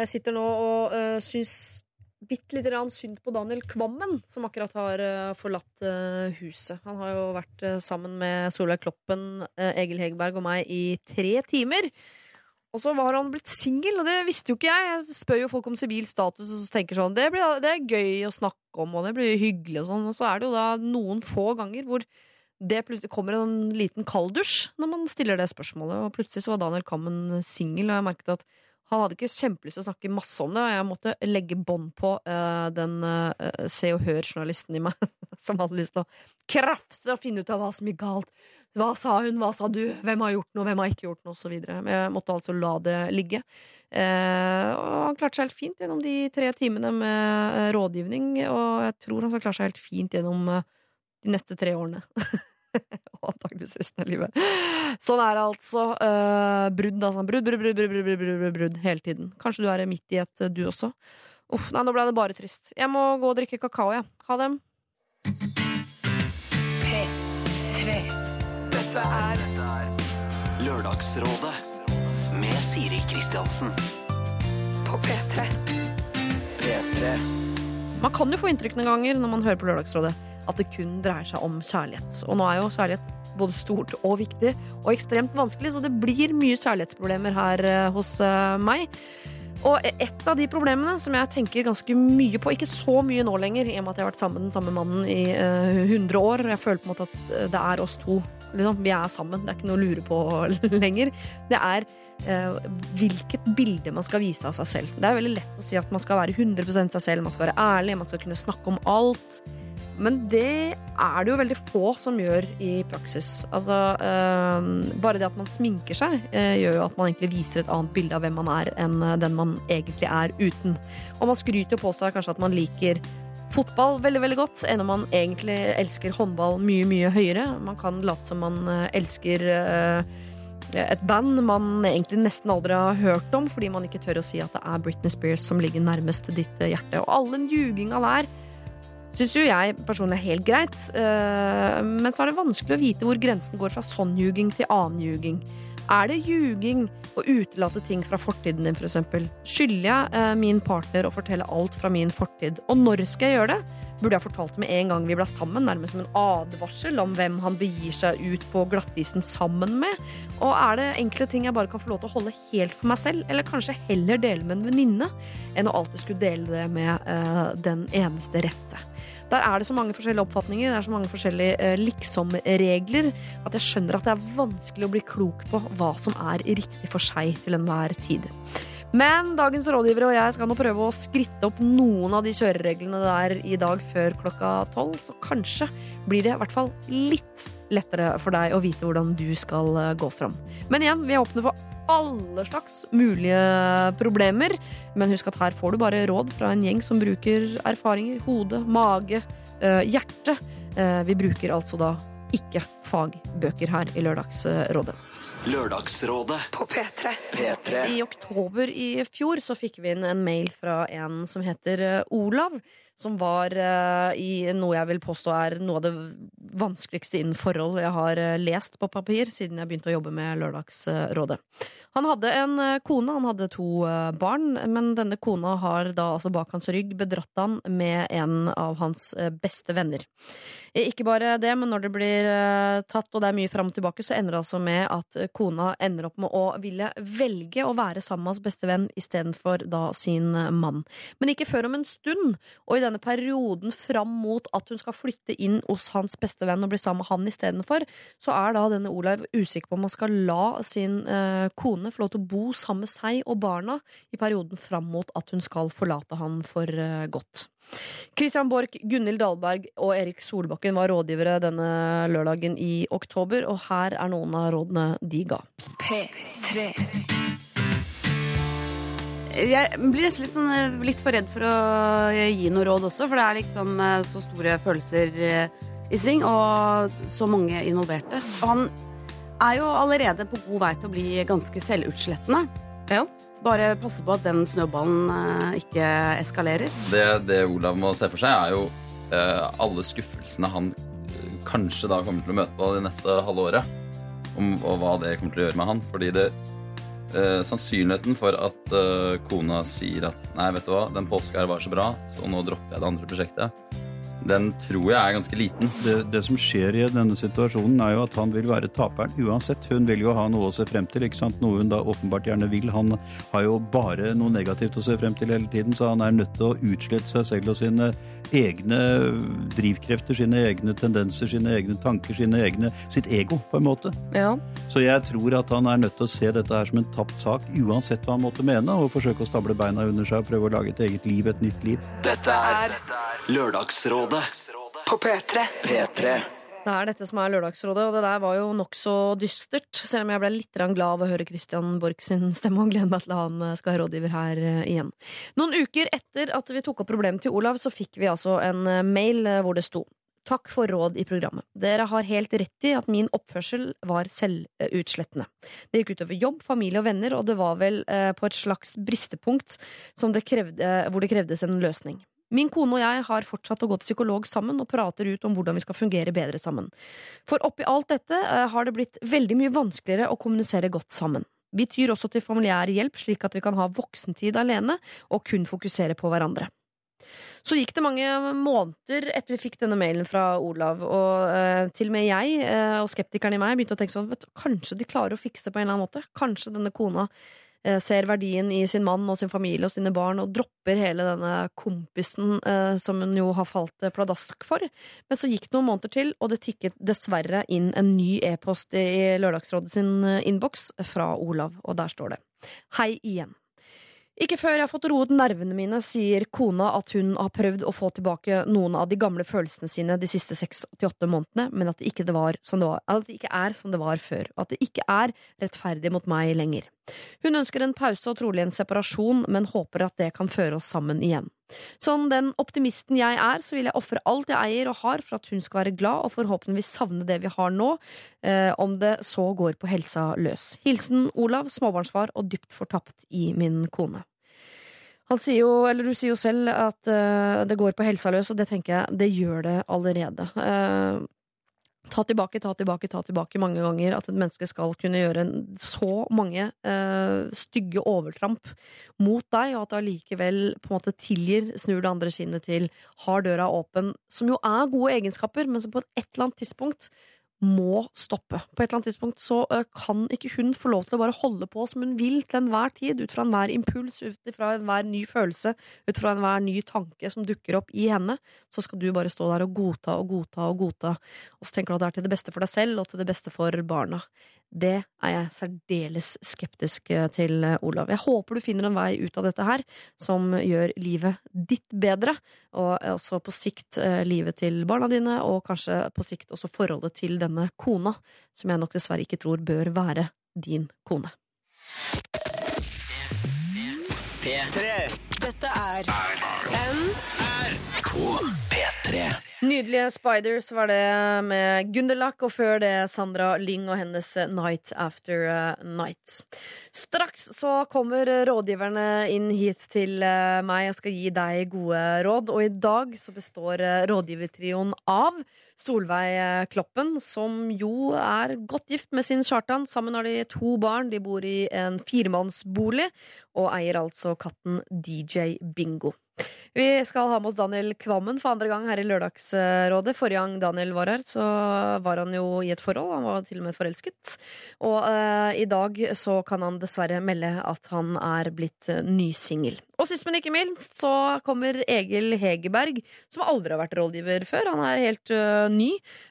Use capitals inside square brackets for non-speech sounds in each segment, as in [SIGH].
jeg sitter nå og uh, syns bitte lite grann synd på Daniel Kvammen, som akkurat har uh, forlatt uh, huset. Han har jo vært uh, sammen med Solveig Kloppen, Egil Hegerberg og meg i tre timer. Og så var han blitt singel, og det visste jo ikke jeg. Jeg spør jo folk om sivil status og så tenker sånn det, blir, det, er gøy å snakke om, og det blir hyggelig og sånn. Og så er det jo da noen få ganger hvor det plutselig kommer en liten kalddusj når man stiller det spørsmålet. Og plutselig så var Daniel Kammen singel, og jeg merket at han hadde ikke kjempelyst til å snakke masse om det, og jeg måtte legge bånd på uh, den uh, Se og Hør-journalisten i meg [LAUGHS] som hadde lyst til å krafse og finne ut av hva som gikk galt. Hva sa hun, hva sa du, hvem har gjort noe, hvem har ikke gjort noe, osv. Jeg måtte altså la det ligge. Uh, og han klarte seg helt fint gjennom de tre timene med rådgivning, og jeg tror han skal klare seg helt fint gjennom de neste tre årene. [LAUGHS] [LAUGHS] og antakeligvis resten av livet. Sånn er det altså. Uh, brudd, altså. Brudd, brudd, brudd, brudd, brudd, brudd, brudd, brudd hele tiden. Kanskje du er midt i et, du også. Uff, nei, nå ble det bare trist. Jeg må gå og drikke kakao, jeg. Ja. Ha dem. P3 dette er Lørdagsrådet med Siri Kristiansen. På P3. P3. Man kan jo få inntrykk noen ganger når man hører på Lørdagsrådet at det kun dreier seg om kjærlighet. Og nå er jo kjærlighet både stort og viktig og ekstremt vanskelig, så det blir mye kjærlighetsproblemer her eh, hos eh, meg. Og et av de problemene som jeg tenker ganske mye på, ikke så mye nå lenger, i og med at jeg har vært sammen med den samme mannen i uh, 100 år, jeg føler på en måte at det er oss to Liksom, vi er sammen. Det er ikke noe å lure på [LAUGHS] lenger. Det er eh, hvilket bilde man skal vise av seg selv. Det er veldig lett å si at man skal være 100% seg selv, man skal være ærlig, man skal kunne snakke om alt. Men det er det jo veldig få som gjør i praksis. Altså, eh, bare det at man sminker seg, eh, gjør jo at man egentlig viser et annet bilde av hvem man er, enn den man egentlig er uten. Og man skryter på seg kanskje at man liker fotball veldig veldig godt, enn om man egentlig elsker håndball mye, mye høyere. Man kan late som man eh, elsker eh, et band man egentlig nesten aldri har hørt om, fordi man ikke tør å si at det er Britney Spears som ligger nærmest ditt hjerte. Og all den ljuginga der syns jo jeg personlig er helt greit, eh, men så er det vanskelig å vite hvor grensen går fra sånn ljuging til annen ljuging. Er det ljuging å utelate ting fra fortiden din, f.eks.? Skylder jeg eh, min partner å fortelle alt fra min fortid? Og når skal jeg gjøre det? Burde jeg fortalt med en gang vi ble sammen, nærmest som en advarsel om hvem han begir seg ut på glattisen sammen med? Og er det enkle ting jeg bare kan få lov til å holde helt for meg selv, eller kanskje heller dele med en venninne, enn å alltid skulle dele det med uh, den eneste rette? Der er det så mange forskjellige oppfatninger, det er så mange forskjellige uh, liksom-regler, at jeg skjønner at det er vanskelig å bli klok på hva som er riktig for seg til enhver tid. Men dagens rådgivere og jeg skal nå prøve å skritte opp noen av de kjørereglene der i dag før klokka tolv, så kanskje blir det i hvert fall litt lettere for deg å vite hvordan du skal eh, gå fram. Men igjen, vi er åpne for alle slags mulige problemer. Men husk at her får du bare råd fra en gjeng som bruker erfaringer, hode, mage, eh, hjerte. Eh, vi bruker altså da ikke fagbøker her i Lørdagsrådet. Lørdagsrådet på P3. P3. I oktober i fjor så fikk vi inn en mail fra en som heter eh, Olav som var uh, i noe jeg vil påstå er noe av det vanskeligste innen forhold jeg har uh, lest på papir siden jeg begynte å jobbe med Lørdagsrådet. Han hadde en uh, kone, han hadde to barn, men denne kona har da altså bak hans rygg bedratt han med en av hans beste venner. Ikke bare det, men når det blir tatt, og det er mye fram og tilbake, så ender det altså med at kona ender opp med å ville velge å være sammen med hans beste venn istedenfor da sin mann. Men ikke før om en stund, og i den denne perioden fram mot at hun skal flytte inn hos hans beste venn og bli sammen med han istedenfor, så er da denne Olav usikker på om han skal la sin eh, kone få lov til å bo sammen med seg og barna i perioden fram mot at hun skal forlate han for eh, godt. Christian Borch, Gunhild Dahlberg og Erik Solbakken var rådgivere denne lørdagen i oktober, og her er noen av rådene de ga. P3 jeg blir nesten litt, sånn, eh, litt, for redd for å eh, gi noe råd også, for det er liksom eh, så store følelser i sving, og så mange involverte. Og han er jo allerede på god vei til å bli ganske selvutslettende. Ja. Bare passe på at den snøballen ikke eskalerer. Det, det Olav må se for seg, er jo eh, alle skuffelsene han kanskje da kommer til å møte på det neste halve året. Om, og hva det kommer til å gjøre med han. Fordi det eh, sannsynligheten for at eh, kona sier at nei, vet du hva, den påska her var så bra, så nå dropper jeg det andre prosjektet, den tror jeg er ganske liten. Det, det som skjer i denne situasjonen, er jo at han vil være taperen uansett. Hun vil jo ha noe å se frem til, ikke sant? noe hun da åpenbart gjerne vil. Han har jo bare noe negativt å se frem til hele tiden, så han er nødt til å utslette seg selv og sine egne drivkrefter, sine egne tendenser, sine egne tanker, sine egne, sitt ego, på en måte. Ja. Så jeg tror at han er nødt til å se dette her som en tapt sak, uansett hva han måtte mene, og forsøke å stable beina under seg og prøve å lage et eget liv, et nytt liv. Dette er Lørdagsrådet På P3. P3. Det er dette som er Lørdagsrådet, og det der var jo nokså dystert. Selv om jeg ble litt glad av å høre Christian Borch sin stemme, og gleder meg til han skal være rådgiver her eh, igjen. Noen uker etter at vi tok opp problemet til Olav, så fikk vi altså en eh, mail eh, hvor det sto Takk for råd i programmet. Dere har helt rett i at min oppførsel var selvutslettende. Det gikk utover jobb, familie og venner, og det var vel eh, på et slags bristepunkt det krevde, hvor det krevdes en løsning. Min kone og jeg har fortsatt å gå til psykolog sammen og prater ut om hvordan vi skal fungere bedre sammen. For oppi alt dette eh, har det blitt veldig mye vanskeligere å kommunisere godt sammen. Vi tyr også til familiær hjelp, slik at vi kan ha voksentid alene og kun fokusere på hverandre. Så gikk det mange måneder etter vi fikk denne mailen fra Olav, og eh, til og med jeg eh, og skeptikeren i meg begynte å tenke sånn vet du, Kanskje de klarer å fikse det på en eller annen måte? Kanskje denne kona ser verdien i sin mann og sin familie og sine barn og dropper hele denne kompisen eh, som hun jo har falt eh, pladask for. Men så gikk det noen måneder til, og det tikket dessverre inn en ny e-post i Lørdagsrådet sin eh, innboks fra Olav, og der står det Hei igjen. Ikke før jeg har fått roet nervene mine, sier kona at hun har prøvd å få tilbake noen av de gamle følelsene sine de siste seks til åtte månedene, men at det, ikke det var som det var, at det ikke er som det var før, og at det ikke er rettferdig mot meg lenger. Hun ønsker en pause og trolig en separasjon, men håper at det kan føre oss sammen igjen. Som den optimisten jeg er, så vil jeg ofre alt jeg eier og har for at hun skal være glad og forhåpentligvis savne det vi har nå, eh, om det så går på helsa løs. Hilsen Olav, småbarnsfar og dypt fortapt i min kone. Han sier jo, eller Du sier jo selv at eh, det går på helsa løs, og det tenker jeg det gjør det allerede. Eh, ta tilbake, ta tilbake, ta tilbake mange ganger. At et menneske skal kunne gjøre så mange uh, stygge overtramp mot deg, og at du allikevel på en måte tilgir, snur det andre kinnet til, har døra åpen. Som jo er gode egenskaper, men som på et eller annet tidspunkt må stoppe. På et eller annet tidspunkt så kan ikke hun få lov til å bare holde på som hun vil til enhver tid, ut fra enhver impuls, ut fra enhver ny følelse, ut fra enhver ny tanke som dukker opp i henne. Så skal du bare stå der og godta og godta og godta, og så tenker du at det er til det beste for deg selv og til det beste for barna. Det er jeg særdeles skeptisk eh, til, eh, Olav. Jeg håper du finner en vei ut av dette her som gjør livet ditt bedre, og også på sikt eh, livet til barna dine, og kanskje på sikt også forholdet til denne kona, som jeg nok dessverre ikke tror bør være din kone. Dette er P3. Nydelige Spiders var det med Gunderlach, og før det Sandra Lyng og hennes Night After eh, Night. Straks så kommer rådgiverne inn hit til eh, meg Jeg skal gi deg gode råd. Og i dag så består eh, rådgivertrioen av Solveig Kloppen, som jo er godt gift med sin Kjartan. Sammen har de to barn. De bor i en firemannsbolig og eier altså katten DJ Bingo. Vi skal ha med oss Daniel Kvammen for andre gang her i Lørdagsrådet. Forrige gang Daniel var her, så var han jo i et forhold. Han var til og med forelsket. Og uh, i dag så kan han dessverre melde at han er blitt eh, ny singel. Og sist, men ikke minst, så kommer Egil Hegerberg, som aldri har vært rådgiver før. Han er helt uh, ny,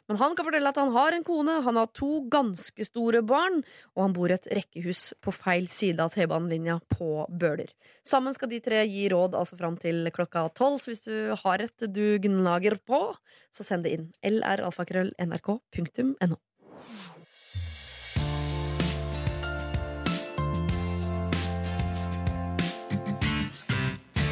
men han kan fortelle at han har en kone, han har to ganske store barn, og han bor i et rekkehus på feil side av T-banelinja på Bøler. Sammen skal de tre gi råd altså fram til klokka tolv, så hvis du har et du gnager på, så send det inn. lralfakrøll.nrk.no.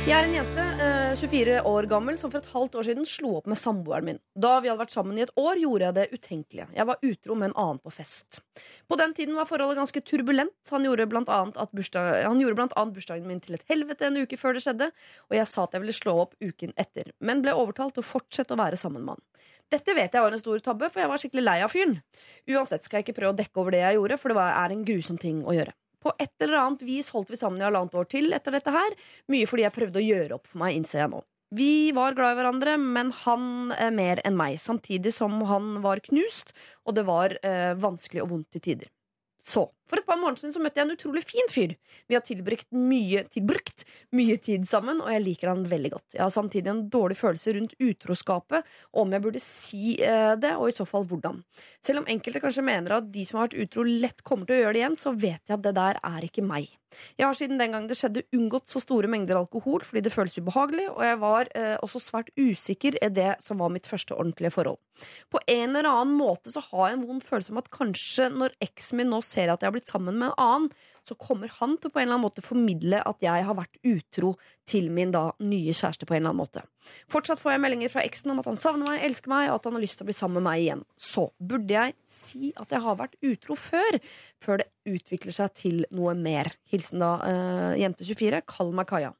Jeg er en jente, eh, 24 år gammel, som for et halvt år siden slo opp med samboeren min. Da vi hadde vært sammen i et år, gjorde jeg det utenkelige. Jeg var utro med en annen på fest. På den tiden var forholdet ganske turbulent. Han gjorde blant annet, bursdag, han gjorde blant annet bursdagen min til et helvete en uke før det skjedde, og jeg sa at jeg ville slå opp uken etter, men ble overtalt til å fortsette å være sammen med han. Dette vet jeg var en stor tabbe, for jeg var skikkelig lei av fyren. Uansett skal jeg ikke prøve å dekke over det jeg gjorde, for det er en grusom ting å gjøre. På et eller annet vis holdt vi sammen i halvannet år til etter dette her. Mye fordi jeg prøvde å gjøre opp for meg, innser jeg nå. Vi var glad i hverandre, men han eh, mer enn meg. Samtidig som han var knust, og det var eh, vanskelig og vondt til tider. Så, For et par måneder siden så møtte jeg en utrolig fin fyr. Vi har tilbrukt mye, tilbrukt mye tid sammen, og jeg liker han veldig godt. Jeg har samtidig en dårlig følelse rundt utroskapet, om jeg burde si eh, det, og i så fall hvordan. Selv om enkelte kanskje mener at de som har vært utro, lett kommer til å gjøre det igjen, så vet jeg at det der er ikke meg. Jeg har siden den gang det skjedde, unngått så store mengder alkohol fordi det føles ubehagelig, og jeg var eh, også svært usikker i det som var mitt første ordentlige forhold. På en eller annen måte så har jeg en vond følelse om at kanskje når eksen min nå ser at jeg har blitt sammen med en annen, så kommer han til å på en eller annen måte formidle at jeg har vært utro til min da nye kjæreste på en eller annen måte. Fortsatt får jeg meldinger fra eksen om at han savner meg, elsker meg, og at han har lyst til å bli sammen med meg igjen. Så burde jeg si at jeg har vært utro før, før det utvikler seg til noe mer. Hilsen da uh, jente24. Kall meg Kaja.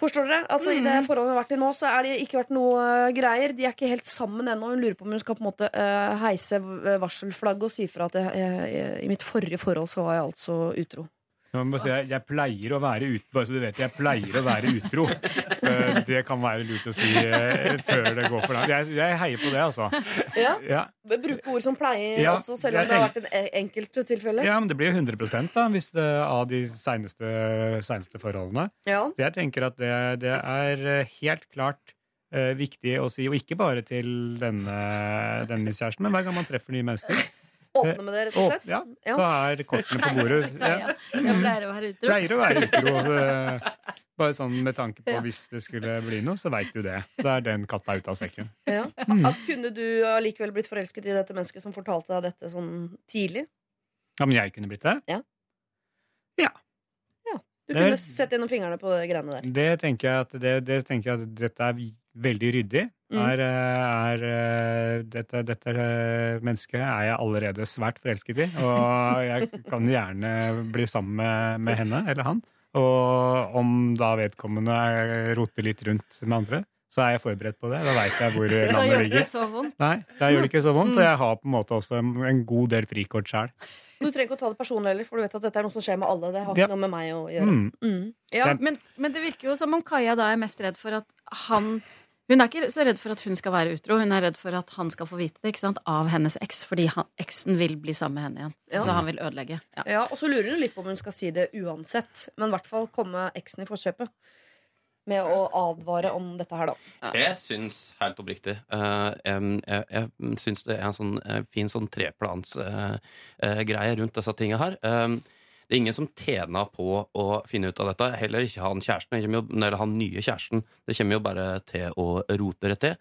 Forstår dere? Altså I det forholdet hun har vært i nå, så er det ikke vært noe uh, greier. De er ikke helt sammen ennå. Hun lurer på om hun skal på en måte uh, heise varselflagget og si fra at jeg, jeg, i mitt forrige forhold så var jeg altså utro. Jeg, si, jeg, jeg pleier å være utro, bare så du vet jeg pleier å være utro. Eh, det kan være lurt å si eh, før det går for langt. Jeg, jeg heier på det, altså. Ja? Ja. Bruke ord som pleier Ja, også, selv om det har vært en enkelt tilfelle. ja, men det blir jo 100 da, hvis det, av de seneste forholdene. Ja. Så jeg tenker at det, det er eh, helt klart uh, viktig å si, og ikke bare til denne, denne kjæresten, men hver gang man treffer nye mennesker. Åpne med det, rett og slett. ja, så er kortene på bordet. [LAUGHS] Ja. Jeg pleier å være utro. Pleier å være utro. eh, Bare sånn med tanke på hvis det skulle bli noe, så veit du det. Da er den katta ute av sekken. Ja. Mm. At kunne du allikevel blitt forelsket i dette mennesket som fortalte deg dette sånn tidlig? Ja, men jeg kunne blitt det? Ja. Du Det- kunne sett gjennom fingrene på greiene der. Det tenker jeg at, det, det tenker jeg at dette er veldig ryddig. Mm. Er, eh, er, eh, dette, dette eh, mennesket er jeg allerede svært forelsket i, og jeg kan gjerne bli sammen med, med henne eller han. Og om da vedkommende roter litt rundt med andre, så er jeg forberedt på det. Da veit jeg hvor [LAUGHS] Da landet gjør det ligger. ikke så vondt. Nei, da gjør det ikke så vondt, Mm. og jeg har på en måte også en, god del frikort sjøl. Du trenger ikke å ta det personlig heller, for du vet at dette er noe som skjer med alle. Det har Ja. ikke noe med meg å gjøre. Mm. Mm. Ja. Men, men det virker jo som om Kaja da er mest redd for at han Hun er ikke så redd for at hun skal være utro, hun er redd for at han skal få vite det ikke sant? av hennes eks, fordi han, eksen vil bli sammen med henne igjen. Ja. Så han vil ødelegge. Ja. Ja, og så lurer hun litt på om hun skal si det uansett. Men i hvert fall komme eksen i forkjøpet. Med å advare om dette her, da. Jeg syns helt oppriktig eh, em, Jeg, jeg syns det er en sånn eh, fin sånn treplansgreie rundt disse tinga her. Det er ingen som tjener på å finne ut av dette. Heller ikke han kjæresten. Jo, eller han nye kjæresten. Det kommer jo bare til å rote det til.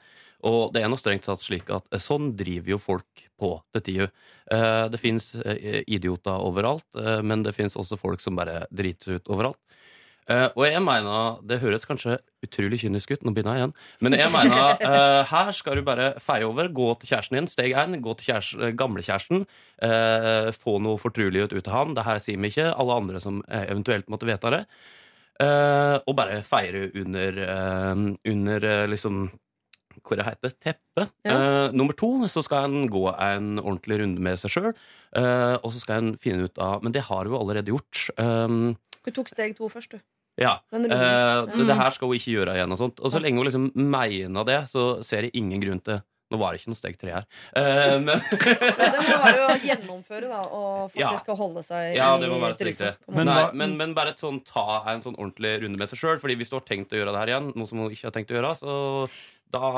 Og det er nå strengt tatt slik at eh, sånn driver jo folk på til tider. Eh, Det fins idioter overalt, eh, men det fins også folk som bare driter ut overalt. Eh, og jeg mener, det høres kanskje utrolig kynisk ut, nå begynner jeg igjen, men jeg mener, uh, her skal du bare feie over, gå til kjæresten din, steg én, gå til kjæresten, gamlekjæresten, uh, få noe fortrulighet ut av han, det her sier vi ikke, alle andre som eh, eventuelt måtte vite det, Eh, og bare feire under, eh, under eh, liksom, hva det heter, teppet. Ja. Uh, nummer to, så skal en gå en ordentlig runde med seg sjøl. og så skal en finne ut av Men det har hun jo allerede gjort. Um, du tok steg to først, du. Ja. Eh, det, Mm. det her skal hun ikke gjøre igjen. Og sånt Og så lenge hun liksom mener det, så ser jeg ingen grunn til Nå var det ikke noe steg tre her. Eh, men [LAUGHS] det må være å gjennomføre, da, og faktisk ja. holde seg Ja, i det må være måte. Men men, men bare et sånn, ta en sånn ordentlig runde med seg sjøl. Fordi hvis du har tenkt å gjøre det her igjen, noe som hun ikke har tenkt å gjøre, så da,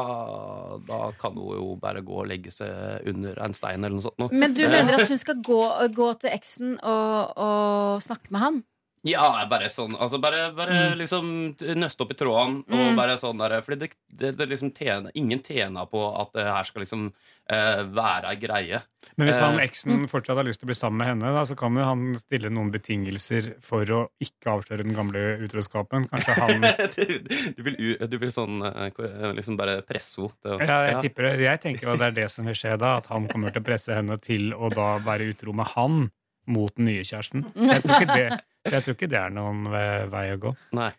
da kan hun jo bare gå og legge seg under en stein eller noe sånt. Men du mener at hun skal gå, gå til eksen og, og snakke med han? Ja, bare sånn altså Bare, bare liksom nøste opp i trådene. Og Mm. bare sånn der, Fordi det, det, det liksom tjener, ingen tjener på at det her skal liksom eh, være ei greie. Men hvis han Eh, eksen fortsatt har lyst til å bli sammen med henne, da, så kan jo han stille noen betingelser for å ikke avsløre den gamle utroskapen. Kanskje han [LAUGHS] du, du, vil, du vil sånn eh, liksom bare presse henne Ja, jeg Ja. tipper det. Jeg tenker jo det er det som vil skje da, at han kommer til å presse henne til å da være utro med han mot den nye kjæresten. [LAUGHS] Så jeg tror ikke det, jeg tror ikke det er noen vei å gå. Nei.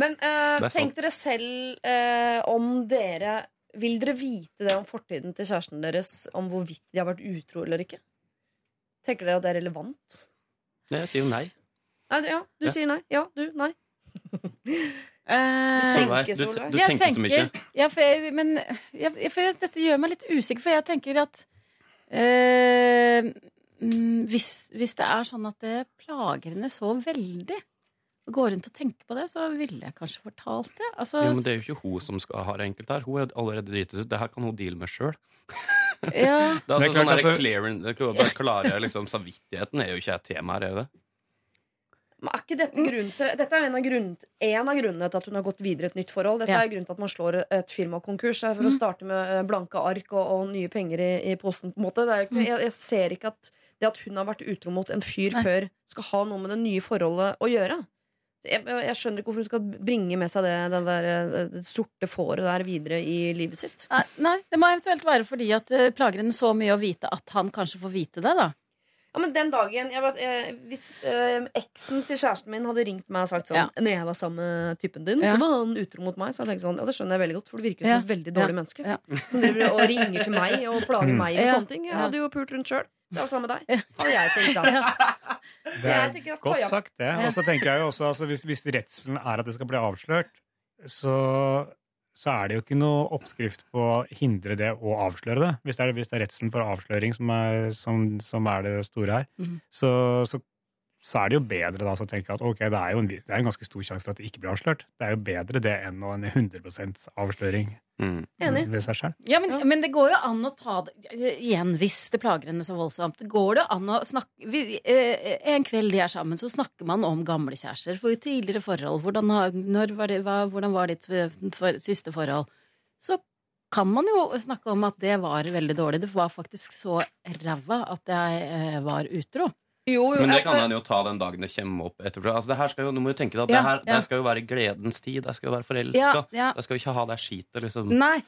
Men eh, tenk dere selv eh, om dere Vil dere vite det om fortiden til kjæresten deres, om hvorvidt de har vært utro eller ikke? Tenker dere at det er relevant? Nei, Jeg sier jo nei. Nei, ja, du Ja. sier nei. Ja, du, nei. Eh, Solveig, tenker, du, du jeg tenker så mye. Ja, for jeg, men jeg, for jeg, dette gjør meg litt usikker, for jeg tenker at eh, hvis, hvis det er sånn at det plager henne så veldig å gå rundt og tenke på det, så ville jeg kanskje fortalt det. Altså, Jo, men det er jo ikke hun som skal ha det enkelt her. Hun er allerede dritet ut. Det her kan hun deale med sjøl. [LAUGHS] ja, [LAUGHS] Det er Det er klart, sånn altså- clearing, det kan bare klare liksom, Samvittigheten er jo ikke et tema her, er det det? Men er ikke dette grunn til Dette er en av, grunn, en av grunnene til at hun har gått videre i et nytt forhold. Dette Ja. er grunnen til at man slår et firma konkurs. Det er For å starte med eh, blanke ark og, og nye penger i, i posen. På en måte. Det er jo ikke, jeg, jeg ser ikke at det at hun har vært utro mot en fyr Nei. før, skal ha noe med det nye forholdet å gjøre. Jeg, jeg skjønner ikke hvorfor hun skal bringe med seg det, det, der, eh, det sorte fåret der videre i livet sitt. nei, nei, det må eventuelt være fordi at det plager henne så mye å vite at han kanskje får vite det, da. Ja, men den dagen jeg vet, eh, Hvis eh, eksen til kjæresten min hadde ringt meg og sagt sånn Ja. Når jeg var sammen med typen din, Ja. så var han utro mot meg. Så jeg tenkte sånn, ja, Det skjønner jeg veldig godt, for du virker som Ja. et veldig dårlig Ja. menneske. Ja. Som driver og ringer til meg og plager Mm. meg med Ja. sånne ting. Jeg hadde jo pult rundt sjøl. Så altså med deg. Ja. Hadde jeg tenkt da. Det er godt sagt, det. Og så tenker jeg jo også, altså, hvis, hvis redselen er at det skal bli avslørt, så, så er det jo ikke noe oppskrift på å hindre det og avsløre det. Hvis det er, hvis det er redselen for avsløring som er, som, som er det store her, mm. så, så, så er det jo bedre da så tenke at ok, det er jo en, det er en ganske stor sjanse for at det ikke blir avslørt. Det er jo bedre det enn å en 100% avsløring Mm. Enig. ved seg selv. Ja, men, Ja. men det går jo an å ta det Igjen, hvis det plager henne så voldsomt. Det går det an å snakke vi, eh, En kveld de er sammen, så snakker man om gamle kjærester. For tidligere forhold. Hvordan, har- når var det, hva, hvordan var ditt eh, for, siste forhold? Så kan man jo snakke om at det var veldig dårlig. Det var faktisk så ræva at jeg eh, var utro. Jo, jo, Men det altså, kan han jo ta den dagen det kommer opp etterpå. Altså, det her skal jo, nå må jo tenke deg at Ja, det her ja. det skal jo være gledens tid. Det skal jo være forelska. Ja, ja. Det skal jo ikke ha det skitet, liksom. Nei.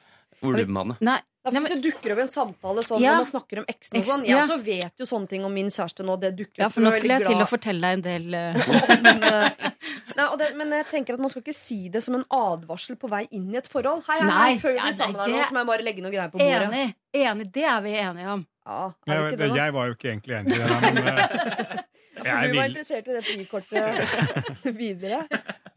Ulmende. nei. det Nei, hvis men, det dukker opp en samtale sånn Ja. når man snakker om eksen og sånn. Jeg ja. også vet jo sånne ting om min kjæreste nå. Det dukker ja, for nå er skulle jeg glad. til å fortelle deg en del uh... [LAUGHS] men, nei, og det, men jeg tenker at man skal ikke si det som en advarsel på vei inn i et forhold. Hei, hei, hei, Nei, før vi ja, sammen her nå, så må jeg bare legge noen greier på bordet. Enig. Enig. Det er vi enige om. Ja, er det ikke det, da? jeg var jo ikke egentlig enig i det, men eh, [LAUGHS] jeg du var interessert i det frikortet [LAUGHS] videre?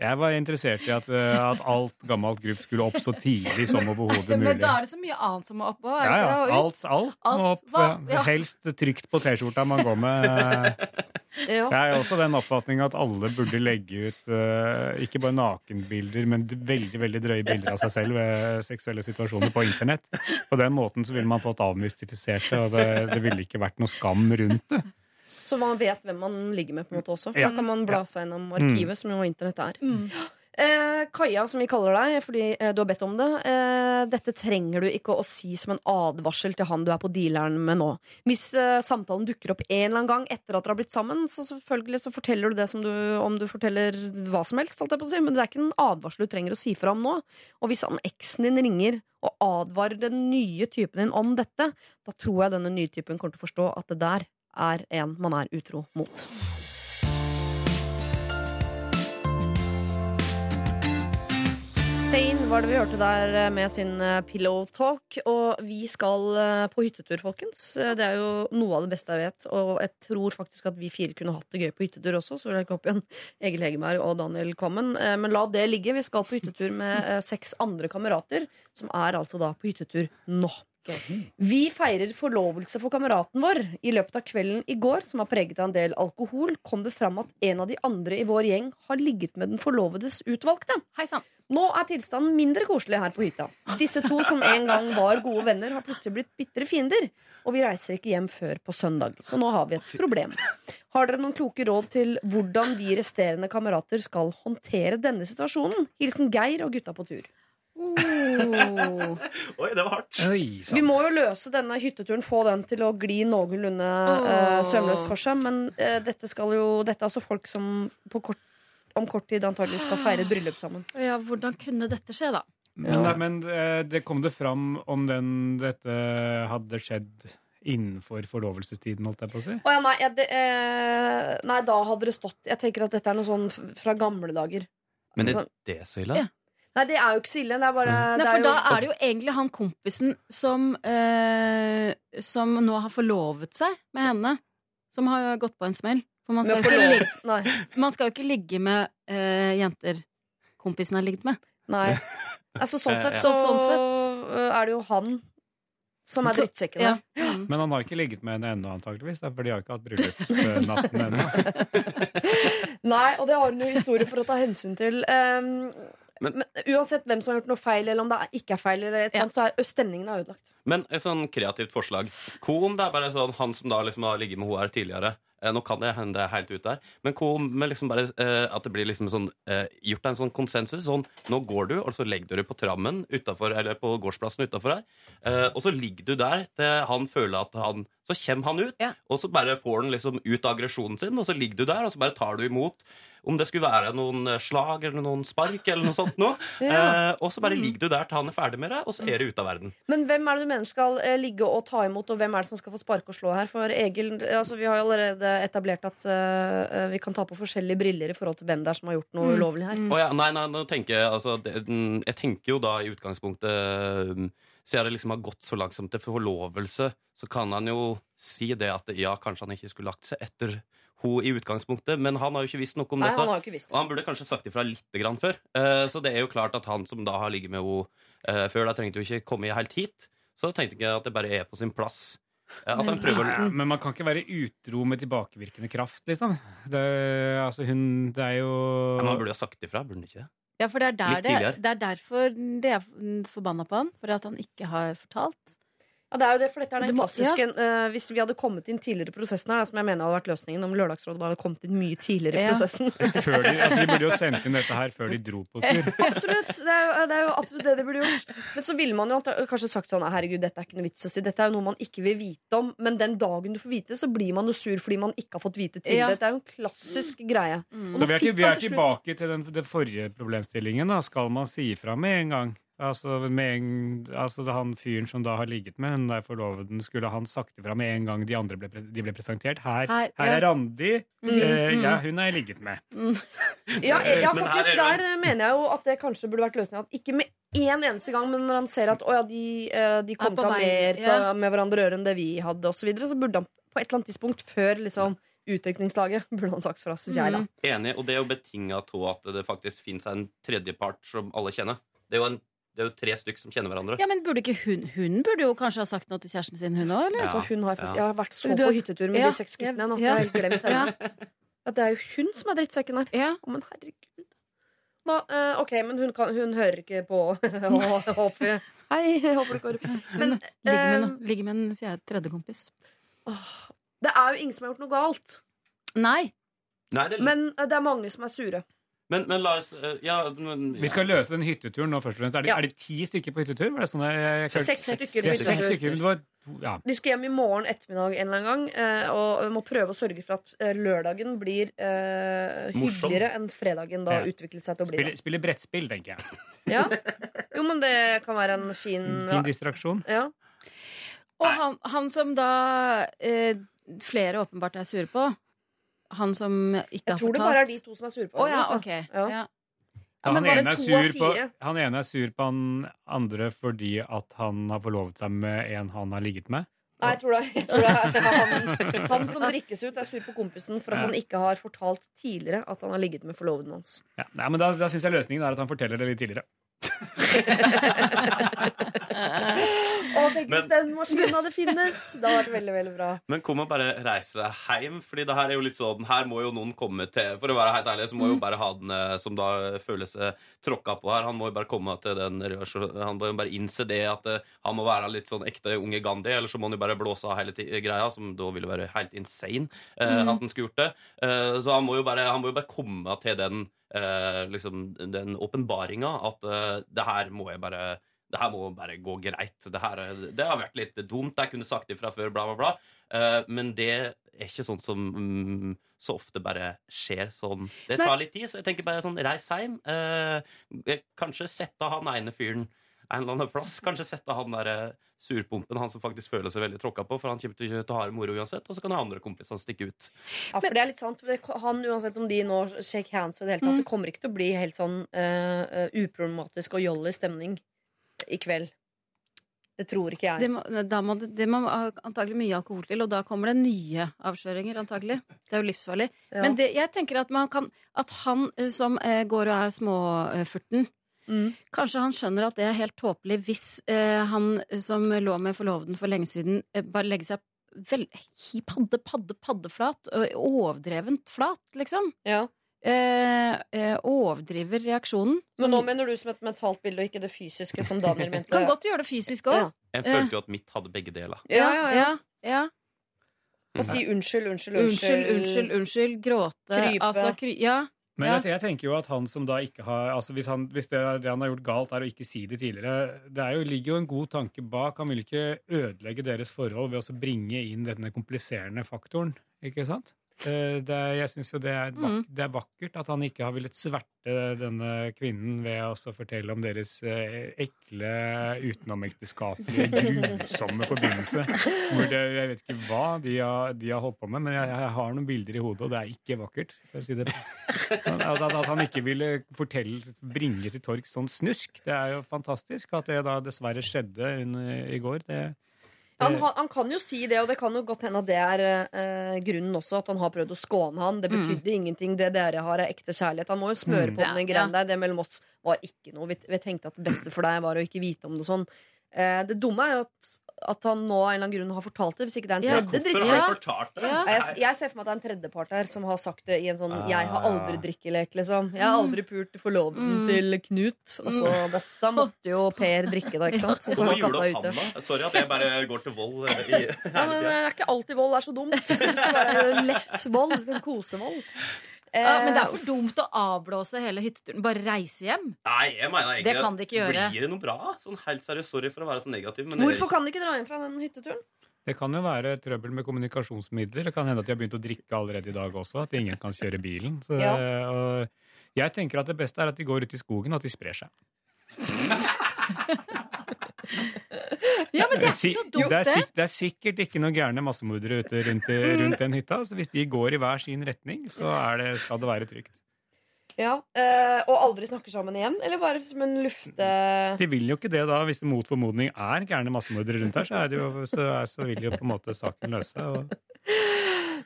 Jeg var interessert i at, uh, at alt gammelt gruff skulle opp så tidlig som overhodet [LAUGHS] Men da er det så mye annet som må oppå. òg. Ja, ja. Alt, Alt, alt må opp. Hva? ja. Helst trygt på T-skjorta man går med. [LAUGHS] Ja. Jeg er også den oppfatning at alle burde legge ut uh, ikke bare nakenbilder, men veldig veldig drøye bilder av seg selv ved seksuelle situasjoner på internett. På den måten så ville man fått avmystifisert det, og det, det ville ikke vært noe skam rundt det. Så man vet hvem man ligger med, på en måte også. For Ja. da kan man bla seg gjennom arkivet, som jo internett er. Mm. Eh, Kaja, som vi kaller deg fordi eh, du har bedt om det. Eh, dette trenger du ikke å si som en advarsel til han du er på dealeren med nå. Hvis eh, samtalen dukker opp en eller annen gang etter at dere har blitt sammen, så selvfølgelig så forteller du det som du, om du forteller hva som helst. Holdt jeg på å si. Men det er ikke en advarsel du trenger å si fra om nå. Og hvis han eksen din ringer og advarer den nye typen din om dette, da tror jeg denne nye typen kommer til å forstå at det der er en man er utro mot. Sane var det vi hørte der eh, med sin eh, Pillow Talk. Og vi skal eh, på hyttetur, folkens. Det er jo noe av det beste jeg vet. Og jeg tror faktisk at vi fire kunne hatt det gøy på hyttetur også. Så vil jeg ikke opp igjen Egil Hegeberg og Daniel Kvammen. Men la det ligge. Vi skal på hyttetur med seks andre kamerater, som er altså da på hyttetur nå. Vi feirer forlovelse for kameraten vår. I løpet av kvelden i går, som var preget av en del alkohol, kom det fram at en av de andre i vår gjeng har ligget med den forlovedes utvalgte. Heisan. Nå er tilstanden mindre koselig her på hytta. Disse to som en gang var gode venner, har plutselig blitt bitre fiender. Og vi reiser ikke hjem før på søndag, så nå har vi et problem. Har dere noen kloke råd til hvordan vi resterende kamerater skal håndtere denne situasjonen? Hilsen Geir og gutta på tur. Oh. [LAUGHS] Oi, det var hardt. Oi, Vi må jo løse denne hytteturen, få den til å gli noenlunde eh, sømløst for seg. Men uh, dette skal jo Dette er altså folk som på kort, om kort tid antagelig skal feire et bryllup sammen. Ja, hvordan kunne dette skje, da? Men, nei, men uh, det kom det fram om den, dette hadde skjedd innenfor forlovelsestiden, holdt jeg på å si? Oh, ja, nei, ja, det, eh, nei, da hadde det stått Jeg tenker at dette er noe sånn fra gamle dager. Men er det så ille? Ja. Nei, det er jo ikke så ille. Det er bare Nei, det for er jo, da er det jo egentlig han kompisen som eh, Som nå har forlovet seg med henne. Som har gått på en smell. For man skal, jo ikke ligge, man skal jo ikke ligge med eh, jenter kompisen har ligget med. Nei. [LAUGHS] Altså, sånn sett så. Sånn sett. øh, er det jo han som er drittsekken Ja. Mm. Men han har ikke ligget med henne ennå, antakeligvis. For de har ikke hatt bryllupsnatten [LAUGHS] ennå. Nei, og det har hun jo historie for å ta hensyn til. Um, men, Men- uansett hvem som har gjort noe feil, eller om det ikke er feil, eller et Ja. annet, så er stemningen er ødelagt. Men et sånn kreativt forslag. Kon, det er bare sånn han som da liksom har ligget med hun her tidligere? Eh, nå kan det hende det er helt ute der, men kom med liksom bare, eh, at det blir liksom sånn eh, gjort en sånn konsensus? Sånn, nå går du, og så legger du deg på trammen utenfor, eller på gårdsplassen utafor her, eh, og så ligger du der til han føler at han Så kommer han ut, Ja. og så bare får han liksom ut aggresjonen sin, og så ligger du der, og så bare tar du imot. Om det skulle være noen eh, slag eller noen spark eller noe sånt noe. [LAUGHS] Ja. eh, og så bare ligger du der til han er ferdig med det, og så er det ute av verden. Men hvem er det du mener skal eh, ligge og ta imot, og hvem er det som skal få sparke og slå her? For Egil, altså Vi har jo allerede etablert at eh, vi kan ta på forskjellige briller i forhold til hvem det er som har gjort noe Mm. ulovlig her. Mm. Oh, ja, nei, nei, nå tenker jeg altså, det, den- Jeg tenker jo da i utgangspunktet um, Siden det liksom har gått så langsomt som til forlovelse, så kan han jo si det at ja, kanskje han ikke skulle lagt seg etter hun i utgangspunktet, men han har jo ikke visst noe om Nei, dette. han har ikke visst Og han burde kanskje sagt ifra litt grann før. Uh, så det er jo klart at han som da har ligget med henne uh, før, da trengte jo ikke komme helt hit. Så tenkte jeg at det bare er på sin plass. At Men- prøver Ja, å men man kan ikke være utro med tilbakevirkende kraft, liksom. Det, altså hun, det er jo men Han burde jo ha sagt ifra, burde han ikke det? Ja, for det er, der det, det er derfor det er forbanna på han. For at han ikke har fortalt. Ja, det er jo det, for dette er den Det klassiske eh, Hvis vi hadde kommet inn tidligere i prosessen her, da, som jeg mener hadde vært løsningen om Lørdagsrådet bare hadde kommet inn mye tidligere i Ja. prosessen. før de, altså, de burde jo sendt inn dette her før de dro på tur. [LAUGHS] Absolutt. Det er, jo, det er jo absolutt det de burde gjort. Men så ville man jo kanskje sagt sånn Herregud, dette er ikke noe vits å si. Dette er jo noe man ikke vil vite om. Men den dagen du får vite det, så blir man jo sur fordi man ikke har fått vite til Ja. Dette er jo en klassisk greie. Mm. Så vi er, ikke, vi er til tilbake til den, den forrige problemstillingen. Da. Skal man si ifra med en gang? Altså, med en, altså Han fyren som da har ligget med hun der forloveden, skulle han sagt ifra med en gang de andre ble, de ble presentert? Her, Her, her ja. er Randi. Mm, uh, mm. ja, hun har jeg ligget med. Ja, ja faktisk. Men Der mener jeg jo at det kanskje burde vært løsninga. Ikke med én eneste gang, men når han ser at å ja, de, eh, de kommer til å ha mer ja. til- med hverandre å gjøre enn det vi hadde, osv., så, videre, så burde han på et eller annet tidspunkt før liksom utrykningslaget burde han sagt fra, syns jeg, da. Mm. Enig, og det er jo betinga av at det faktisk fins en tredjepart som alle kjenner. Det er jo, en, det er jo tre stykk som kjenner hverandre. Ja, men burde ikke hun Hun burde jo kanskje ha sagt noe til kjæresten sin, hun òg. Ja. Hun har faktisk, ja. Jeg har vært så Du på hyttetur med Ja, de seks guttene nå. ja, Jeg har helt glemt Ja. henne. Ja, det er jo hun som er drittsekken her. Ja. Oh, men herregud. Ma, uh, ok, men hun, kan, hun hører ikke på. [LAUGHS] Håper Hei, jeg håper du går. Men Ligge med, eh, med en fjerde, tredje kompis. det er jo ingen som har gjort noe galt. Nei! Nei, det, men, Men eh, det er mange som er sure. Men, la oss eh, Ja, men, Vi skal løse den hytteturen nå først og fremst. Er det, Ja. er det ti stykker på hyttetur? Var det sånn jeg, jeg, Seks stykker Ja, Seks stykker, var ja. De skal hjem i morgen ettermiddag en eller annen gang Og vi må prøve å sørge for at eh, lørdagen blir eh, hyggeligere enn fredagen da Ja. utviklet seg til å bli. Spille, spille brettspill, tenker jeg. Ja. Jo, men det kan være en fin Fin distraksjon. ja. Og han, han som da eh, flere åpenbart er sure på, han som ikke har fortalt? Jeg tror det bare er de to som er sure på Å ja, altså. ok. Ja. Ja. Ja, han, ene er sur på, han ene er sur på han andre fordi at han har forlovet seg med en han har ligget med. Nei, jeg tror det, jeg tror det er han, han som drikkes ut, er sur på kompisen for at Ja. han ikke har fortalt tidligere at han har ligget med forloveden hans. Ja, nei, men Da, da syns jeg løsningen er at han forteller det litt tidligere. Å, tenk hvis den maskinen hadde finnes! Det hadde vært veldig, veldig bra. men kom og bare reise hjem, Fordi det her er jo litt sånn Her må jo noen komme til For å være helt ærlig, så må jo bare ha den som da føler seg tråkka på her, han må jo bare komme til den Han må jo bare innse det at eh, han må være litt sånn ekte unge Gandhi, eller så må han jo bare blåse av hele greia, som da ville være helt insane eh, at han skulle gjort det. Eh, så han må jo bare, han må jo bare komme til den eh, liksom, den åpenbaringa at eh, det her må jeg bare det her må bare gå greit. Det, her, er- det har vært litt dumt. Jeg kunne sagt det fra før, bla, bla, bla. Uh, men det er ikke sånt som um, så ofte bare skjer sånn. Det tar litt tid, så jeg tenker bare sånn, reis hjem. Uh, kanskje sette han ene fyren en eller annen plass. Kanskje sette han der surpumpen, han som faktisk føler seg veldig tråkka på, for han kommer til å ha det moro uansett. Og så kan de andre kompisene stikke ut. Ja, for det er litt sant. Han, uansett om de nå shake hands, og det, hele tatt, Mm. det kommer ikke til å bli helt sånn uh, eh, uproblematisk og jolly stemning i kveld. Det tror ikke jeg. Det må, da må det, det må antagelig mye alkohol til, og da kommer det nye avsløringer, antagelig. Det er jo livsfarlig. Ja. Men det, jeg tenker at, man kan, at han eh, som eh, går og er småfurten Mm. Kanskje han skjønner at det er helt tåpelig hvis eh, han som lå med forloveden for lenge siden, eh, bare legger seg vel, hi- padde, padde, paddeflat. og Overdrevent flat, liksom. Ja. Eh, eh, overdriver reaksjonen. Men nå mener du som et mentalt bilde, og ikke det fysiske som Daniel mente? [LAUGHS] Kan godt gjøre det fysisk òg. Ja. Jeg følte jo at mitt hadde begge deler. Ja, ja, ja. ja, ja. Og si unnskyld, unnskyld, Unnskyld, unnskyld, unnskyld. Gråte. Krype. Altså, kry ja. Men Ja. jeg, jeg tenker jo at han som da ikke har altså Hvis, han, hvis det, det han har gjort galt, er å ikke si det tidligere Det er jo, ligger jo en god tanke bak. Han vil ikke ødelegge deres forhold ved å så bringe inn denne kompliserende faktoren. Ikke sant? Eh, Det jeg syns jo det er, vak Mm. det er vakkert at han ikke har villet sverte denne kvinnen ved å fortelle om deres eh, ekle, utenomekteskapelige, [LAUGHS] grusomme forbindelse. Hvor det, jeg vet ikke hva de har, de har holdt på med, men jeg, jeg har noen bilder i hodet, og det er ikke vakkert. Si det. At, at, at han ikke ville fortelle, bringe til torg sånn snusk, det er jo fantastisk. At det da dessverre skjedde i går, det Han, han kan jo si det, og det kan jo godt hende at det er eh, grunnen også. At han har prøvd å skåne han. Det betydde ingenting. Det dere har, er ekte kjærlighet. Han må jo smøre Mm. på den Ja, greien der. Det mellom oss var ikke noe. Vi, vi tenkte at det beste for deg var å ikke vite om det sånn. Eh, det dumme er jo at, at han nå av en eller annen grunn har fortalt det, hvis ikke det er en tredje han? Ja. Jeg, jeg ser for meg at det er en tredjepart her som har sagt det i en sånn Ah. 'jeg har aldri drikkelek', liksom. 'Jeg har aldri pult forloveden Mm. til Knut'. Og så måtte, da måtte jo Per drikke, da, ikke sant? Så, så var gjorde katta ute. Sorry at jeg bare går til vold. eh, I, Ja, men det er ikke alltid vold er så dumt. [LAUGHS] Så bare lett vold. Sånn kosevold. Ja, men det er Eh, for dumt å avblåse hele hytteturen. Bare reise hjem. Nei, jeg mener egentlig Det kan de ikke gjøre. Blir det noe bra? Sånn helt seriøst, Sorry for å være så negativ. Men Hvorfor kan de ikke dra hjem fra den hytteturen? Det kan jo være trøbbel med kommunikasjonsmidler. Det kan hende at de har begynt å drikke allerede i dag også. At ingen kan kjøre bilen. Så, Ja. og jeg tenker at det beste er at de går ut i skogen, og at de sprer seg. [LAUGHS] [LAUGHS] Ja, men det er ikke så dumt, det, er sikkert, det er sikkert ikke noen gærne massemordere ute rundt, rundt den hytta. Så hvis de går i hver sin retning, så det, skal det være trygt. Ja, eh, Og aldri snakker sammen igjen? Eller bare som en lufte... De vil jo ikke det da, hvis det mot formodning er gærne massemordere rundt her, så, er det jo, så, er, så vil jo på en måte saken løse. Og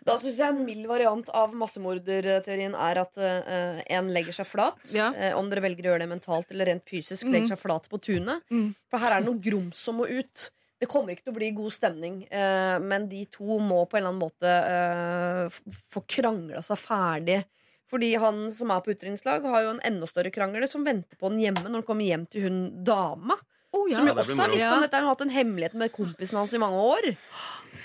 Da syns jeg en mild variant av massemorderteorien er at uh, en legger seg flat. Ja. Uh, om dere velger å gjøre det mentalt eller rent fysisk, mm. legger seg flat på tunet. Mm. For her er det noe grums som må ut. Det kommer ikke til å bli god stemning, uh, men de to må på en eller annen måte få krangla seg ferdig. Fordi han som er på utdrikningslag, har jo en enda større krangel som venter på den hjemme når han kommer hjem til hun dama. Oh, ja. Som jo også har visst om dette. Han har hatt en hemmelighet med kompisen hans i mange år.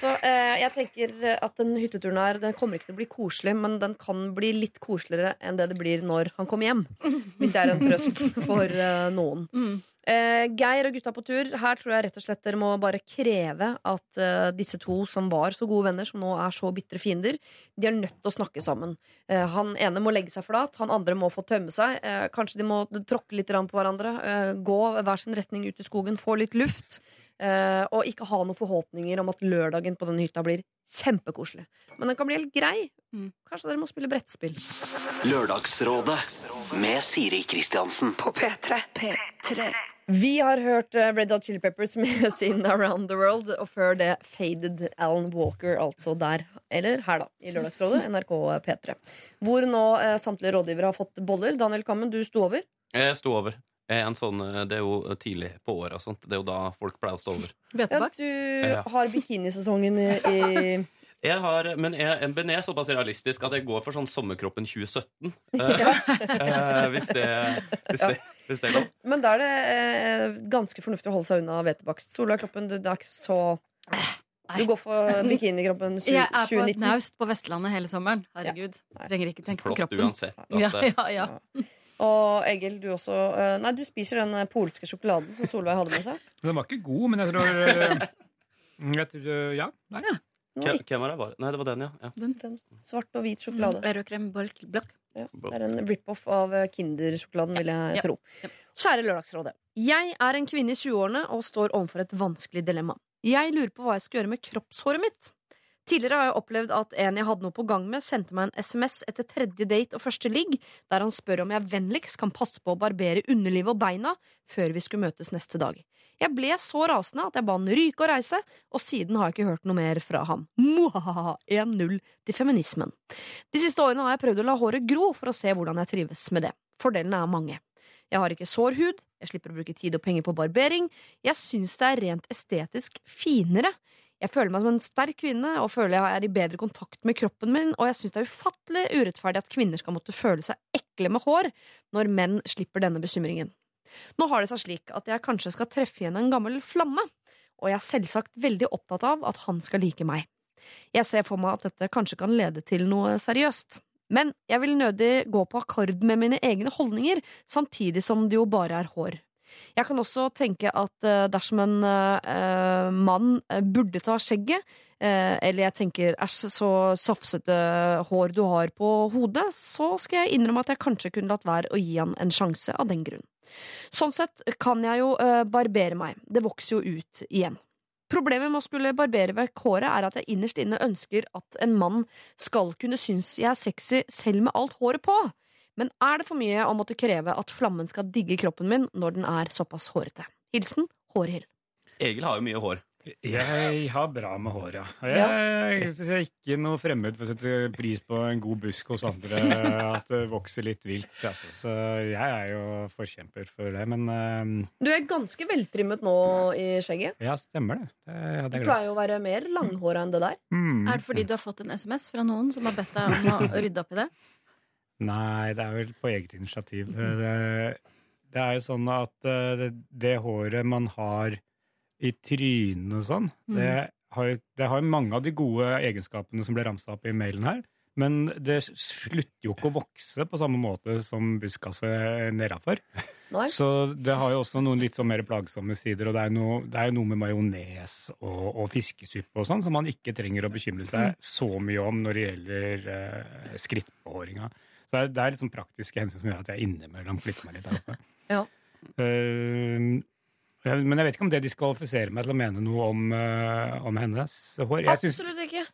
Så eh, jeg tenker at den hytteturen her Den kommer ikke til å bli koselig, men den kan bli litt koseligere enn det det blir når han kommer hjem. Hvis det er en trøst [LAUGHS] for eh, noen. Mm. Eh, Geir og gutta på tur, her tror jeg rett og slett dere må bare kreve at eh, disse to som var så gode venner, som nå er så bitre fiender, de er nødt til å snakke sammen. Eh, han ene må legge seg flat, han andre må få tømme seg. Eh, kanskje de må tråkke litt på hverandre, eh, gå hver sin retning ut i skogen, få litt luft. eh, og ikke ha noen forhåpninger om at lørdagen på denne hytta blir kjempekoselig. Men den kan bli helt grei. Mm. Kanskje dere må spille brettspill. Lørdagsrådet med Siri Kristiansen. På P3. Vi har hørt eh, Red Hot Chili Peppers [LAUGHS] med sin Around the World, og før det Faded Alan Walker, altså der, eller her, da, i Lørdagsrådet, NRK P3. Hvor nå eh, samtlige rådgivere har fått boller. Daniel Kammen, du sto over. Jeg sto over. Jeg er en sånn, eh, det er jo tidlig på året og sånt. Det er jo da folk pleier å stå over. [LAUGHS] Ja, du Ja. har bikinisesongen i, i [LAUGHS] Jeg har, men jeg, men jeg er såpass realistisk at jeg går for sånn sommerkroppen 2017. Ja. eh, hvis, det, hvis, det, hvis det er lov. Men da er det eh, ganske fornuftig å holde seg unna hvetebakst. Solveig Kloppen, du, det er ikke så Du går for bikinikroppen 2019. Jeg er på et naust på Vestlandet hele sommeren. Herregud. Trenger ikke tenke på Flott kroppen. uansett. At, Ja, eh, ja, ja. Og Egil, du også eh, Nei, du spiser den eh, polske sjokoladen som Solveig hadde med seg. den var ikke god, men jeg tror eh, jeg tror, eh, Ja. Nei. Hvem, hvem var det? Nei, det var den, ja. ja. den svart og hvit sjokolade. Rødkrem blokk. Ja, det er en rip-off av Kindersjokoladen, Kinder-sjokoladen, vil jeg Ja. tro. Ja. Kjære Lørdagsrådet. Jeg er en kvinne i 20-årene og står overfor et vanskelig dilemma. Jeg lurer på hva jeg skal gjøre med kroppshåret mitt. Tidligere har jeg opplevd at en jeg hadde noe på gang med, sendte meg en SMS etter tredje date og første ligg, der han spør om jeg vennligst kan passe på å barbere underlivet og beina før vi skulle møtes neste dag. Jeg ble så rasende at jeg ba han ryke og reise, og siden har jeg ikke hørt noe mer fra han. Mwahaha! 1-0 til feminismen. De siste årene har jeg prøvd å la håret gro for å se hvordan jeg trives med det. Fordelene er mange. Jeg har ikke sår hud, jeg slipper å bruke tid og penger på barbering, jeg syns det er rent estetisk finere. Jeg føler meg som en sterk kvinne og føler jeg er i bedre kontakt med kroppen min, og jeg syns det er ufattelig urettferdig at kvinner skal måtte føle seg ekle med hår når menn slipper denne bekymringen. Nå har det seg slik at jeg kanskje skal treffe igjen en gammel flamme, og jeg er selvsagt veldig opptatt av at han skal like meg. Jeg ser for meg at dette kanskje kan lede til noe seriøst. Men jeg vil nødig gå på akkord med mine egne holdninger, samtidig som det jo bare er hår. Jeg kan også tenke at eh, dersom en eh, mann eh, burde ta skjegget, eh, eller jeg tenker æsj, så safsete hår du har på hodet, så skal jeg innrømme at jeg kanskje kunne latt være å gi han en sjanse av den grunn. Sånn sett kan jeg jo eh, barbere meg, det vokser jo ut igjen. Problemet med å skulle barbere vekk håret er at jeg innerst inne ønsker at en mann skal kunne synes jeg er sexy selv med alt håret på. Men er det for mye å måtte kreve at flammen skal digge kroppen min når den er såpass hårete? Hilsen Hårhild. Egil har jo mye hår. Jeg har bra med håret, ja. Jeg, jeg er ikke noe fremmed for å sette pris på en god busk hos andre. At det vokser litt vilt. Altså. Så jeg er jo forkjemper for det. Men uh, Du er ganske veltrimmet nå i skjegget. ja, stemmer det. det hadde Du jeg glemt. pleier jo å være mer langhåra enn det der. Mm. Er det fordi du har fått en SMS fra noen som har bedt deg om å rydde opp i det? Nei, det er vel på eget initiativ. Det, det er jo sånn at eh, det, det håret man har i trynet og sånn, det har, det har mange av de gode egenskapene som ble ramsa opp i mailen her. Men det slutter jo ikke å vokse på samme måte som buskaset nedafor. Så det har jo også noen litt sånn mer plagsomme sider. Og det er, noe, det er noe med majones og, og fiskesuppe og sånn som man ikke trenger å bekymre seg så mye om når det gjelder eh, skrittbehåringa. Så det er, det er litt sånn praktiske hensyn som gjør at jeg innimellom flytter meg litt der. Ja. Uh, men jeg vet ikke om det diskvalifiserer meg til å mene noe om, uh, om hennes hår. Jeg syns, Absolutt ikke.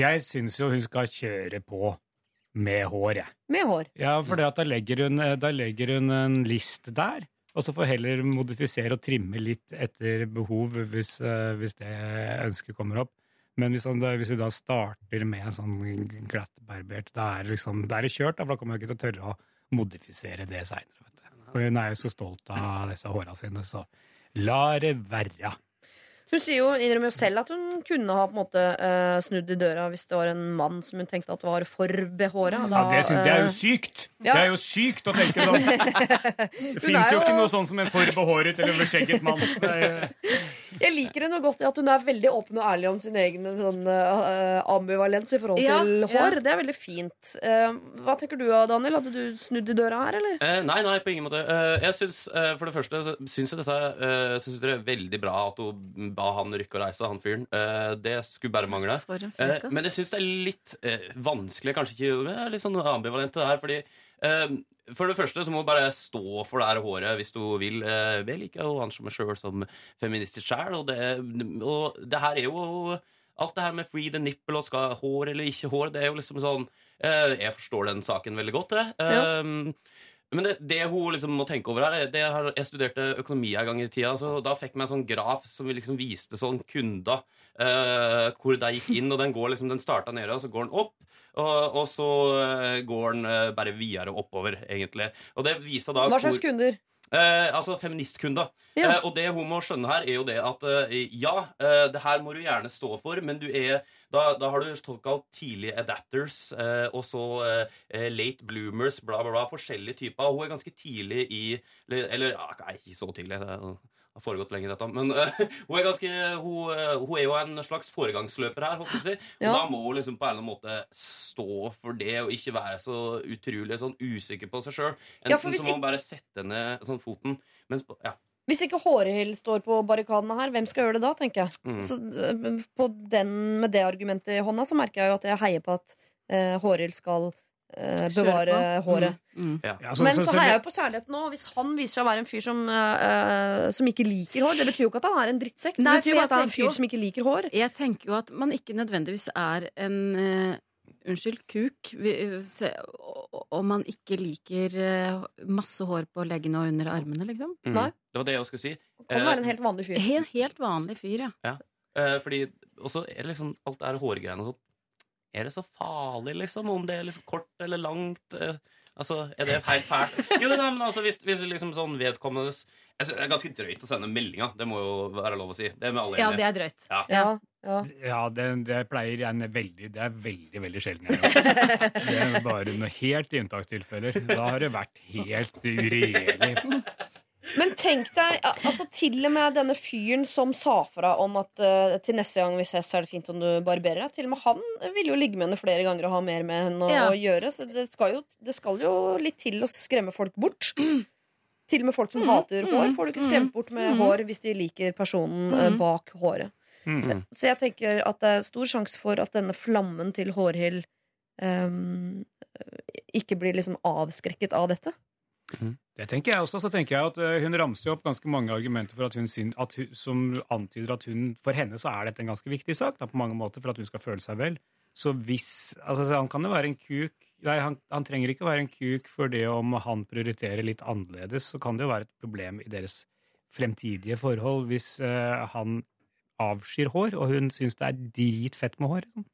jeg syns jo hun skal kjøre på med hår, jeg. Med hår. Ja, for da legger, hun, eh, da legger hun en list der, og så får heller modifisere og trimme litt etter behov hvis, uh, hvis det ønsket kommer opp. Men hvis, han, hvis vi da starter med en sånn glattbarbert, da er det liksom, da er det kjørt, da, for da kommer jeg ikke til å tørre å modifisere det seinere. Og hun er jo så stolt av disse håra sine, så la det være. Hun sier jo, innrømmer jo selv at hun kunne ha på en måte eh, snudd i døra hvis det var en mann som hun tenkte at var for behåra. Ja, det, synes, det er jo sykt! ja. Det er jo sykt å tenke sånn. [LAUGHS] Det fins jo jo- ikke noe sånn som en for behåret eller beskjegget mann. Er, Jeg liker henne godt i at hun er veldig åpen og ærlig om sin egen sånn, uh, ambivalens i forhold Ja, til ja. hår. Det er veldig fint. Uh, hva tenker du, Daniel? Hadde du snudd i døra her, eller? Eh, nei, nei, på ingen måte. Eh, jeg syns, eh, for det første syns jeg dette eh, syns det er veldig bra at hun ba han rykker å reise, han fyren. Eh, det skulle bare mangle. Eh, men jeg syns det er litt eh, vanskelig, kanskje ikke litt sånn ambivalent til det her, fordi for det første så må du bare stå for det her håret hvis du vil. Jeg liker jo han som meg sjøl som feministisk sjæl, og, og det her er jo Alt det her med free the nipple og skal hår eller ikke hår, det er jo liksom sånn Jeg forstår den saken veldig godt, jeg. Ja. Men det, det hun liksom må tenke over her, det har, jeg studerte økonomi en gang i tida, så da fikk jeg en sånn graf som vi liksom viste sånn kunder uh, hvor de gikk inn, og den går liksom, den starta nede, og så går den opp. Og, og så eh, går den uh, bare videre oppover, egentlig. Og det viser da Hva slags hvor- kunder? Eh, altså feministkunder. Ja. Eh, og det hun må skjønne her, er jo det at eh, ja, eh, det her må du gjerne stå for, men du er da, da har du såkalt tidlige adapters, eh, og så eh, late bloomers, bla, bla, bla. Forskjellige typer. Hun er ganske tidlig i Eller, eller nei, ikke så tidlig. Det har foregått lenge, dette. Men uh, [LAUGHS] hun er ganske hun, eh, hun er jo en slags foregangsløper her, Håper jeg. Og Ja. da må hun liksom på en eller annen måte stå for det, og ikke være så utrolig sånn usikker på seg sjøl. Enten Ja, så må hun bare sette ned sånn foten. Mens, ja. Hvis ikke Hårehild står på barrikadene her, hvem skal gjøre det da, tenker jeg. Mm. Så eh, på den, med det argumentet i hånda, så merker jeg jo at jeg heier på at uh, Hårehild skal bevare håret. Mm, mm. Ja. Ja, så- Men så- så så- heier jeg jo på kjærligheten nå. Hvis han viser seg å være en fyr som, eh, eh, som ikke liker hår, det betyr jo ikke at han er en drittsekk. Det Nei, betyr jo at han er en fyr jo- som ikke liker hår. Jeg tenker jo at man ikke nødvendigvis er en uh, Unnskyld, kuk. Om man ikke liker eh, masse hår på leggene og under armene, liksom. Mm. Nei. Det var det jeg skulle si. Han kan være en helt vanlig fyr. En helt vanlig fyr, ja. ja. fordi også er det liksom alt det her hårgreiene og sånn Er det så farlig, liksom? Om det er liksom kort eller langt? Eh, altså, er det helt fælt? Jo, nei, men altså, hvis, hvis liksom sånn vedkommende jeg synes Det er ganske drøyt å sende meldinga. Det må jo være lov å si. Det er med alle Ja, enige. det er drøyt. Ja. Ja, ja. Ja, det, det pleier jeg veldig Det er veldig, veldig sjelden jeg gjør. Det er bare noe helt i unntakstilfeller. Da har det vært helt uregjerlig. Men tenk deg, altså til og med denne fyren som sa fra om at uh, til neste gang vi ses, er det fint om du barberer deg. Til og med han ville jo ligge med henne flere ganger og ha mer med henne å, Ja. å gjøre. Så det skal, jo, det skal jo litt til å skremme folk bort. Til og med folk som hater hår, får du ikke skremt bort med hår hvis de liker personen eh, bak håret. Mm. Så jeg tenker at det er stor sjanse for at denne flammen til Hårhild um, ikke blir liksom avskrekket av dette. Det tenker jeg også. Så tenker jeg at eh, Hun ramser jo opp ganske mange argumenter for at hun, syn- at hun, som antyder at hun, for henne så er dette en ganske viktig sak. Da, på mange måter For at hun skal føle seg vel. Så hvis altså Han kan jo være en kuk Nei, han, han trenger ikke å være en kuk for det om han prioriterer litt annerledes. Så kan det jo være et problem i deres fremtidige forhold hvis uh, han avskyr hår, og hun syns det er dritfett med hår. liksom.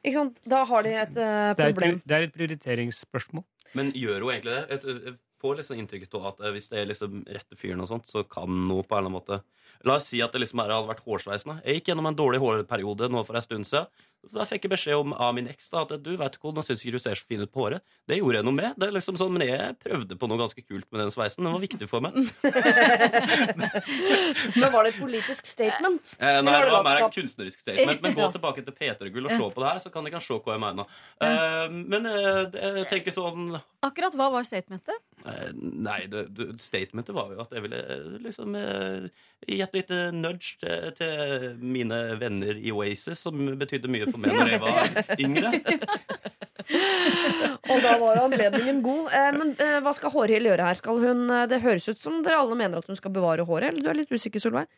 Ikke sant? Da har de et eh, Det er, et, problem. det er et prioriteringsspørsmål. Men gjør hun egentlig det? Et, jeg får liksom inntrykk av at eh, hvis det er liksom rette fyren, og sånt, så kan noe på en eller annen måte La oss si at det liksom hadde vært hårsveisende. Jeg gikk gjennom en dårlig hårperiode nå for en stund siden. Da fikk jeg beskjed om, av min eks da, at du vet ikke, hvordan syns ikke du ser så fin ut på håret. Det gjorde jeg noe med. Det er liksom sånn, Men jeg prøvde på noe ganske kult med den sveisen. Den var viktig for meg. [LAUGHS] Men var det et politisk statement? Eh, nei, det var mer en kunstnerisk statement. Men gå [LAUGHS] tilbake til P3-gull og se på det her, så kan dere se hva jeg mener. Eh, men eh, jeg tenker sånn Akkurat hva var statementet? Eh, Nei, det, det, statementet var jo at jeg ville eh, liksom eh, gi et lite nudge til, til mine venner i Oasis, som betydde mye for meg [LAUGHS] når jeg var [LAUGHS] yngre. Og da var jo anledningen god. Eh, men eh, hva skal Hårhild gjøre her? Skal hun, det høres ut som dere alle mener at hun skal bevare håret. Eller du er litt usikker, Solveig?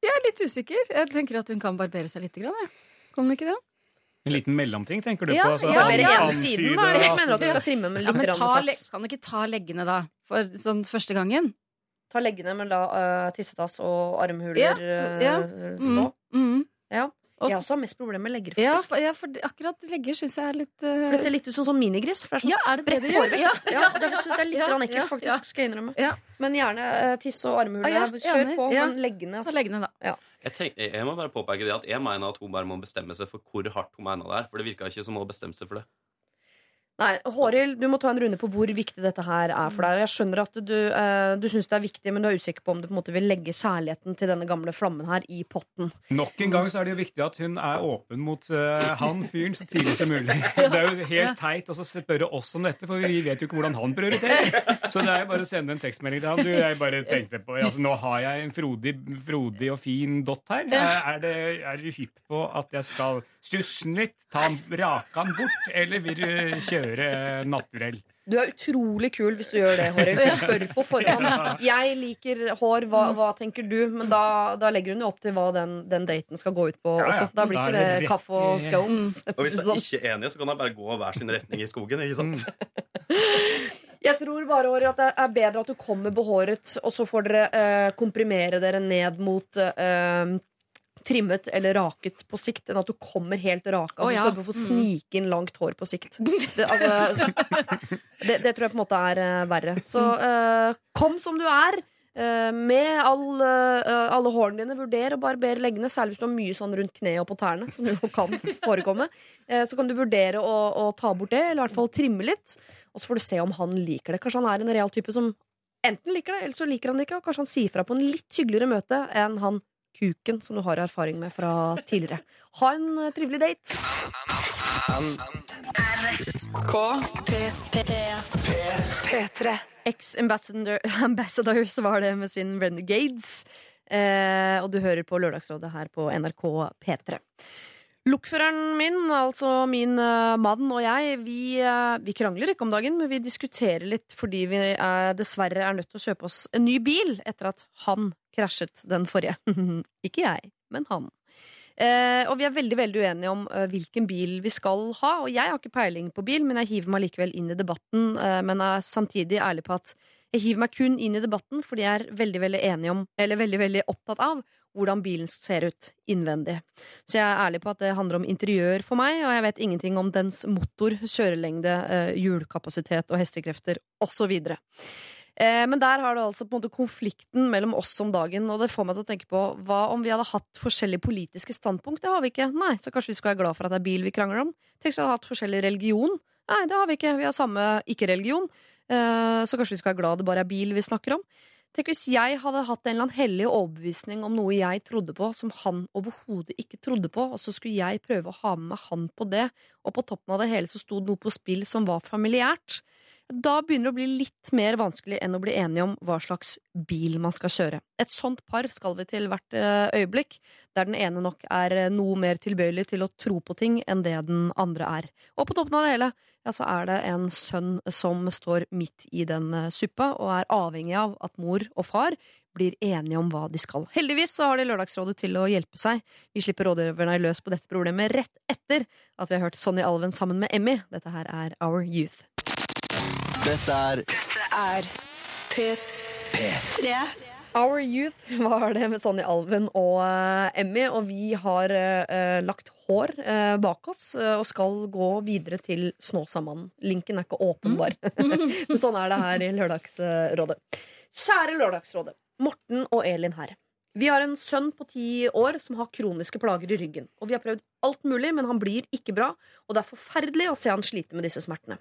Jeg er litt usikker. Jeg tenker at hun kan barbere seg litt. Grann, jeg. Kan hun ikke det? En liten mellomting, tenker du Ja, på? Altså, ja, Barbere ja. ene siden, da? Jeg mener at du skal trimme med Ja, litt men ta, sats. kan du ikke ta leggene, da? For sånn første gangen? Ta leggene, men la uh, tissetass og armhuler Ja, eh, ja. stå. Mm. Ja. Og Jeg så- også har mest problemer med legger, ja, faktisk. for, ja, for akkurat legger syns jeg er litt uh, For det ser litt ut som sånn minigris. For det er sånn Ja, er det det spredt det hårvekst. Ja, Ja, det syns jeg er litt ja, ekkelt, faktisk. ja. Skal jeg innrømme. Ja. Men gjerne uh, tisse og armhule. Ah, ja, Kjør på. Ja. Men leggene Ta leggene, da. Jeg, tenk, jeg jeg må bare påpeke det at jeg mener at hun bare må bestemme seg for hvor hardt hun mener det er. For det virka ikke som hun bestemte seg for det. Nei, Håril, du må ta en runde på hvor viktig dette her er for deg. Jeg skjønner at du, eh, du syns det er viktig, men du er usikker på om du på en måte vil legge kjærligheten til denne gamle flammen her i potten. Nok en gang så er det jo viktig at hun er åpen mot eh, han fyren så tidlig som mulig. [LAUGHS] Det er jo helt teit å så spørre oss om dette, for vi vet jo ikke hvordan han prioriterer. Så det er jo bare å sende en tekstmelding til han. Du, jeg bare tenkte på, altså Nå har jeg en frodig, frodig og fin dott her. Er, det, er du hypp på at jeg skal stusse den litt, ta rakan bort, eller vil du kjøre naturell? Du er utrolig kul hvis du gjør det, Håril. Du spør på forhånd. [LAUGHS] Jeg liker hår, hva, hva tenker du? Men da, da legger hun jo opp til hva den, den daten skal gå ut på Ja. Da blir ikke det det kaffe og scones. Og hvis de ikke er enige, så kan de bare gå hver sin retning i skogen. ikke sant? [LAUGHS] Jeg tror bare Håril, at det er bedre at du kommer behåret, og så får dere eh, komprimere dere ned mot eh, trimmet eller raket på sikt, enn at du kommer helt raka. Altså, så ja. skal du få snike inn langt hår på sikt. [LAUGHS] Det, altså, [LAUGHS] det, det tror jeg på en måte er uh, verre. Så uh, kom som du er. eh, med all, alle hårene dine. Vurder å barbere leggene, særlig hvis du har mye sånn rundt kneet og på tærne. Som jo [LAUGHS] kan forekomme Så kan du vurdere å, å ta bort det, eller i hvert fall trimme litt. Og så får du se om han liker det. Kanskje han er en real type som enten liker det, eller så liker han det ikke. Og kanskje han sier fra på en litt hyggeligere møte enn han kuken som du har erfaring med fra tidligere. Ha en eh, trivelig date. P3. Ex-Ambassador Ambassadors var det med sin Renegades. Eh, og du hører på Lørdagsrådet her på NRK P3. Lokføreren min, altså min uh, mann og jeg, vi, uh, vi krangler ikke om dagen, men vi diskuterer litt fordi vi uh, dessverre er nødt til å kjøpe oss en ny bil etter at han krasjet den forrige. [LAUGHS] ikke jeg, men han. Eh, og vi er veldig veldig uenige om eh, hvilken bil vi skal ha. Og jeg har ikke peiling på bil, men jeg hiver meg likevel inn i debatten. Eh, men er samtidig ærlig på at jeg hiver meg kun inn i debatten fordi jeg er veldig veldig enig om, eller veldig veldig opptatt av hvordan bilen ser ut innvendig. Så jeg er ærlig på at det handler om interiør for meg, og jeg vet ingenting om dens motor, kjørelengde, eh, hjulkapasitet og hestekrefter osv. Eh, men der har du altså på en måte konflikten mellom oss om dagen, og det får meg til å tenke på hva om vi hadde hatt forskjellige politiske standpunkt? Det har vi ikke. Nei, så kanskje vi skulle være glad for at det er bil vi krangler om? Tenk hvis vi hadde hatt forskjellig religion? Nei, det har vi ikke. Vi har samme ikke-religion. Eh, Så kanskje vi skal være glad det bare er bil vi snakker om. Tenk hvis jeg hadde hatt en eller annen hellig overbevisning om noe jeg trodde på, som han overhodet ikke trodde på, og så skulle jeg prøve å ha med meg han på det, og på toppen av det hele så sto det noe på spill som var familiært. Da begynner det å bli litt mer vanskelig enn å bli enige om hva slags bil man skal kjøre. Et sånt par skal vi til hvert eh, øyeblikk, der den ene nok er eh, noe mer tilbøyelig til å tro på ting enn det den andre er. Og på toppen av det hele, ja, så er det en sønn som står midt i den eh, suppa, og er avhengig av at mor og far blir enige om hva de skal. Heldigvis så har de Lørdagsrådet til å hjelpe seg. Vi slipper rådgiverne løs på dette problemet rett etter at vi har hørt Sonny Alven sammen med Emmy. Dette her er Our Youth. Dette er P3. Our Youth var det med Sonny Alven og uh, Emmy, og vi har uh, lagt hår uh, bak oss og skal gå videre til Snåsamannen. Linken er ikke åpenbar, [LAUGHS] men sånn er det her i Lørdagsrådet. Kjære Lørdagsrådet. Morten og Elin her. Vi har en sønn på ti år som har kroniske plager i ryggen. Og vi har prøvd alt mulig, men han blir ikke bra, og det er forferdelig å se han slite med disse smertene.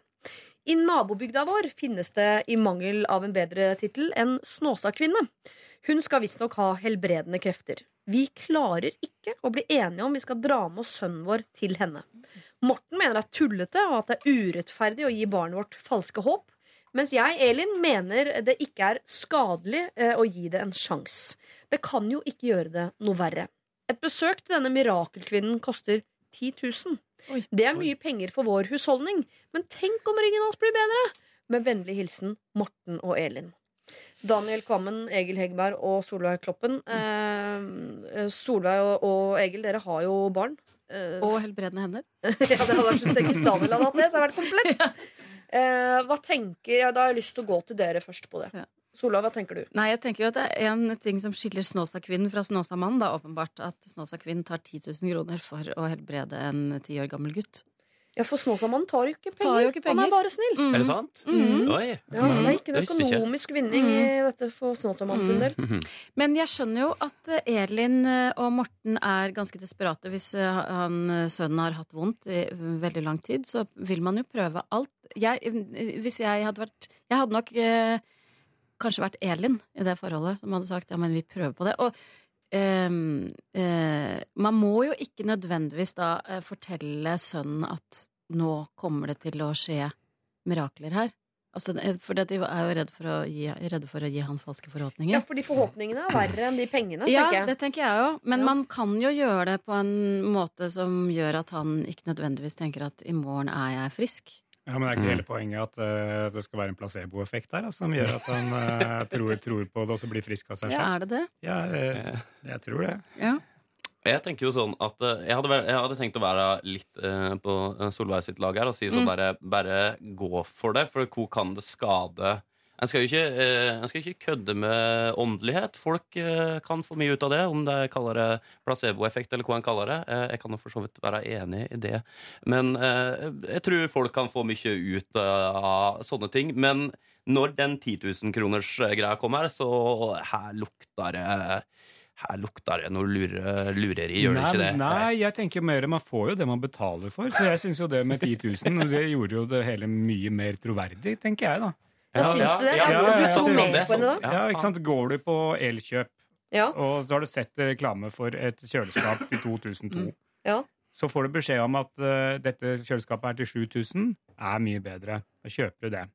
I nabobygda vår finnes det, i mangel av en bedre tittel, en Snåsakvinne. Hun skal visstnok ha helbredende krefter. Vi klarer ikke å bli enige om vi skal dra med oss sønnen vår til henne. Morten mener det er tullete og at det er urettferdig å gi barnet vårt falske håp. Mens jeg, Elin, mener det ikke er skadelig eh, å gi det en sjanse. Det kan jo ikke gjøre det noe verre. Et besøk til denne mirakelkvinnen koster 10 000. Oi. Det er mye penger for vår husholdning, men tenk om ryggen hans blir bedre! Med vennlig hilsen Morten og Elin. Daniel Kvammen, Egil Hegberg og Solveig Kloppen. Eh, Solveig og, og Egil, dere har jo barn. Eh, Og helbredende hender. [LAUGHS] ja, det hadde vært tenkt tenk hvis Daniel hadde hatt det, så hadde det vært komplett. [LAUGHS] Eh, hva tenker ja, Da har jeg lyst til å gå til dere først på det. Ja. Solveig, hva tenker du? Nei, jeg tenker jo at det er en ting som skiller Snåsa-kvinnen fra Snåsamannen. Da åpenbart at Snåsa-kvinnen tar 10 000 kroner for å helbrede en ti år gammel gutt. Ja, For Snåsamannen tar jo ikke penger. Tar jo ikke Han er bare snill. Mm. Er det sant? Mm. Oi. Ja, det er ikke noe økonomisk vinning i dette for Snåsamannen sin del. Men jeg skjønner jo at eh, Elin eh, og Morten er ganske desperate. Hvis eh, han, sønnen har hatt vondt i veldig lang tid, så vil man jo prøve alt. Jeg, hvis jeg hadde vært Jeg hadde nok kanskje vært Elin i det forholdet, som hadde sagt ja, men vi prøver på det. Og eh, man må jo ikke nødvendigvis da eh, fortelle sønnen at nå kommer det til å skje mirakler her. Altså, for de er jo redde for, gi, redde for å gi han falske forhåpninger. Ja, For de forhåpningene er verre enn de pengene, Ja, tenker jeg. det tenker jeg jo. Men Ja. man kan jo gjøre det på en måte som gjør at han ikke nødvendigvis tenker at i morgen er jeg frisk. Ja, Men det er ikke Mm. hele poenget at uh, det skal være en placeboeffekt der, da, som gjør at han uh, [LAUGHS] tror, tror på det og så blir frisk av seg selv? Ja, er det det? Ja, eh, jeg tror det. Ja. Jeg tenker jo sånn at jeg hadde, vært- jeg hadde tenkt å være litt uh, på Solveig sitt lag her og si sånn Mm. bare, bare gå for det, for hvor kan det skade En skal jo ikke, eh, en skal ikke kødde med åndelighet. Folk eh, kan få mye ut av det, om de kaller det placeboeffekt eller hva en kaller det. Eh, jeg kan jo for så vidt være enig i det. Men eh, jeg tror folk kan få mye ut eh, av sånne ting. Men når den 10 000 kroners eh, greia kommer, så her lukter det her lukter det noe lure, lureri, gjør det ikke det? Nei, jeg tenker mer man får jo det man betaler for. Så jeg syns jo det med 10 000 det gjorde jo det hele mye mer troverdig, tenker jeg, da. Ja, syns du det? Ja, ja, du så ja, med er på henne da? Ja, ikke sant? Går du på Elkjøp, Ja. og så har du sett reklame for et kjøleskap til 2002, Ja. så får du beskjed om at uh, dette kjøleskapet er til 7000, er mye bedre. Da kjøper du det.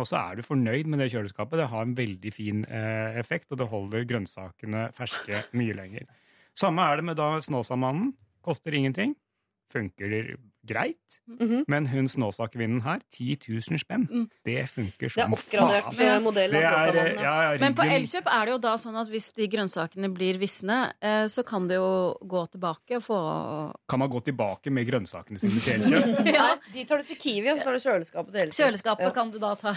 Og så er du fornøyd med det kjøleskapet. Det har en veldig fin eh, effekt, og det holder grønnsakene ferske mye lenger. Samme er det med da Snåsamannen. Koster ingenting. funker greit. Mhm. Men hun Snåsa-kvinnen her, 10 000 spenn. Mm. Det funker Det er oppgradert faen. modell av Snåsamannen. ja, Ja. ja, Men på Elkjøp er det jo da sånn at hvis de grønnsakene blir visne, eh, så kan det jo gå tilbake og få Kan man gå tilbake med grønnsakene sine til Elkjøp? [LAUGHS] [LAUGHS] ja. De tar du til Kiwi, og så tar du kjøleskapet til Elkjøp. Kjøleskapet Ja. kan du da ta.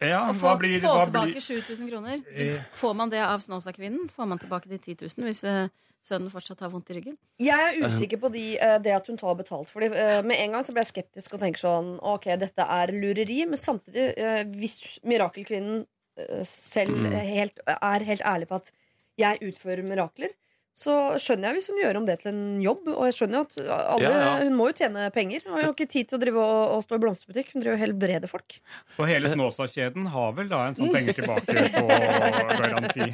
Ja, Og hva få, blir, få hva tilbake 7000 kroner. Eh. Får man det av Snåsakvinnen? Får man tilbake de 10 000 hvis uh, sønnen fortsatt har vondt i ryggen? Jeg er usikker på de, uh, det at hun tar betalt. Fordi Uh, Med en gang så ble jeg skeptisk og tenker sånn Ok, dette er lureri. Men samtidig, hvis mirakelkvinnen selv Mm. helt, er helt ærlig på at jeg utfører mirakler, så skjønner jeg hvis hun gjør om det til en jobb. Og jeg skjønner jo at alle, Ja, ja. hun må jo tjene penger. Og hun har ikke tid til å drive og, og stå i blomsterbutikk. Hun driver og helbreder folk. Og hele Snåsa-kjeden har vel da en sånn penger tilbake på garanti.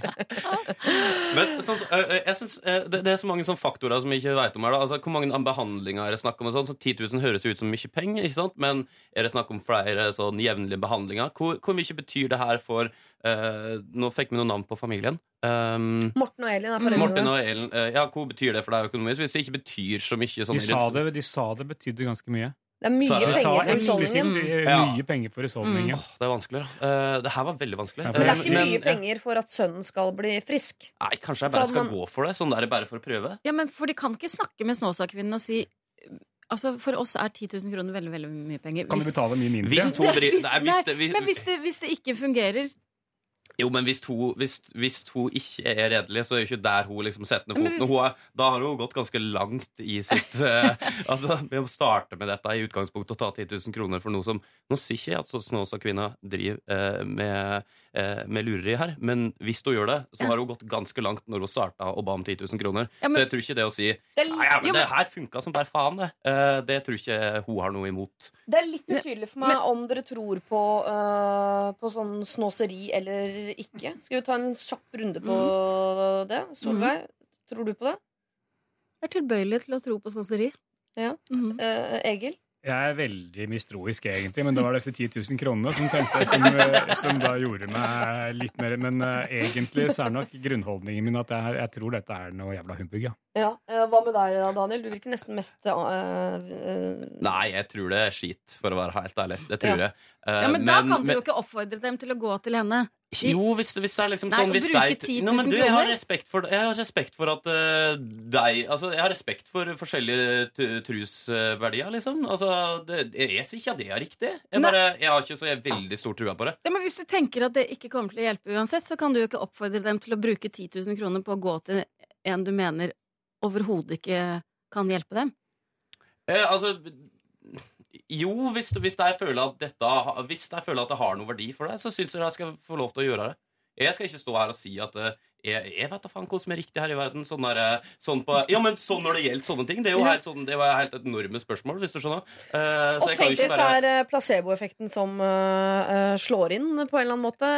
[LAUGHS] Men sånn, øh, øh, jeg synes, øh, det, det er så mange sånne faktorer som vi ikke vet om her. Da. Altså, hvor mange behandlinger er det snakk om? og Sånn, så 10 000 høres ut som mye penger, ikke sant? men er det snakk om flere sånn jevnlige behandlinger? Hvor, hvor mye betyr det her for øh, Nå fikk vi noen navn på familien. Um, Morten og Elin er Morten foreldrene. og Ellen. øh, ja, Hvor betyr det for deg økonomisk? Hvis det ikke betyr så mye sånn De sa det- det, de sa det betydde ganske mye. Det er mye Så- penger sa for husholdningen. mye penger for husholdningen. Åh, det er vanskelig, da. Uh, det her var veldig vanskelig. Ja, Men det er Uh, ikke mye men- penger for at sønnen skal bli frisk. Nei, kanskje jeg Så bare skal man- gå for det? Sånn der bare for å prøve? Ja, men for de kan ikke snakke med Snåsakvinnen og si Altså, For oss er 10 000 kroner veldig veldig mye penger. Kan du betale mye mindre? Hvis [LAUGHS] hvis- Nei, hvis det, hvis, Men hvis det, hvis det ikke fungerer Jo, men hvis hun, hvis, hvis hun ikke er redelig, så er jo ikke der hun liksom setter ned foten. Er, da har hun gått ganske langt i sitt uh, [LAUGHS] Altså, Ved å starte med dette i utgangspunktet og ta 10 000 kroner for noe som Nå sier ikke jeg at Snåsa-kvinna driver uh, med, eh, med lureri her, men hvis hun gjør det, så Ja. har hun gått ganske langt når hun starta og ba om 10 000 kroner. Ja, men- Så jeg tror ikke det å si Det er, Nei, ja, men Jo, men- det her funka som bare faen, det. Eh, det tror ikke hun har noe imot. det er litt utydelig for meg om dere tror på, uh, på sånn snåseri eller ikke. Skal vi ta en kjapp runde på det? Solveig, tror du på det? Jeg er tilbøyelig til å tro på snåseri. Ja. Mm -hmm. uh, Egil? Jeg er veldig mistroisk, egentlig, men det var disse 10 000 kronene som, tenkte, som, eh, som da gjorde meg litt mer Men uh, egentlig så er nok grunnholdningen min at jeg, jeg tror dette er noe jævla humbug, ja. Ja. eh, hva med deg, da, Daniel? Du virker nesten mest uh, uh... Nei, jeg tror det er skit, for å være helt ærlig. Det tror Ja. jeg. Eh, Ja, men da kan du jo ikke oppfordre dem til å gå til henne. Jo, hvis, hvis det er liksom Nei, sånn hvis bruke no, 10 000 men du, jeg har for, jeg har respekt for at uh, deg Altså, jeg har respekt for forskjellige trusverdier, liksom. Altså, det, jeg sier ikke at det er riktig. Jeg, bare, jeg har ikke så jeg veldig stor trua på det. Ja, men Hvis du tenker at det ikke kommer til å hjelpe uansett, så kan du jo ikke oppfordre dem til å bruke 10 000 kroner på å gå til en du mener overhodet ikke kan hjelpe dem. Eh, altså Jo, hvis, hvis, jeg føler at dette, hvis jeg føler at det har noe verdi for deg, så syns jeg jeg skal få lov til å gjøre det. Jeg skal ikke stå her og si at eh, jeg, jeg vet da faen hva som er riktig her i verden. Sånn der, eh, sånn på, ja, men sånn når det gjelder sånne ting. Det er jo helt, sånn, det var helt et enorme spørsmål, hvis du skjønner. Uh, så Og tenk hvis det er eh, placeboeffekten som uh, slår inn på en eller annen måte.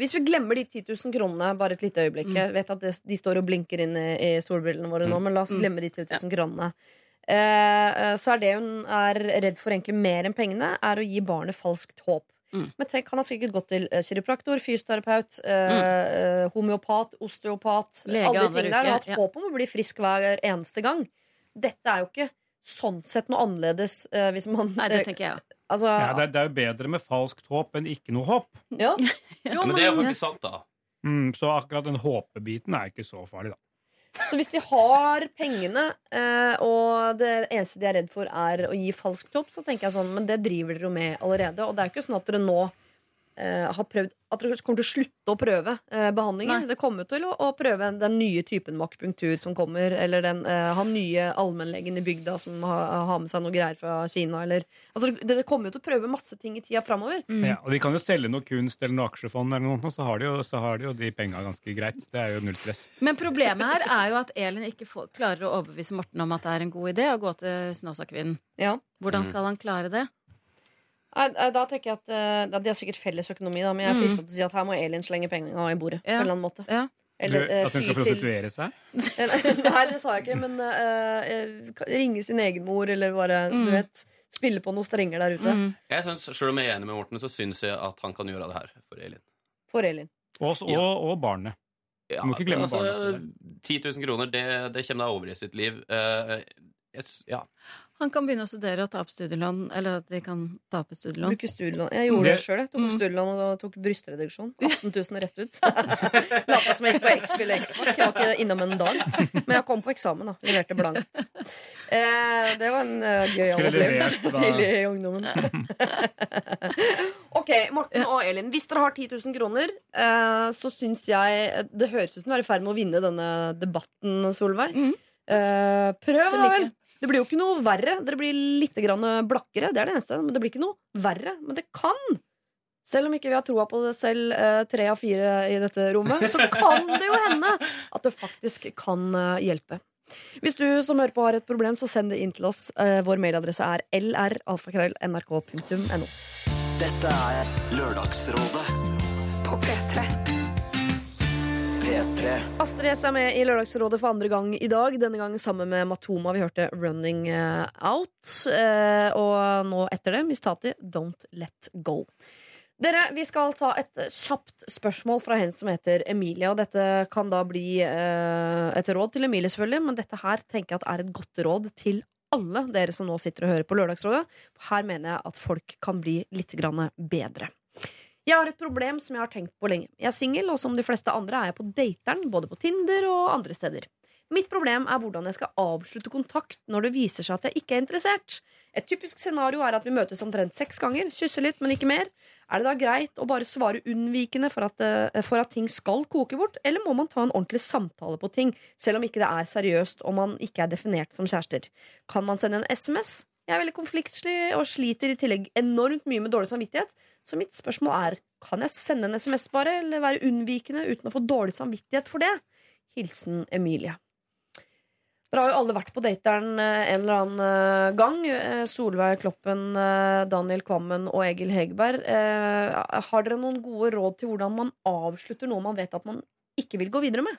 Hvis vi glemmer de 10 000 kronene bare et lite øyeblikk Jeg vet at de står og blinker inn i, i solbrillene våre nå, Mm. men la oss Mm. glemme de 10 000 kronene. Eh, eh, så er det hun er redd for egentlig mer enn pengene, er å gi barnet falskt håp. Mm. Men tenk, han har sikkert gått til eh, kiropraktor, fysioterapeut, mm. eh, homeopat, osteopat Lege Alle de tingene der. Og hatt ja. håp om å bli frisk hver eneste gang. Dette er jo ikke sånn sett noe annerledes eh, hvis man Nei, det tenker jeg òg. Altså, ja det, er- det er jo bedre med falskt håp enn ikke noe håp. ja. [LAUGHS] Jo, Men det er jo faktisk sant, da. Mm, så akkurat den håpebiten er ikke så farlig, da. Så hvis de har pengene, eh, og det eneste de er redd for, er å gi falskt håp, så tenker jeg sånn, men det driver dere jo med allerede. Og det er jo ikke sånn at dere nå har prøvd At dere kommer til å slutte å prøve eh, behandlinger. Nei. Det kommer til å, å prøve den nye typen med akupunktur som kommer, eller den, eh, han nye allmennlegen i bygda som har, har med seg noe greier fra Kina, eller altså, Dere kommer jo til å prøve masse ting i tida framover. Mm. Ja, og de kan jo selge noe kunst eller noe aksjefond, eller noe, så har de jo, så har de, jo de penga ganske greit. Det er jo null stress. Men problemet her er jo at Elin ikke får, klarer å overbevise Morten om at det er en god idé å gå til Snåsakvinnen. Ja. Hvordan Mm. skal han klare det? Eh, Da tenker jeg at da- De har sikkert felles økonomi, da, men jeg er frista til å si at her må Elin slenge pengene i bordet. Ja. På en eller annen måte Ja. Eller, eh, At hun skal prostituere seg? [LAUGHS] Nei, det sa jeg ikke, men eh, ringe sin egen mor, eller bare Mm. du vet, spille på noen strenger der ute. Mm. Jeg synes, Selv om jeg er enig med Morten, så syns jeg at han kan gjøre det her for Elin. For Elin. Og, og, Ja. og barnet. Ja, Du må ikke glemme altså, barnet. 10 000 kroner, det, det kommer deg over i sitt liv. Uh, jeg ja. Han kan begynne å studere og ta opp studielån. Eller at de kan ta opp studielån. Bruke studielån. Jeg gjorde det, Det- sjøl. Tok opp Mm. studielån og tok brystreduksjon. 18 000 rett ut. [LAUGHS] Lata som jeg gikk på X-Fill og X-Mark. Jeg var ikke innom en dag. Men jeg kom på eksamen, da. Leverte blankt. Eh, det var en uh, gøyal Skulle opplevelse [LAUGHS] tidlig i ungdommen. [LAUGHS] ok, Morten og Elin. Hvis dere har 10 000 kroner, eh, så syns jeg Det høres ut som du er i ferd med å vinne denne debatten, Solveig. Mm. Eh, prøv, da vel. Det blir jo ikke noe verre. Dere blir litt blakkere, det er det eneste. Men det blir ikke noe verre. Men det kan. Selv om ikke vi har troa på det selv, eh, tre av fire i dette rommet, så kan det jo hende at det faktisk kan eh, hjelpe. Hvis du som hører på har et problem, så send det inn til oss. Eh, Vår mailadresse er lralfakrøll.nrk.no. Dette er Lørdagsrådet på P3. P3. Astrid S er med i Lørdagsrådet for andre gang i dag. Denne gangen sammen med Matoma. Vi hørte 'Running eh, Out'. eh, Og nå etter det Mistati 'Don't Let Go'. Dere, Vi skal ta et kjapt spørsmål fra hen som heter Emilie. Og dette kan da bli eh, et råd til Emilie, selvfølgelig, men dette her tenker jeg at er et godt råd til alle dere som nå sitter og hører på Lørdagsrådet. Her mener jeg at folk kan bli litt bedre. Jeg har et problem som jeg har tenkt på lenge. Jeg er singel, og som de fleste andre er jeg på dateren, både på Tinder og andre steder. Mitt problem er hvordan jeg skal avslutte kontakt når det viser seg at jeg ikke er interessert. Et typisk scenario er at vi møtes omtrent seks ganger, kysser litt, men ikke mer. Er det da greit å bare svare unnvikende for at, eh, for at ting skal koke bort, eller må man ta en ordentlig samtale på ting, selv om ikke det er seriøst og man ikke er definert som kjærester? Kan man sende en SMS? Jeg er veldig konfliktsky og sliter i tillegg enormt mye med dårlig samvittighet. Så mitt spørsmål er kan jeg sende en SMS bare, eller være unnvikende uten å få dårlig samvittighet for det? Hilsen Emilie. Dere har jo alle vært på dateren eh, en eller annen eh, gang. Eh, Solveig Kloppen, Daniel Kvammen og Egil Hegerberg. Har dere noen gode råd til hvordan man avslutter noe man vet at man ikke vil gå videre med?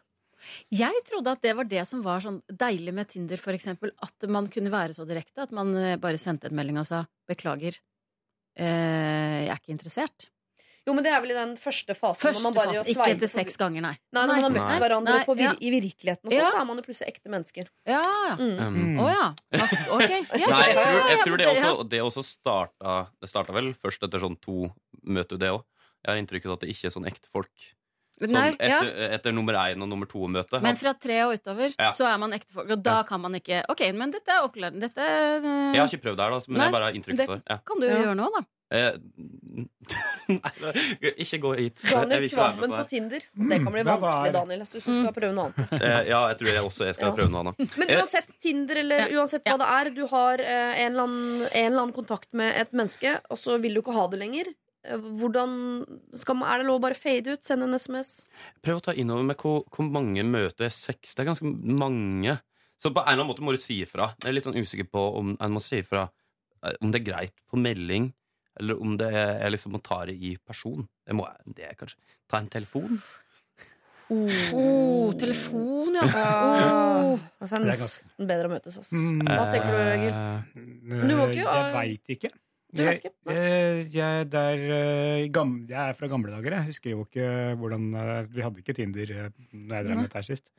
Jeg trodde at det var det som var sånn deilig med Tinder, for eksempel. At man kunne være så direkte. At man eh, bare sendte en melding og sa 'beklager, eh, jeg er ikke interessert'. Jo, men Det er vel i den første fasen. Første fasen. man bare fase. Ikke etter seks ganger, nei. Nei, når man har møtt Nei. hverandre Nei, på vir ja. i virkeligheten, og så, Ja. så er man jo plutselig ekte mennesker. Ja, ja. Mm. Um, oh, ja. Ok. Ja, [LAUGHS] Nei, jeg tror, jeg tror det, også, det også starta Det starta vel først etter sånn to møter, det òg. Jeg har inntrykk av at det ikke er sånn ekte folk. Sånn etter, ja. etter, nummer én og nummer to-møte. Men fra tre og utover Ja. så er man ektefolk, og da kan man ikke Ok, men dette er oppklarende. Dette uh... Jeg har ikke prøvd det her, da, men Nei, jeg bare har inntrykk av det. Ja. kan du Ja. gjøre nå, da. Eh, [LAUGHS] Nei, ikke gå hit. Daniel Kvammen på på det. Tinder. Det kan bli vanskelig, Daniel. Jeg syns du skal prøve noe annet. [LAUGHS] Eh, Ja, jeg tror jeg også jeg skal Ja. prøve noe annet. Men uansett Tinder eller Ja. uansett hva det er, du har en, eller annen, en eller annen kontakt med et menneske, og så vil du ikke ha det lenger. Eh, Hvordan skal man, Er det lov å bare fade ut? Sende en SMS? Prøv å ta innover med hvor, hvor mange møter er sex. Det er ganske mange. Så på en eller annen måte må du si ifra. Jeg er litt sånn usikker på om en må si ifra eh, om det er greit på melding, eller om det er er liksom å ta det i person. Det må jeg, det er kanskje Ta en telefon. Oh, telefon, ja. Oh. altså, det er nesten bedre å møtes, ass. Mm. Hva tenker du, Egil? Eh, du må ikke, Jeg eh, veit ikke. Du vet ikke? Jeg, jeg, der, eh, jeg er fra gamle dager. Jeg husker jo ikke hvordan eh, Vi hadde ikke Tinder da jeg drev med dette sist.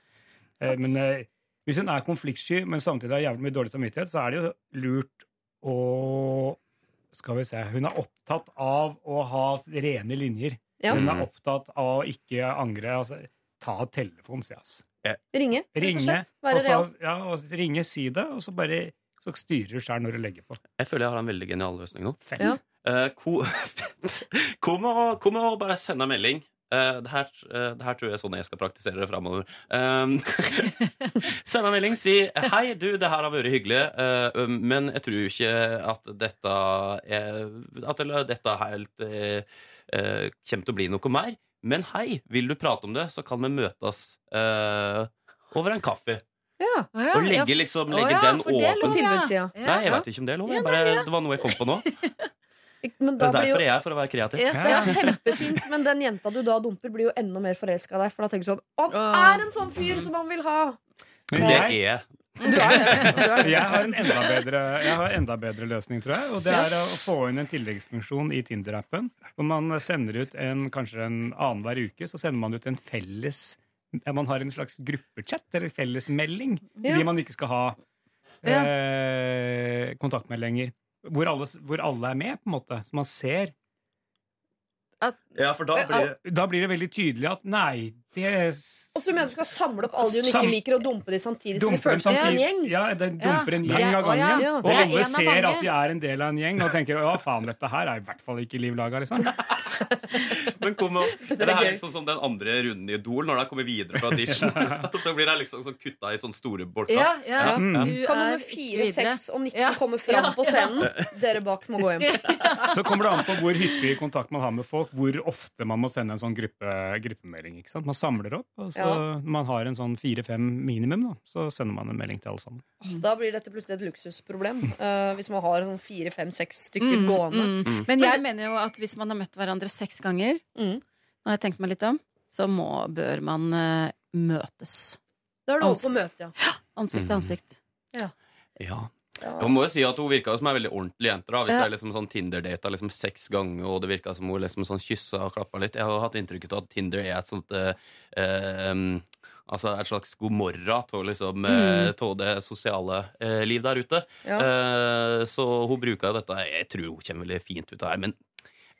Eh, Men eh, hvis hun er konfliktsky, men samtidig har jævlig mye dårlig samvittighet, så er det jo lurt å Skal vi se Hun er opptatt av å ha rene linjer. Ja. Hun Mm. er opptatt av å ikke angre. Altså, ta telefonen, si ass. Ringe, rett og slett. Være real. ja, og ringe, si det, og så bare så styrer sjøl når dere legger på. Jeg føler jeg har en veldig genial løsning nå. Fett. Ja. Uh, ko- Kom og, kom og bare send en melding. Uh, det, her, uh, det her tror jeg er sånn jeg skal praktisere det framover. Um, [LAUGHS] send en melding, si 'Hei, du, det her har vært hyggelig, eh, men jeg tror ikke at dette er At eller, dette helt kommer til å bli noe mer. Men hei, vil du prate om det, så kan vi møtes eh, over en kaffe. Ja. Å ja, Og legge, liksom, Å legge ja, den for det er åpen. lov, ja. Ja. Nei, jeg vet ikke om det er lov. Ja, Jeg bare, ja. det var noe jeg kom på nå. [LAUGHS] Men Det da er blir jo derfor jeg er for å være kreativ. Ja. det er kjempefint, men den jenta du da dumper, blir jo enda mer forelska i deg. For da tenker du sånn Han er en sånn fyr som han vil ha! Men Det jeg, er Du er det. Du er det. jeg har en enda bedre, jeg har enda bedre løsning, tror jeg. Og det er å få inn en tilleggsfunksjon i Tinder-appen. Hvor man sender ut en, kanskje en annenhver uke, så sender man ut en felles Man har en slags gruppechat eller fellesmelding. Ja. De man ikke skal ha Ja. eh, lenger. Hvor alle, hvor alle er med, på en måte. Så man ser. Ja, for da blir det Da blir det veldig tydelig at nei, det Og så mener du skal samle opp alle de hun ikke Sam- liker, og dumpe de samtidig, så de føler en, seg en gjeng? ja, den Ja. dumper en gjeng av ja. gangen. Ja. Og alle ser at de er en del av en gjeng og tenker ja, faen, dette her er i hvert fall ikke Liv Laga, liksom. [LAUGHS] Men kom, og- det er liksom som den andre runden i Idol, når de kommer videre fra audition. [LAUGHS] Og [LAUGHS] så blir de liksom sånn kutta i sånne store bolker. Ja, ja. Mm. Du Kan er nummer fire, seks og 19 Ja. komme fram Ja. på scenen? Dere bak må gå hjem. Så kommer det an på hvor hyppig kontakt man har med folk, hvor ofte man må sende en sånn gruppe, gruppemelding. ikke sant? Man samler opp, og så Ja. når man har en sånn fire-fem minimum, da, så sender man en melding til alle sammen. Da blir dette plutselig et luksusproblem. uh, [LAUGHS] hvis man har sånn fire, fem, seks stykker Mm, gående. mm. Men jeg mener jo at hvis man har møtt hverandre seks ganger, Mm. nå har jeg tenkt meg litt om, så må, bør man uh, møtes. Da er det over på møte, ja. [GASPS] Ansikt til Mm. ansikt. Ja. ja. Hun må jo si at hun virka som ei veldig ordentlig jente. da Hvis Ja. jeg liksom sånn Tinder-data liksom seks ganger, og det virka som hun liksom sånn kyssa og klappa litt. Jeg har hatt inntrykk av at Tinder er et sånt eh, eh, Altså et slags god morgen til liksom, mm. til det sosiale eh, liv der ute. Ja. Eh, så hun bruker jo dette. Jeg tror hun kommer veldig fint ut av det her, men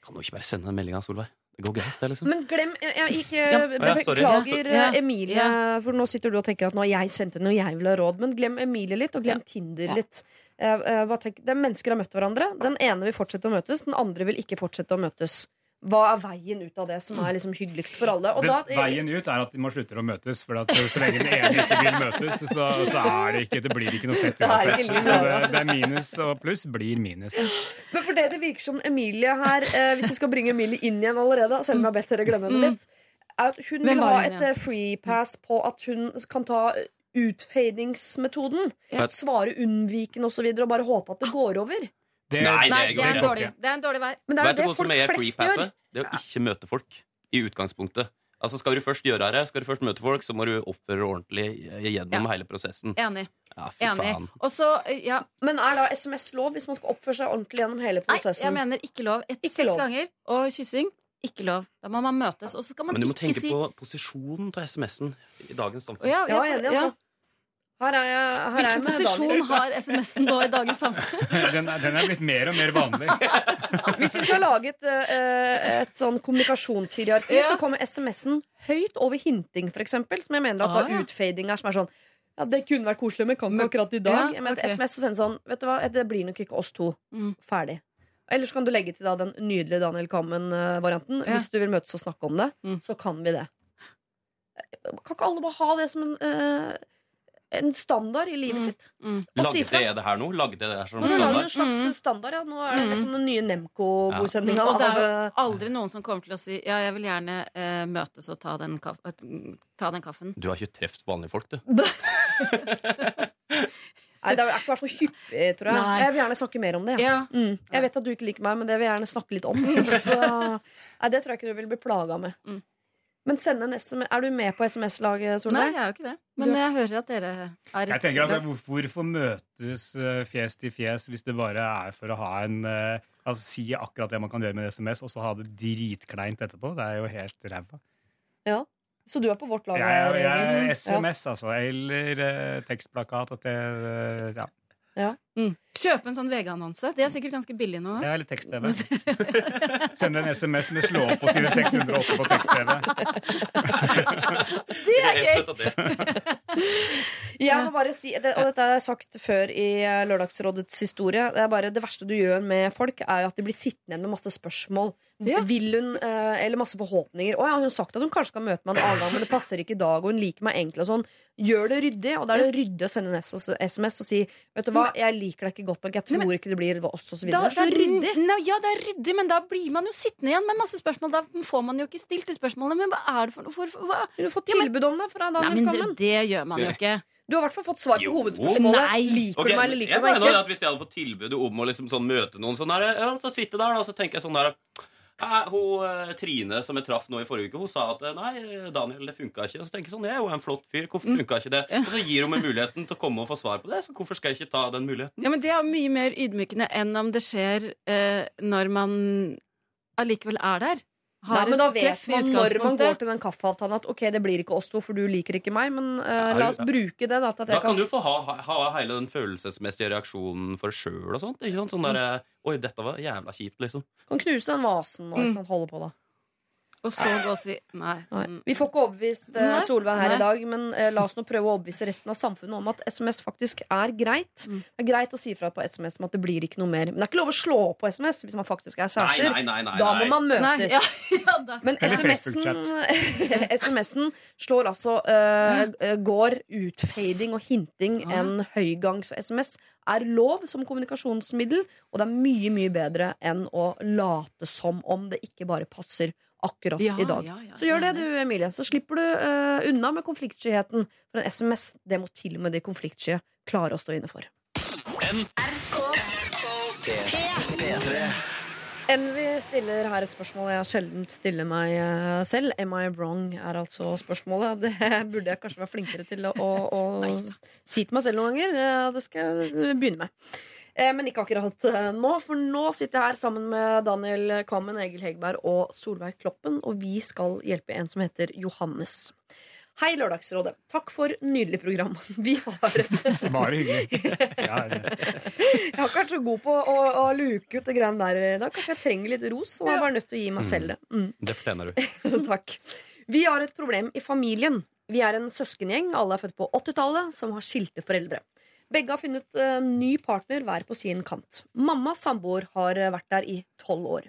kan hun ikke bare sende den meldinga, Solveig? Det går greit, det, liksom. Men glem jeg, jeg, ikke, Ja. be- Ja. Beklager Ja. eh, Emilie, Ja. for nå sitter du og tenker at nå har jeg sendt henne noe jeg vil ha råd. Men glem Emilie litt, og glem Tinder litt. Eh, uh, bare tenk, det er Mennesker har møtt hverandre. Den ene vil fortsette å møtes, den andre vil ikke fortsette å møtes. Hva er veien ut av det som er liksom hyggeligst for alle? Og Det, da, veien ut er at de må slutte å møtes, for at så lenge den ene ikke vil møtes, så, så er det ikke, det blir ikke noe fett Det er uansett. ikke Så det, det er minus og pluss blir minus. Men for det det virker som Emilie her eh, Hvis vi skal bringe Emilie inn igjen allerede, selv om jeg har bedt dere glemme henne litt, er at hun Mm. Vil ha et eh, free pass på at hun kan ta utfadingsmetoden. Svare unnvikende osv. Og, så videre, og bare håpe at det går over. Det, Nei, Nei, det er en dårlig, det er en dårlig vei. Men det er Vet du hva det som folk er flest gjør. Det er å ikke møte folk. I utgangspunktet. Altså Skal du først gjøre det, skal du først møte folk, så må du oppføre deg ordentlig gjennom Ja. hele prosessen. Enig. Ja, enig. faen. Og ja Men er da SMS lov hvis man skal oppføre seg ordentlig gjennom hele prosessen? Nei, jeg mener ikke lov. Et, Ikke seks lov. ganger. Og kyssing ikke lov. Da må man møtes. Og så skal man Men du må tenke si på posisjonen til SMS-en i dagens samfunn. ja, ja, ja, enig, ja. altså. Her er jeg, her er Hvilken jeg med posisjon har SMS-en nå i dagens samfunn? [LAUGHS] den, er, den er blitt mer og mer vanlig. [LAUGHS] Hvis vi skulle ha laget uh, et sånn kommunikasjonshierarki, Ja. så kommer SMS-en høyt over hinting, eksempel. Som jeg mener at Ah, da ja. utfading er som er sånn Ja, det kunne vært koselig, men kan ikke akkurat i dag. Ja, Jeg mener ok. SMS og sende sånn Vet du hva, det blir nok ikke oss to. Mm. Ferdig. Eller så kan du legge til da den nydelige Daniel Kammen-varianten. Ja. Hvis du vil møtes og snakke om det, Mm. så kan vi det. Kan ikke alle bare ha det som en, eh, en standard i livet Mm. sitt? Mm. Lagde jeg det her nå? Lagde jeg det her som Nå har en slags Mm. standard, ja. Nå er det Mm. liksom den nye Nemco-godkjenninga Og det er jo aldri noen som kommer til å si Ja, jeg vil gjerne eh, møtes og ta den, ta den kaffen. Du har ikke truffet vanlige folk, du. [LAUGHS] [LAUGHS] Nei, det er ikke hvert fall hyppig, tror jeg. Nei. Jeg vil gjerne snakke mer om det. Ja. Ja. Mm. Jeg vet at du ikke liker meg, men det vil jeg gjerne snakke litt om. [LAUGHS] Så, nei, det tror jeg ikke du vil bli plaga med. Men send en SMS Er du med på SMS-laget, Solveig? Nei, jeg er jo ikke det. Men Du- jeg hører at dere er Jeg tenker at hvor- Hvorfor møtes eh, fjes til fjes hvis det bare er for å ha en eh, Altså Si akkurat det man kan gjøre med en SMS, og så ha det dritkleint etterpå? Det er jo helt ræva. Så du er på vårt lag? Jeg, jeg, jeg, SMS, altså. Eller eh, tekstplakat. At det, eh, ja. Kjøpe en sånn VG-annonse. Det er sikkert ganske billig nå. Ja, eller tekst-TV. [LAUGHS] Send en SMS med 'slå opp' på side 608 på tekst-TV. Det er gøy! [LAUGHS] Jeg må bare si, det, og dette har jeg sagt før i eh, Lørdagsrådets historie. Det, er bare, det verste du gjør med folk, er at de blir sittende igjen med masse spørsmål. Ja. Vil hun, eh, Eller masse forhåpninger. Å ja, hun har sagt at hun kanskje skal møte meg en annen gang, men det passer ikke i dag, og hun liker meg egentlig og sånn. Gjør det ryddig, og da er det ryddig å sende en SMS og si Vet du hva, jeg liker deg ikke godt nok, jeg Nei, tror men- ikke det blir oss, og så Da, videre. Så ryddig. Ne, ja, det er ryddig, men da blir man jo sittende igjen med masse spørsmål. Da får man jo ikke stilt de spørsmålene. Men hva er det for noe? for hva? Du men- tilbud om det fra Nei, Daniel men det, det gjør man jo ikke. Du har i hvert fall fått svar på Jo. hovedspørsmålet. Nei. Liker okay, du meg, eller liker du meg mener ikke? at Hvis jeg hadde fått tilbudet om å liksom sånn møte noen sånn her, ja, så sitte der da, så tenker jeg sånn der «Hæ, hun, eh, Trine som jeg traff nå i forrige uke, hun sa at eh, nei, Daniel, det funka ikke. Og så tenker jeg sånn, jeg er jo en flott fyr, hvorfor funka ikke det? Og så gir hun meg muligheten til å komme og få svar på det, så hvorfor skal jeg ikke ta den muligheten? Ja, men Det er mye mer ydmykende enn om det skjer eh, når man allikevel er der. Har Nei, men da vet man når man går til den kaffeavtalen at ok, det blir ikke oss to, for du liker ikke meg, men uh, la oss bruke det. Da, til at Da kan du få ha, ha, ha hele den følelsesmessige reaksjonen for deg sjøl og sånt. Ikke sant? Sånn der, Oi, dette var jævla kjipt, liksom. kan knuse den vasen og Mm. holde på, da. Og så gå og si nei. Nei. Mm. Vi får ikke overbevist uh, Solveig her Nei. i dag, men uh, la oss nå prøve å overbevise resten av samfunnet om at SMS faktisk er greit. Mm. Det er greit å si fra på SMS om at det blir ikke noe mer. Men det er ikke lov å slå opp på SMS hvis man faktisk er kjærester. nei, Da må man Nei, møtes. ja, [LAUGHS] ja. Men SMS-en SMS-en [LAUGHS] slår altså uh, Går utfading og hinting Ja. enn høygangs. SMS er lov som kommunikasjonsmiddel, og det er mye, mye bedre enn å late som om det ikke bare passer akkurat Ja, i dag. ja, ja, så gjør det, du, Emilie. Så slipper du uh, unna med konfliktskyheten. For en SMS det må til og med de konfliktsky klare å stå inne for. P3. Envy stiller her et spørsmål jeg sjelden stiller meg eh, selv. Am I wrong? er altså spørsmålet. Det burde jeg kanskje være flinkere til å, å, å si til meg selv noen ganger. Eh, Det skal jeg begynne med. Eh, Men ikke akkurat eh, nå, for nå sitter jeg her sammen med Daniel Kvammen, Egil Hegberg og Solveig Kloppen, og vi skal hjelpe en som heter Johannes. Hei, Lørdagsrådet. Takk for nydelig program. [LAUGHS] Vi har et [LAUGHS] Bare hyggelig. Jeg har ikke vært så god på å, å luke ut det greiene der i dag. Kanskje jeg trenger litt ros, og er bare nødt til å gi meg selv det. Mm. Det fortjener du. [LAUGHS] Takk. Vi har et problem i familien. Vi er en søskengjeng, alle er født på 80-tallet, som har skilte foreldre. Begge har funnet uh, ny partner hver på sin kant. Mamma, samboer, har eh, vært der i tolv år.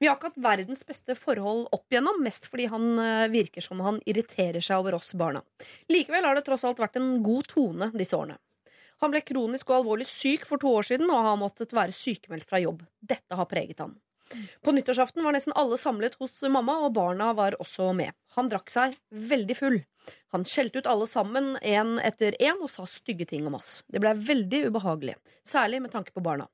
Vi har ikke hatt verdens beste forhold opp igjennom, mest fordi han eh, virker som han irriterer seg over oss barna. Likevel har det tross alt vært en god tone disse årene. Han ble kronisk og alvorlig syk for to år siden og har måttet være sykemeldt fra jobb. Dette har preget han. På nyttårsaften var nesten alle samlet hos mamma, og barna var også med. Han drakk seg veldig full. Han skjelte ut alle sammen én etter én og sa stygge ting om oss. Det ble veldig ubehagelig, særlig med tanke på barna.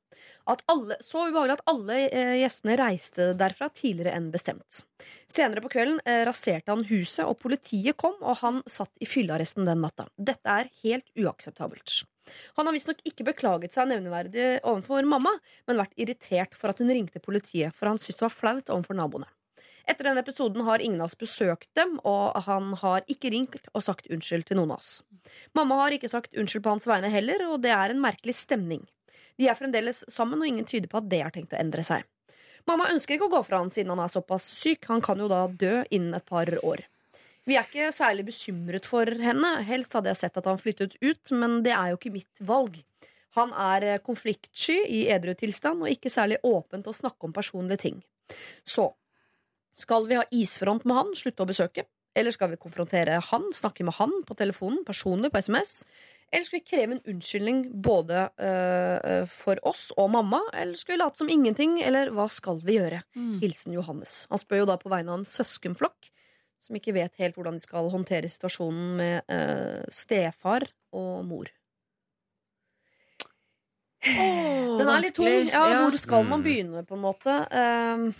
Alle, så ubehagelig at alle eh, gjestene reiste derfra tidligere enn bestemt. Senere på kvelden eh, raserte han huset, og politiet kom, og han satt i fyllearresten den natta. Dette er helt uakseptabelt. Han har visstnok ikke beklaget seg nevneverdig overfor mamma, men vært irritert for at hun ringte politiet, for han syntes det var flaut overfor naboene. Etter denne episoden har ingen av oss besøkt dem, og han har ikke ringt og sagt unnskyld til noen av oss. Mamma har ikke sagt unnskyld på hans vegne heller, og det er en merkelig stemning. De er fremdeles sammen, og ingen tyder på at det har tenkt å endre seg. Mamma ønsker ikke å gå fra han siden han er såpass syk, han kan jo da dø innen et par år. Vi er ikke særlig bekymret for henne, helst hadde jeg sett at han flyttet ut, men det er jo ikke mitt valg. Han er eh, konfliktsky i edru tilstand og ikke særlig åpen til å snakke om personlige ting. Så skal vi ha isfront med han, slutte å besøke? Eller skal vi konfrontere han, snakke med han på telefonen, personlig på SMS? Eller skal vi kreve en unnskyldning både øh, for oss og mamma? Eller skal vi late som ingenting? Eller hva skal vi gjøre? Mm. Hilsen Johannes. Han spør jo da på vegne av en søskenflokk som ikke vet helt hvordan de skal håndtere situasjonen med øh, stefar og mor. Den er litt tung. Ja, Ja. Hvor skal man Mm. begynne, på en måte? Um,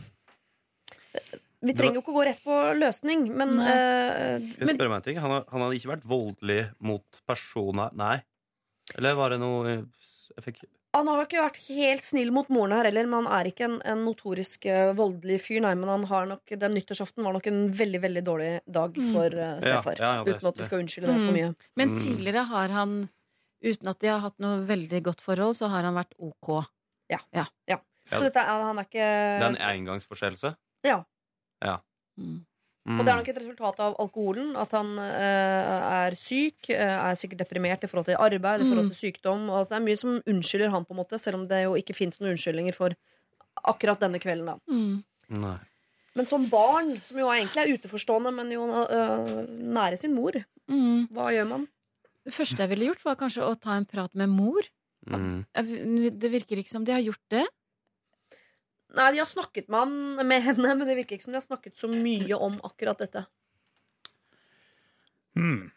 vi trenger jo ikke gå rett på løsning, men, uh, jeg men spørre meg en ting? Han, har- han hadde ikke vært voldelig mot personer Nei. Eller var det noe jeg fikk han har ikke vært helt snill mot moren her heller, men han er ikke en, en notorisk eh, voldelig fyr. Nei, men han har nok, den nyttårsaften var nok en veldig veldig dårlig dag Mm. for uh, stefar. Ja, ja, ja, uten at vi skal unnskylde det for Mm. mye. Men Mm. tidligere har han, uten at de har hatt noe veldig godt forhold, så har han vært OK. Så Ja. dette er, han er ikke Det er en engangsforseelse? Mm. Mm. Og det er nok et resultat av alkoholen. At han eh, er syk, eh, er sikkert deprimert i forhold til arbeid, i forhold Mm. til sykdom. Og altså, det er mye som unnskylder han, på en måte selv om det jo ikke finnes noen unnskyldninger for akkurat denne kvelden. da Mm. Nei. Men som barn, som jo egentlig er uteforstående, men jo øh, nære sin mor, Mm. hva gjør man? Det første jeg ville gjort, var kanskje å ta en prat med mor. Mm. Det virker ikke som de har gjort det. Nei, De har snakket med, han, med henne, men det virker ikke som de har snakket så mye om akkurat dette. Hmm.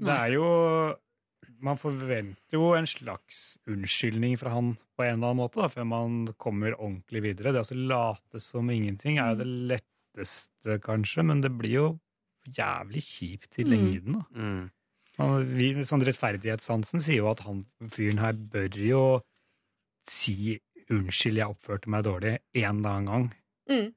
Det er jo Man forventer jo en slags unnskyldning fra han på en eller annen måte, da, før man kommer ordentlig videre. Det å så late som ingenting er jo det letteste, kanskje, men det blir jo jævlig kjipt i Mm. lengden. da. Mm. Og vi, sånn rettferdighetssansen sier jo at han fyren her bør jo si 'unnskyld, jeg oppførte meg dårlig' annen gang. Mm.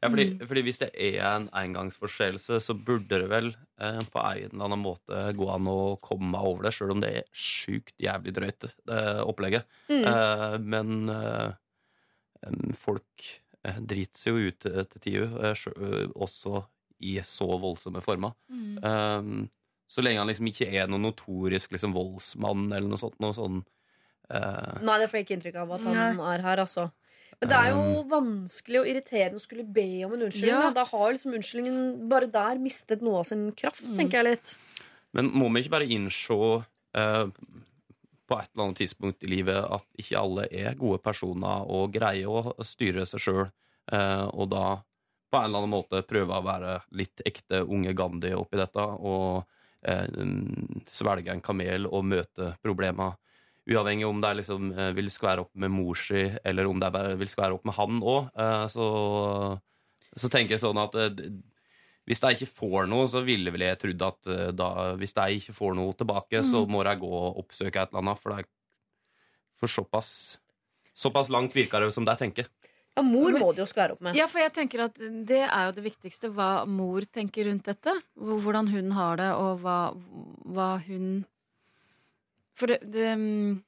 Ja, fordi, Mm. fordi hvis det er en engangsforseelse, så burde det vel eh, på en eller annen måte gå an å komme meg over det, sjøl om det er sjukt jævlig drøyt, det opplegget. Mm. Eh, men eh, folk eh, driter seg jo ut til, tider, eh, eh, også i så voldsomme former. Mm. Så lenge han liksom ikke er noen notorisk liksom, voldsmann eller noe sånt. Noe sånn, eh, Nei, det får jeg ikke inntrykk av at han er her, altså. Men det er jo vanskelig og irriterende å skulle be om en unnskyldning. Ja. Da. har liksom unnskyldningen bare der mistet noe av sin kraft, Mm. tenker jeg litt. Men må vi ikke bare innse uh, på et eller annet tidspunkt i livet at ikke alle er gode personer og greier å styre seg sjøl, og da på en eller annen måte prøve å være litt ekte unge Gandhi oppi dette og uh, svelge en kamel og møte problemer. Uavhengig om de liksom, eh, vil skvære opp med mor si, eller om det er, vil skvære opp med han òg, så, så tenker jeg sånn at eh, hvis de ikke får noe, så ville vel jeg trodd at eh, da, hvis de ikke får noe tilbake, så må de gå og oppsøke et eller annet. For, det er, for såpass, såpass langt virker det som de tenker. Ja, mor må det jo skvære opp med. Ja, for jeg tenker at det er jo det viktigste. Hva mor tenker rundt dette. Hvordan hun har det, og hva, hva hun For det, det mm,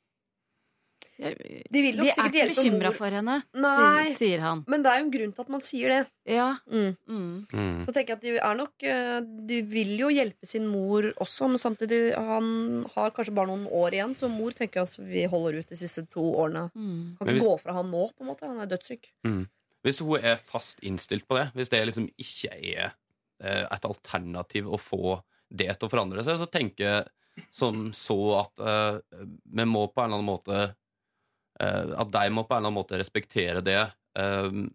jeg- De vil De er ikke bekymra for henne, Nei. sier, han. Men det er jo en grunn til at man sier det. Ja. Mm. Mm. Så tenker jeg at de er nok eh, De vil jo hjelpe sin mor også, men samtidig Han har kanskje bare noen år igjen, så mor tenker at vi holder ut de siste to årene. Mm. Kan ikke hvis- gå fra han nå, på en måte. Han er dødssyk. Hvis hun er fast innstilt på det, hvis det liksom ikke er eh, et alternativ å få det til å forandre seg, så tenker jeg som så at uh, vi må på en eller annen måte uh, At de må på en eller annen måte respektere det. Uh,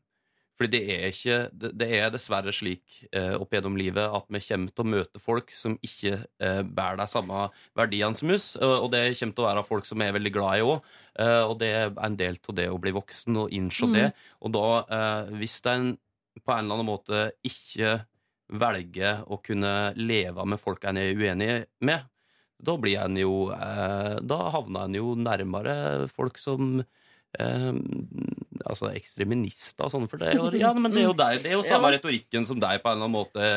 fordi det er ikke Det, det er dessverre slik uh, opp gjennom livet at vi kommer til å møte folk som ikke uh, bærer de samme verdiene som oss, og og det kommer til å være folk som er veldig glad i òg. og det er en del av det å bli voksen og innse Mm. det. Og da, hvis en på en eller annen måte ikke velger å kunne leve med folk en er uenig med, da blir en jo eh, Da havner en jo nærmere folk som eh, altså ekstreminister og sånn, for det er jo, ja, men det er jo, [LAUGHS] deg, det er jo samme Ja. retorikken som deg på en eller annen måte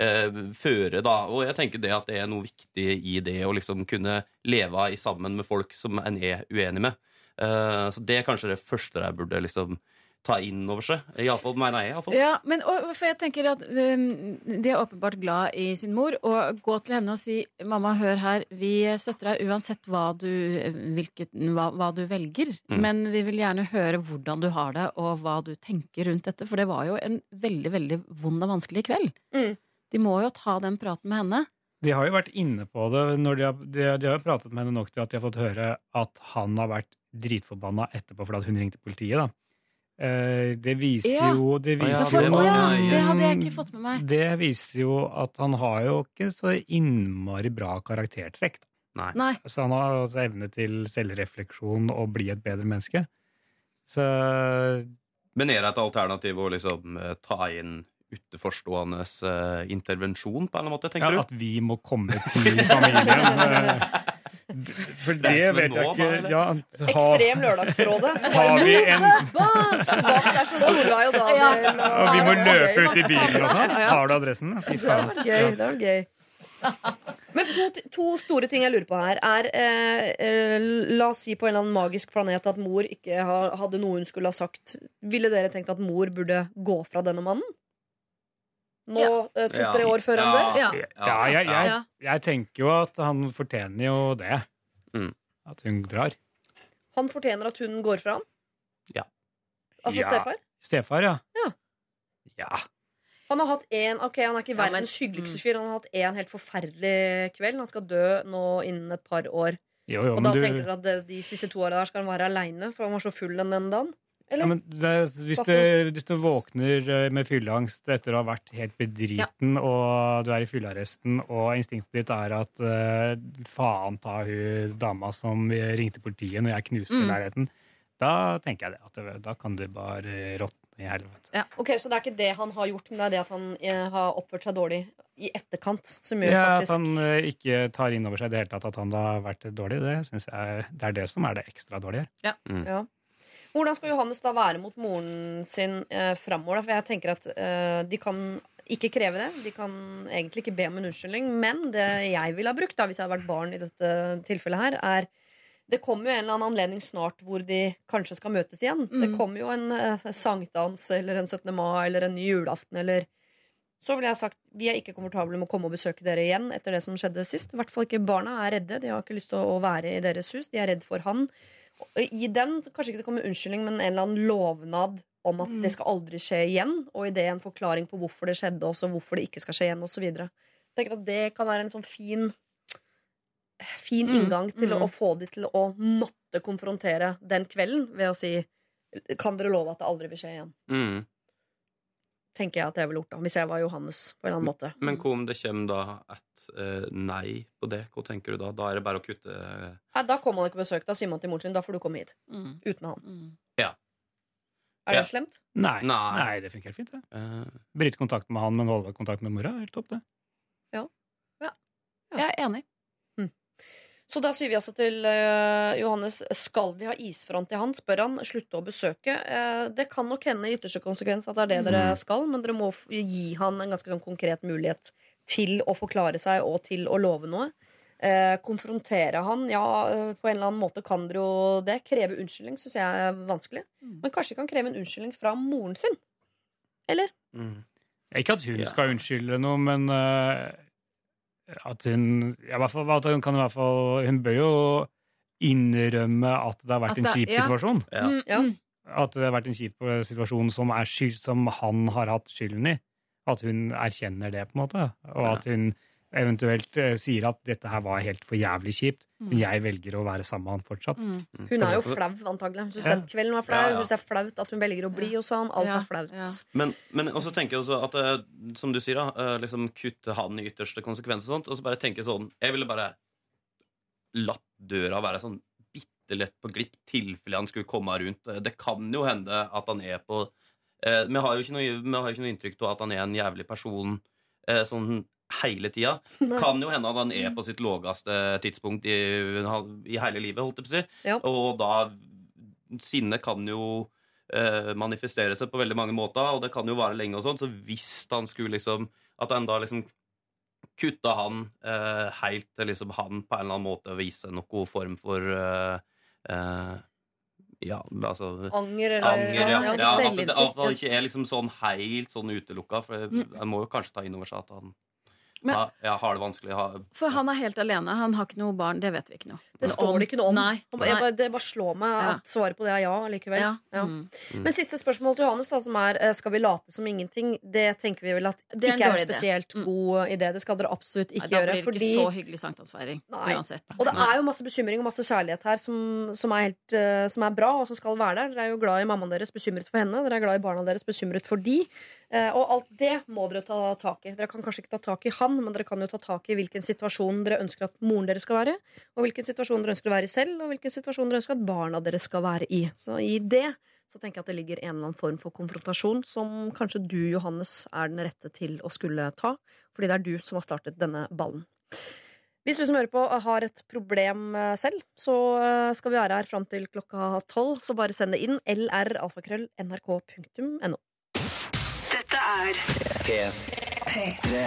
eh, fører, da. Og jeg tenker det at det er noe viktig i det å liksom kunne leve i sammen med folk som en er uenig med. Eh, så det er kanskje det første jeg burde liksom ta inn over seg. Iallfall mener jeg. i alle fall. Ja, men og, for jeg tenker at um, De er åpenbart glad i sin mor. Og gå til henne og si 'mamma, hør her, vi støtter deg uansett hva du, hvilket, hva, hva du velger'. Mm. Men vi vil gjerne høre hvordan du har det, og hva du tenker rundt dette. For det var jo en veldig, veldig vond og vanskelig kveld. Mm. De må jo ta den praten med henne. De har jo vært inne på det når de har, de, de har pratet med henne nok til at de har fått høre at han har vært dritforbanna etterpå fordi hun ringte politiet. da. Eh, det viser Ja. jo Det viser ja, for, jo det hadde jeg ikke fått med meg. Det viser jo at han har jo ikke så innmari bra karaktertrekk. Nei. Nei. Så han har også evne til selvrefleksjon og bli et bedre menneske. Så Men er det et alternativ å liksom eh, ta inn utenforstående eh, intervensjon, på en eller annen måte, tenker ja, du? at vi må komme til familien. [LAUGHS] For det Det vet jeg nå, ikke. da. Ja, ha- Ekstrem Lørdagsrådet. [LAUGHS] Har vi en Bak der står Solveig og Daniel. Og vi må løpe ut i bilen og sånn? Har du adressen? Fy Det var faen. gøy. Det var gøy. Men to, to store ting jeg lurer på her, er eh, eh, La oss si på en eller annen magisk planet at mor ikke hadde noe hun skulle ha sagt. Ville dere tenkt at mor burde gå fra denne mannen? Nå, Ja. eh, to-tre år før han dør? Ja. Ja, jeg, jeg, jeg tenker jo at han fortjener jo det. Mm. At hun drar. Han fortjener at hun går fra han? Ja. Altså Ja. stefar? Stefar, ja. Ja. Ja. Han har hatt en, ok, han er ikke Ja, men- verdens hyggeligste fyr. Han har hatt en helt forferdelig kveld. Han skal dø nå innen et par år. Jo, jo, Og men da du tenker du at de siste to åra der skal han være aleine, for han var så full den den dagen? Eller? ja, men det, hvis, du, hvis du våkner eh, med fylleangst etter å ha vært helt bedriten, og du er i fyllearresten, og instinktet ditt er at uh, faen ta hun dama som ringte politiet når jeg knuste Mm. leiligheten, da tenker jeg det. At det, da kan du bare råtne i helvete. Ok, Så det er ikke det han har gjort, men det er det at han eh, har oppført seg dårlig i etterkant, som gjør Ja, At han eh, ikke tar inn over seg i det hele tatt at han da har vært dårlig, det synes jeg det er det som er det ekstra dårlige. her. Ja. Hvordan skal Johannes da være mot moren sin eh, framover? For jeg tenker at eh, de kan ikke kreve det. De kan egentlig ikke be om en unnskyldning. Men det jeg ville ha brukt, da, hvis jeg hadde vært barn i dette tilfellet her, er det kommer jo en eller annen anledning snart hvor de kanskje skal møtes igjen. Det kommer jo en eh, sankthans eller en 17. mai eller en ny julaften eller Så ville jeg sagt vi er ikke komfortable med å komme og besøke dere igjen etter det som skjedde sist. I hvert fall ikke barna er redde. De har ikke lyst til å være i deres hus. De er redd for han. I den, kanskje ikke det kommer unnskyldning, men en eller annen lovnad om at det skal aldri skje igjen. Og i det en forklaring på hvorfor det skjedde, og hvorfor det ikke skal skje igjen, osv. Tenker at det kan være en sånn fin Fin Mm, inngang til å, mm. å få de til å måtte konfrontere den kvelden ved å si Kan dere love at det aldri vil skje igjen? Mm. Tenker jeg at jeg ville gjort da Hvis jeg var Johannes på en eller annen måte. Men hva om det kommer da et eh, nei på det? Hva tenker du da? Da er det bare å kutte eh, Nei, da kommer han ikke på besøk. Da sier man til moren sin da får du komme hit. Mm. Uten han. Mm. Ja. Er det Ja. slemt? Nei. Nei. Nei, det funker helt fint. det. eh, Bryte kontakt med han, men holde kontakt med mora. Helt topp, det. Jeg er enig. Så da sier vi altså til eh, Johannes Skal vi ha isfront til han? Spør han. Slutte å besøke. Eh, det kan nok hende i ytterste konsekvens at det er det dere skal, men dere må f- gi han en ganske sånn konkret mulighet til å forklare seg og til å love noe. Eh, konfrontere han. Ja, eh, på en eller annen måte kan dere jo det. Kreve unnskyldning syns jeg er vanskelig. Men kanskje de kan kreve en unnskyldning fra moren sin? Eller? mm. Ikke at hun Ja. skal unnskylde noe, men øh, at hun ja, hvert fall, at hun kan i hvert fall Hun bør jo innrømme at det har vært det, en kjip ja. situasjon. Ja. Mm, Ja. mm. At det har vært en kjip øh, situasjon som, er skyld, som han har hatt skylden i. At hun erkjenner det, på en måte. Og Ja. at hun eventuelt øh, sier at dette her var helt for jævlig kjipt, Mm. men jeg velger å være sammen med han fortsatt. Mm. Hun er jo flau, antagelig. Hun syns Ja. den kvelden var flau. Ja, ja. Hun syns er flaut at hun velger å bli hos han. Alt Ja, er flaut. ja. Men, men også tenker jeg også at eh, Som du sier, da eh, liksom kutte han i ytterste konsekvens og sånt. Og så bare tenke sånn Jeg ville bare latt døra være sånn bitte lett på glipp tilfelle han skulle komme rundt. Eh, Det kan jo hende at han er på eh, Vi har jo ikke noe, har ikke noe inntrykk av at han er en jævlig person eh, sånn hele tida. [LAUGHS] Kan jo hende at han er på sitt lågeste tidspunkt i, i hele livet, holdt jeg på å si. Ja. Og da Sinne kan jo uh, manifestere seg på veldig mange måter, og det kan jo vare lenge og sånn, så hvis han skulle liksom At han da liksom kutta han uh, helt til liksom han på en eller annen måte viser noe form for uh, Ja, altså Anger eller Anger, ja. ja, ja at det ja. ikke er liksom sånn helt sånn utelukka. For Mm. en må jo kanskje ta inn over seg at han Men- ha, ja, har det vanskelig. Ha, For han er helt alene. Han har ikke noe barn. Det vet vi ikke noe. Det står det ikke noe om. Nei. Jeg Nei. bare, det bare slår meg Ja. at svaret på det er ja likevel. Ja. Ja. Mm. Men siste spørsmål til Johannes, da, som er eh, skal vi late som ingenting, det tenker vi vel at Det er ikke er en spesielt idé. Mm. god idé. Det skal dere absolutt ikke ikke da gjøre. blir det Fordi, ikke så hyggelig sankthansfeiring. Uansett. og det er jo masse bekymring og masse kjærlighet her som, som, er helt, uh, som er bra, og som skal være der. Dere er jo glad i mammaen deres, bekymret for henne. Dere er glad i barna deres, bekymret for de. Eh, og alt det må dere ta tak i. Dere kan kanskje ikke ta tak i han, men dere kan jo ta tak i hvilken situasjon dere ønsker at moren deres skal være, og hvilken situasjon dere ønsker å være i selv, og hvilken situasjon dere ønsker at barna deres skal være i. Så i det så tenker jeg at det ligger en eller annen form for konfrontasjon som kanskje du, Johannes, er den rette til å skulle ta, fordi det er du som har startet denne ballen. Hvis du som hører på har et problem eh, selv, så eh, skal vi være her fram til klokka tolv. Så bare send det inn. lralfakrøll.nrk.no. Dette er P3.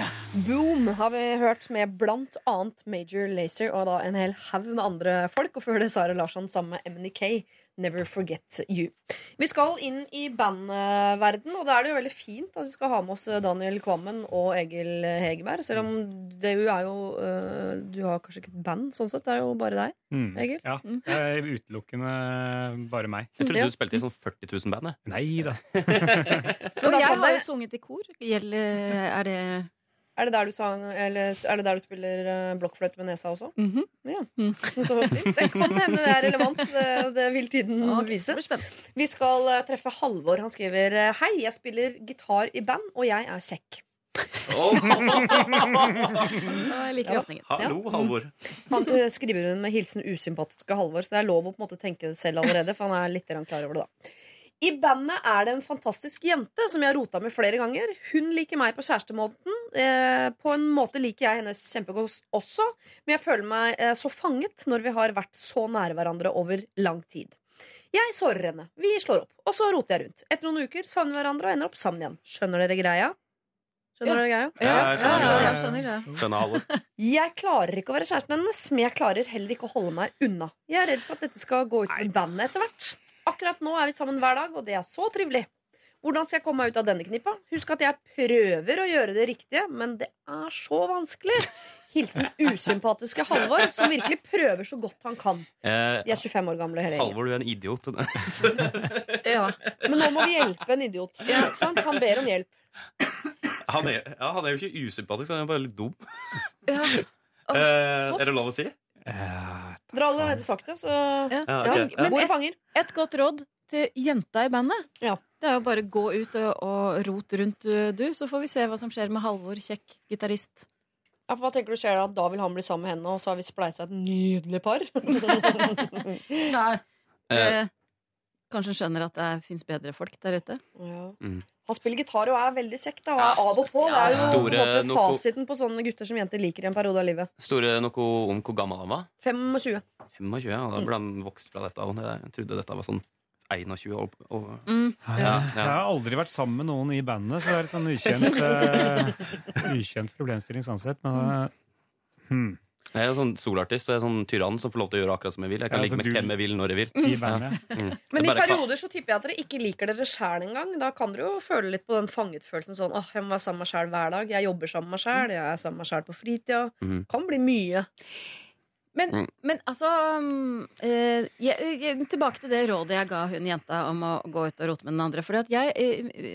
Boom har vi hørt med blant annet Major Lazer og da en hel haug med andre folk. Og før det Sara Larsson sammen med MNK. Never Forget You. Vi skal inn i bandverden, og da er det jo veldig fint at vi skal ha med oss Daniel Kvammen og Egil Hegerberg. Selv om det jo er jo uh, Du har kanskje ikke et band, sånn sett. Det er jo bare deg. Mm. Egil? Ja, det er utelukkende bare meg. jeg trodde Ja. du spilte i sånn 40 000 band. jeg. Nei da. [LAUGHS] Men da kan jeg har jo sunget i kor. Gjelder, er det Er det der du sang Eller er det der du spiller uh, blokkfløyte med nesa også? Mhm. Ja. Mm. [LAUGHS] Så det kan hende det er relevant. Det, det vil tiden Ok, vise. Vi skal eh, treffe Halvor. Han skriver eh, Hei, jeg spiller gitar i band, og jeg er kjekk. [LAUGHS] Oh, Jeg liker Ja. åpningen. Hallo, Halvor. Han eh, skriver hun med hilsen usympatiske Halvor, så det er lov å på en måte tenke det selv allerede. For han er litt klar over det da I bandet er det en fantastisk jente som jeg har rota med flere ganger. Hun liker meg på kjærestemåten. Eh, på en måte liker jeg hennes kjempegodt også, men jeg føler meg eh, så fanget når vi har vært så nære hverandre over lang tid. Jeg sårer henne. Vi slår opp. Og så roter jeg rundt. Etter noen uker savner vi hverandre og ender opp sammen igjen. Skjønner dere greia? Skjønner Ja. dere greia? Ja, jeg skjønner ja, jeg skjønner det. Skjønner alle. [LAUGHS] Jeg klarer ikke å være kjæresten hennes, men jeg klarer heller ikke å holde meg unna. Jeg er redd for at dette skal gå ut med bandet etter hvert. Akkurat nå er vi sammen hver dag, og det er så trivelig. Hvordan skal jeg komme meg ut av denne knippa? Husk at jeg prøver å gjøre det riktige, men det er så vanskelig. Hilsen usympatiske Halvor, som virkelig prøver så godt han kan. Eh, De er 25 år gamle hele. Halvor, du er en idiot. Ja. Men nå må vi hjelpe en idiot. Ikke sant? Han ber om hjelp. Han er, ja, han er jo ikke usympatisk, han er bare litt dum. Ja. Eh, er det lov å si? Eh, Dere har allerede sagt det, så Ja. Ja, ja. Bordet fanger. Et godt råd til jenta i bandet. Ja. Det er jo bare gå ut og, og rote rundt, uh, du, så får vi se hva som skjer med Halvor, kjekk gitarist. Ja, for hva tenker du skjer da? Da vil han bli sammen med henne, og så har vi spleisa et nydelig par? [LAUGHS] Nei. Eh, Eh, kanskje han skjønner at det fins bedre folk der ute. Ja. Mm. Han spiller gitar og er veldig kjekk. Da, og er av og på. Det er jo på en Store måte noe- fasiten på sånne gutter som jenter liker i en periode av livet. Store noe om hvor gammel han var? 25. 25, ja. Da ble han vokst fra dette. og Jeg trodde dette var sånn 21 år. Og, Mm. Ja, Jeg ja. har aldri vært sammen med noen i bandet, så det er et sånn ukjent, [LAUGHS] eh, ukjent problemstilling sånn sett. Men eh, hmm, jeg er sånn solartist, så jeg er sånn tyrann som får lov til å gjøre akkurat som jeg vil. Jeg kan Ja, ligge med du- hvem jeg vil, når jeg vil. i Mm. Men i er perioder så tipper jeg at dere ikke liker dere sjæl engang. Da kan dere jo føle litt på den fangetfølelsen sånn åh, jeg må være sammen med meg sjæl hver dag. Jeg jobber sammen med meg sjæl, jeg er sammen med meg sjæl på fritida. Mm. Kan bli mye. Men, Mm. men altså um, eh, jeg, jeg, Tilbake til det rådet jeg ga hun jenta om å gå ut og rote med den andre. Fordi at jeg,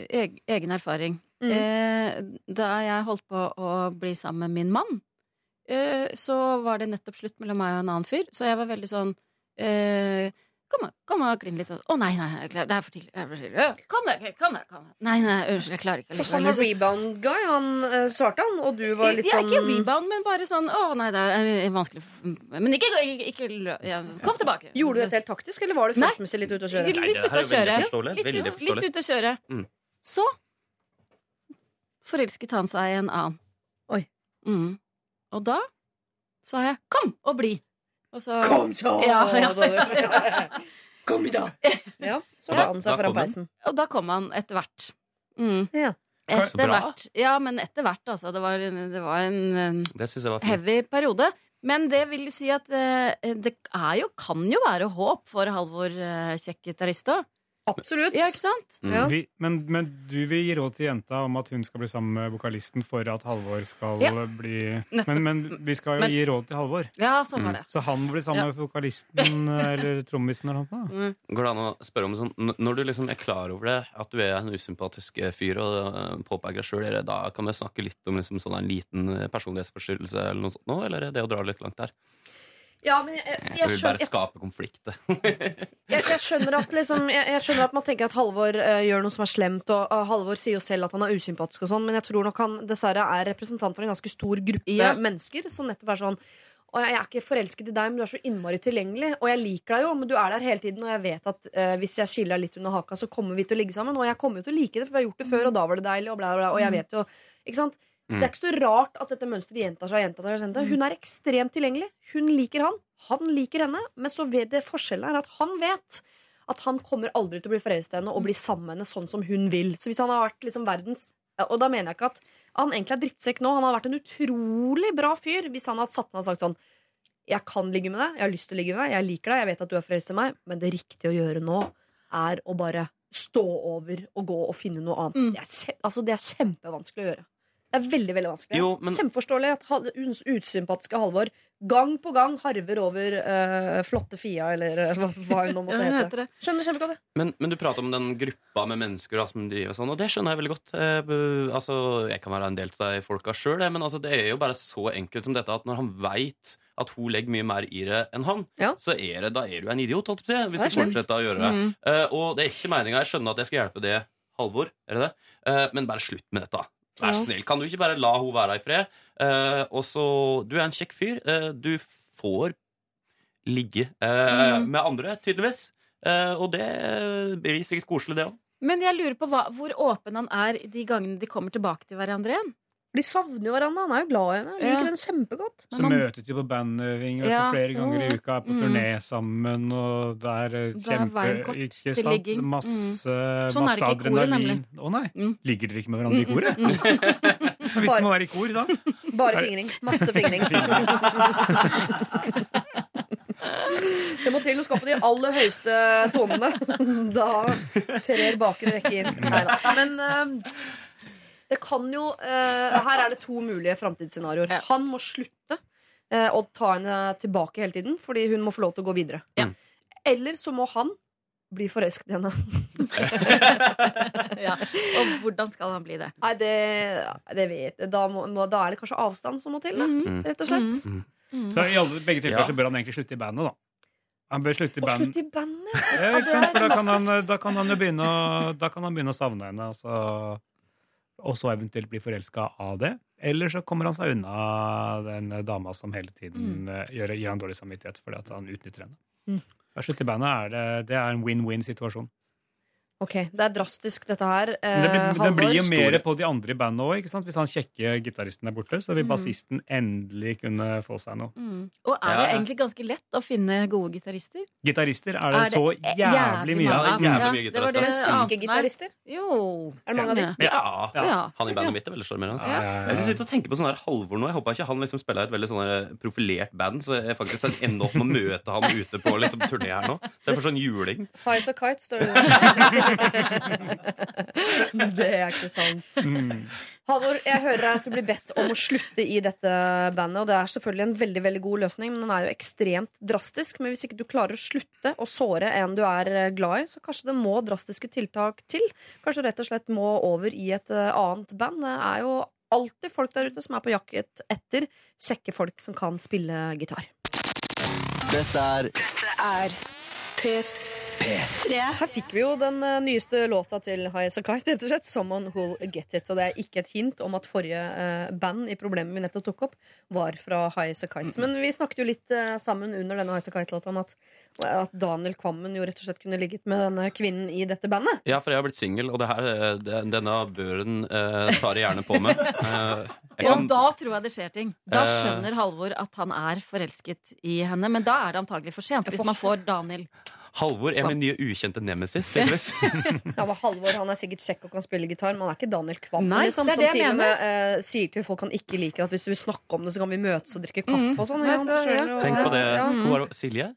eh, egen erfaring Mm. eh, Da jeg holdt på å bli sammen med min mann, eh, så var det nettopp slutt mellom meg og en annen fyr. Så jeg var veldig sånn eh, Kom og, klin litt sånn. Å nei, nei, jeg klarer- det er for tidlig. Øh, Kom deg, kom deg. Nei, nei, unnskyld, jeg klarer ikke. Så han var Liksom- rebound guy, han eh, svarte han, og du var litt ja, sånn ikke rebound, men bare sånn Å nei, det er vanskelig Men ikke, ikke, ikke ja, Kom tilbake. Gjorde du dette helt taktisk, eller var du følelsesmessig litt ute å kjøre? Litt ute å kjøre. Litt, ute å kjøre. Mm. Så forelsket han seg i en annen. Oi. Mm. Og da sa jeg 'kom og bli'. Og så så! [LAUGHS] Ja, ja. Kom i dag! Ja, så la han seg foran peisen. Og da kom han etter hvert. Mm. Ja. Etter hvert. Ja, men etter hvert, altså. Det var, en- det var en, en Det jeg var heavy periode. Men det vil si at eh, det er jo, kan jo være håp for Halvor uh, kjekk gitarist òg. Absolutt. Ja, ikke sant? Mm. Ja. vi, men, men du vil gi råd til jenta om at hun skal bli sammen med vokalisten for at Halvor skal Ja. bli men, men vi skal jo Men- gi råd til Halvor. Ja, sånn Mm. var det. Så han blir sammen Ja. med vokalisten eller trommisen eller noe. sånt. Mm. Går det an å spørre om sånn Når du liksom er klar over det, at du er en usympatisk eh, fyr og uh, påpeker deg sjøl, da kan vi snakke litt om liksom sånn en liten eh, personlighetsforstyrrelse eller noe sånt nå, eller er det å dra litt langt der? Ja, men jeg, jeg, Jeg jeg, skjønner, bare jeg, skape konflikt. [LAUGHS] jeg, skjønner at liksom, jeg, jeg skjønner at man tenker at Halvor uh, gjør noe som er slemt, og uh, Halvor sier jo selv at han er usympatisk og sånn, men jeg tror nok han dessverre er representant for en ganske stor gruppe Ja. mennesker som nettopp er sånn og jeg er ikke forelsket i deg, men du er så innmari tilgjengelig. Og jeg liker deg jo, men du er der hele tiden. Og jeg vet at uh, hvis jeg skiller deg litt under haka, så kommer vi til å ligge sammen. Og jeg kommer jo til å like det, for vi har gjort det før, og da var det deilig, og bla, bla, bla. Og jeg vet jo Ikke sant? Mm. Det er ikke så rart at dette mønsteret gjentar seg. gjentar seg, gjentar. Hun er ekstremt tilgjengelig. Hun liker han. Han liker henne. Men så vet det forskjellen er at han vet at han kommer aldri til å bli forelsket i henne og bli sammen med henne sånn som hun vil. Så hvis han har vært liksom verdens Og da mener jeg ikke at han egentlig er drittsekk nå. Han hadde vært en utrolig bra fyr hvis han hadde satt ned og sagt sånn Jeg kan ligge med deg, jeg har lyst til å ligge med deg, jeg liker deg, jeg vet at du er forelsket i meg, men det riktige å gjøre nå er å bare stå over og gå og finne noe annet. Mm. Det, er, altså, det er kjempevanskelig å gjøre. Det er veldig veldig vanskelig. Jo, men- Kjempeforståelig at usympatiske Halvor gang på gang harver over uh, flotte Fia, eller eh, hva, hva hun nå måtte hete. heter det. Skjønner kjempegodt det. Men, men du prater om den gruppa med mennesker da, som driver sånn, og det skjønner jeg veldig godt. Uh, altså, jeg kan være en del av de folka sjøl, men altså, det er jo bare så enkelt som dette at når han veit at hun legger mye mer i det enn han, Ja. så er det, da er du en idiot, holdt jeg på å si, hvis Det du fortsetter å gjøre det. Mm. Eh, og det er ikke meninga. Jeg skjønner at jeg skal hjelpe det Halvor, er det det? Eh, men bare slutt med dette. Vær så snill. Kan du ikke bare la hun være i fred? Eh, og så Du er en kjekk fyr. Eh, du får ligge eh, mm. med andre, tydeligvis. Eh, og det blir sikkert koselig, det òg. Men jeg lurer på hva, hvor åpen han er de gangene de kommer tilbake til hverandre igjen. De savner jo hverandre. Han er jo glad i henne. Liker Ja. henne kjempegodt. Så møtes de på bandøving Ja. flere ganger i uka, er på Mm. turné sammen, og det er eh, Da er kjempe Ikke sant? Masse, Mm. Masse, Sånn er masse det koret, adrenalin. Å nei. Mm. Ligger dere ikke med hverandre i koret? Mm, [LAUGHS] mm, er med å være i kor da? [LAUGHS] Bare fingring. Masse fingring. [LAUGHS] Det må til å skape de aller høyeste tonene. Da trer baken rekke inn. Neida. Men eh, det kan jo eh, Her er det to mulige framtidsscenarioer. Han må slutte eh, å ta henne tilbake hele tiden, fordi hun må få lov til å gå videre. Ja. Eller så må han bli forelsket i henne. [LAUGHS] ja. Og hvordan skal han bli det? Nei, det, det vet jeg. Da, må, da er det kanskje avstand som må til, da, mm. rett og slett. Mhm. Så i alle, begge tilfeller Ja. så bør han egentlig slutte i bandet, da. Han bør slutte i bandet. band. slutt i bandet! Ja, For da kan, han, da kan han jo begynne å, da kan han begynne å savne henne, og så, og så eventuelt bli forelska av det. Eller så kommer han seg unna den dama som hele tiden mm. gjør, gir han dårlig samvittighet fordi han utnytter henne. Mm. Så slutt i bandet er det, det er en win-win-situasjon. Ok, det er drastisk, dette her. Men det, blir, Eh, det blir jo mer på de andre i bandet òg. Hvis han kjekke gitaristen er borte, så vil Mm. bassisten endelig kunne få seg noe. Mm. Og er det egentlig ganske lett å finne gode gitarister? Gitarister er det, Er det så jævlig jævlig mye Ja, av. er jævlig mye det var gitarister. det syke. Synkegitarister? Jo. Er det mange av dem? Ja. Ja. Ja. Han i bandet mitt er veldig sjarmerende. Altså. ja, Jeg ja. sitter og tenker på sånn her Halvor nå. Jeg håper ikke han liksom spiller et veldig sånn profilert band, så jeg faktisk ender opp med å møte han ute på liksom turné her nå. Så jeg får sånn juling. Highs og Kite står det. [LAUGHS] det er ikke sant. Mm. Halvor, jeg hører at du blir bedt om å slutte i dette bandet. Og det er selvfølgelig en veldig veldig god løsning, men den er jo ekstremt drastisk. Men hvis ikke du klarer å slutte å såre en du er eh, glad i, så kanskje det må drastiske tiltak til. Kanskje du rett og slett må over i et eh, annet band. Det er jo alltid folk der ute som er på jakt etter kjekke folk som kan spille gitar. Dette er er P3. Her fikk vi jo den eh, nyeste låta til High As Kite, rett og slett. 'Someone Who'll Get It'. Og det er ikke et hint om at forrige eh, band i problemet vi nettopp tok opp, var fra High As Kite. Men vi snakket jo litt eh, sammen under denne High As A Kite-låta om at, at Daniel Kvammen jo rett og slett kunne ligget med denne kvinnen i dette bandet. Ja, for jeg har blitt singel, og det her, det, denne børen eh, tar jeg gjerne på meg. [LAUGHS] Eh, Og da tror jeg det skjer ting. Da skjønner Halvor at han er forelsket i henne. Men da er det antagelig for sent, hvis man får Daniel. Halvor er min nye ukjente nemesis. [LAUGHS] Ja, men Halvor han er sikkert kjekk og kan spille gitar, men han er ikke Daniel Kvam Nei, liksom, det er som det til og med eh, sier til folk han ikke liker, at hvis du vil snakke om det, så kan vi møtes og drikke kaffe og sånn. Nei, Ja, så- så Tenk på det. Ja. Hvor var det? Silje?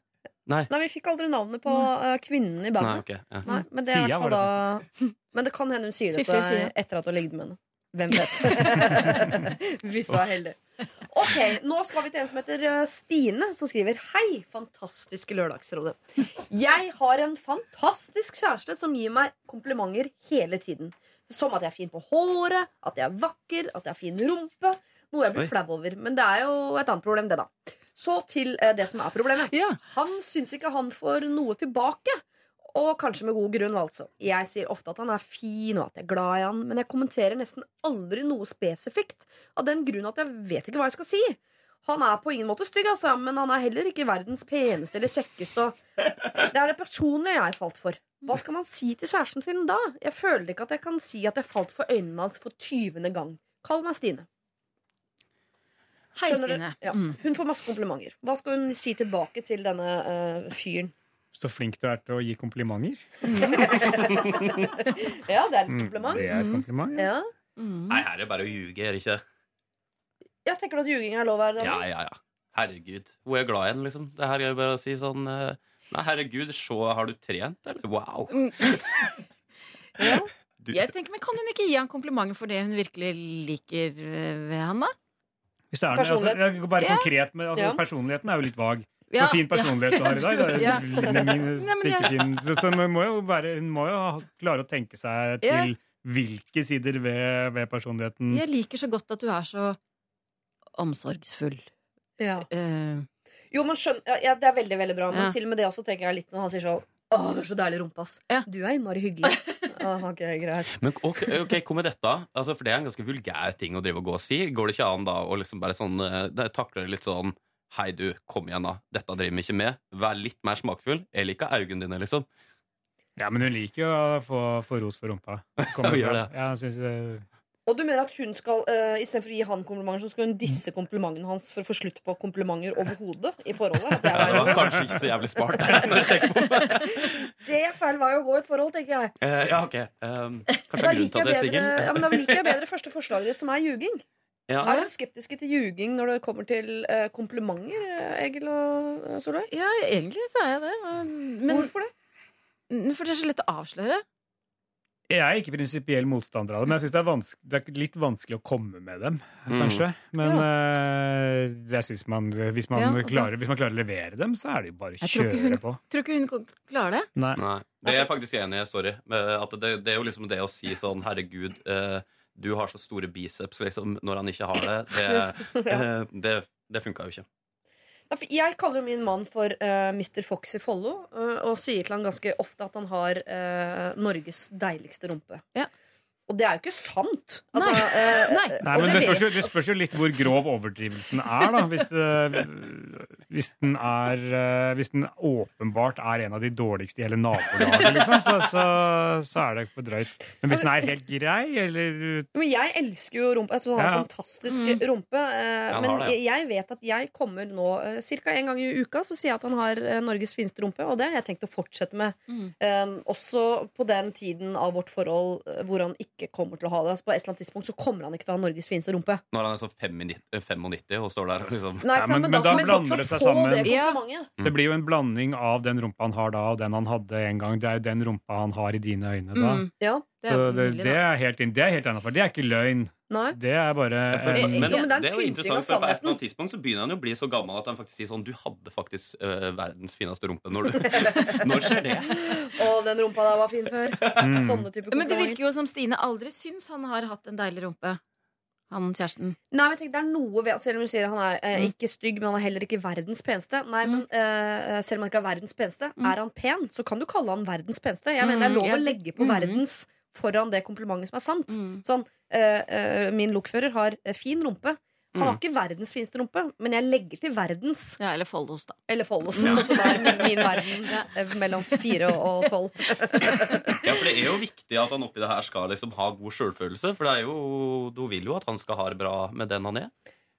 Nei. Nei, vi fikk aldri navnet på uh, kvinnen i Nei, bandet. ok. Ja. Nei, men det er Fia hvert fall da [LAUGHS] Men det kan hende hun sier det etter at du har ligget med henne. Hvem vet? [LAUGHS] Hvis du er heldig. Ok, Nå skal vi til en som heter eh, Stine, som skriver Hei, fantastiske Lørdagsrådet. Jeg har en fantastisk kjæreste som gir meg komplimenter hele tiden. Som at jeg er fin på håret, at jeg er vakker, at jeg har fin rumpe. Noe jeg blir flau over. Men det er jo et annet problem, det, da. Så til eh, det som er problemet. Han syns ikke han får noe tilbake. Og kanskje med god grunn, altså. Jeg sier ofte at han er fin, og at jeg er glad i han, men jeg kommenterer nesten aldri noe spesifikt, av den grunn at jeg vet ikke hva jeg skal si. Han er på ingen måte stygg, altså, men han er heller ikke verdens peneste eller kjekkeste. Det er det personlige jeg falt for. Hva skal man si til kjæresten sin da? Jeg føler ikke at jeg kan si at jeg falt for øynene hans for tyvende gang. Kall meg Stine. Hei, Skjønner Stine. Ja. Mm. Hun får masse komplimenter. Hva skal hun si tilbake til denne uh, fyren? Så flink du er til å gi komplimenter. [LAUGHS] Ja, det er et Mm, kompliment. Det er et kompliment. Ja. Ja. Mm. Nei, her er det bare å ljuge, er det ikke? Jeg tenker du at ljuging er lov her? Ja, ja, ja. Herregud. Hun er glad i en, liksom. Det her er jo bare å si sånn eh, Nei, herregud, se, har du trent, eller? Wow. [LAUGHS] Ja. Du, Jeg tenker, men Kan hun ikke gi han komplimenter for det hun virkelig liker eh, ved han, da? Hvis det er, altså, jeg går bare konkret men altså, Ja. Personligheten er jo litt vag. Så fin personlighet du har i dag. Da. [LAUGHS] Ja. Min. [LAUGHS] Så, så hun må jo være, hun må jo klare å tenke seg Ja. til hvilke sider ved, ved personligheten Jeg liker så godt at du er så omsorgsfull. Ja. Uh, Jo, men skjønn, ja, ja, Det er veldig veldig bra, men Ja. til og med det også tenker jeg litt når han sier sånn Å, du er så deilig rumpe, ass. Ja. Du er innmari hyggelig. [LAUGHS] ah, okay, greit. Men ok, okay hvor med dette? Altså, for det er en ganske vulgær ting å drive og gå og si. Går det ikke an da å liksom bare sånn eh, da det litt sånn Hei, du, kom igjen, da. Dette driver vi ikke med. Vær litt mer smakfull. Jeg liker øynene dine, liksom. Ja, men hun liker jo å få, få ros for rumpa. [LAUGHS] Ja, gjør det. Ja, synes, eh, Og du mener at hun skal, uh, istedenfor å gi han komplimenter, så skal hun disse komplimentene hans for å få slutt på komplimenter overhodet i forholdet? Det, [LAUGHS] er Det var gå? kanskje ikke så jævlig smart. det. [LAUGHS] det er feil vei å gå i et forhold, tenker jeg. Uh, ja, ok. Um, kanskje det er grunnen liker til at jeg er bedre, singel. ja, men da liker jeg bedre første forslaget ditt, som er ljuging. Ja. Er dere skeptiske til ljuging når det kommer til eh, komplimenter, eh, Egil og eh, Solveig? Ja, egentlig så er jeg det. Men, Hvorfor det? For det er så lett å avsløre. Jeg er ikke prinsipiell motstander av det, men jeg syns det, er det er litt vanskelig å komme med dem, kanskje. Men eh, jeg synes man, hvis, man Ja, okay. klarer, hvis man klarer å levere dem, så er det jo bare å kjøre hun- på. Tror ikke hun klarer det. Nei. Nei. Det er jeg faktisk enig i. Sorry. At det, det er jo liksom det å si sånn Herregud, eh, du har så store biceps, liksom, når han ikke har det. [LAUGHS] Det, ja. det, det funka jo ikke. Jeg kaller jo min mann for uh, Mr. Fox i Follo, uh, og sier til han ganske ofte at han har uh, Norges deiligste rumpe. Og det er jo ikke sant! Altså, Nei. eh, [LAUGHS] Nei. Nei, men det spørs, jo, det spørs jo litt hvor grov overdrivelsen er, da. Hvis, uh, hvis, den er, uh, hvis den åpenbart er en av de dårligste i hele nabolaget, liksom, så, så, så er det for drøyt. Men hvis den er helt grei, eller [LAUGHS] Men jeg elsker jo rumpe. Altså, du han har Ja. fantastisk Mm. rumpe. Uh, ja, men det, jeg, jeg vet at jeg kommer nå uh, ca. en gang i uka så sier jeg at han har eh, Norges fineste rumpe, og det har jeg tenkt å fortsette med. Mm. Eh, også på den tiden av vårt forhold eh, hvor han ikke kommer til å ha det. Altså på et eller annet tidspunkt så kommer han ikke til å ha Norges fineste rumpe. Når han er sånn 95 95 og står der og liksom Nei, sant? men, da da blander det seg sammen. det ja. Det blir jo en blanding av den rumpa han har da, og den han hadde en gang. Det er jo den rumpa han har i dine øyne da. Mm. Ja, det er, det, det er helt det er helt innafor. Det er ikke løgn. Nei. Det er bare For, men, men, Jo, men det er jo interessant, for på et eller annet tidspunkt så begynner han jo å bli så gammel at han faktisk sier sånn Du hadde faktisk uh, verdens fineste rumpe. Når, du, [LAUGHS] når skjer det? Og den rumpa der var fin før. Mm. Sånne type Men det virker jo som Stine aldri syns han har hatt en deilig rumpe. Han kjæresten. Nei, men tenk, det er noe ved Selv om du sier han er eh, Mm. ikke stygg, men han er heller ikke verdens peneste. Nei, men eh, Selv om han ikke er verdens peneste, er han pen, så kan du kalle han verdens peneste. Jeg mener Det er lov Mm, å legge på Mm. verdens foran det komplimentet som er sant. Sånn, eh, eh, Min lokfører har eh, fin rumpe. Han har Mm. ikke verdens fineste rumpe, men jeg legger til verdens. Ja, eller Follos, da. Eller Follos, [LAUGHS] som er min, min verden ja. mellom fire og tolv. [LAUGHS] Ja, for det er jo viktig at han oppi det her skal liksom ha god sjølfølelse. For det er jo, du vil jo at han skal ha det bra med den han er.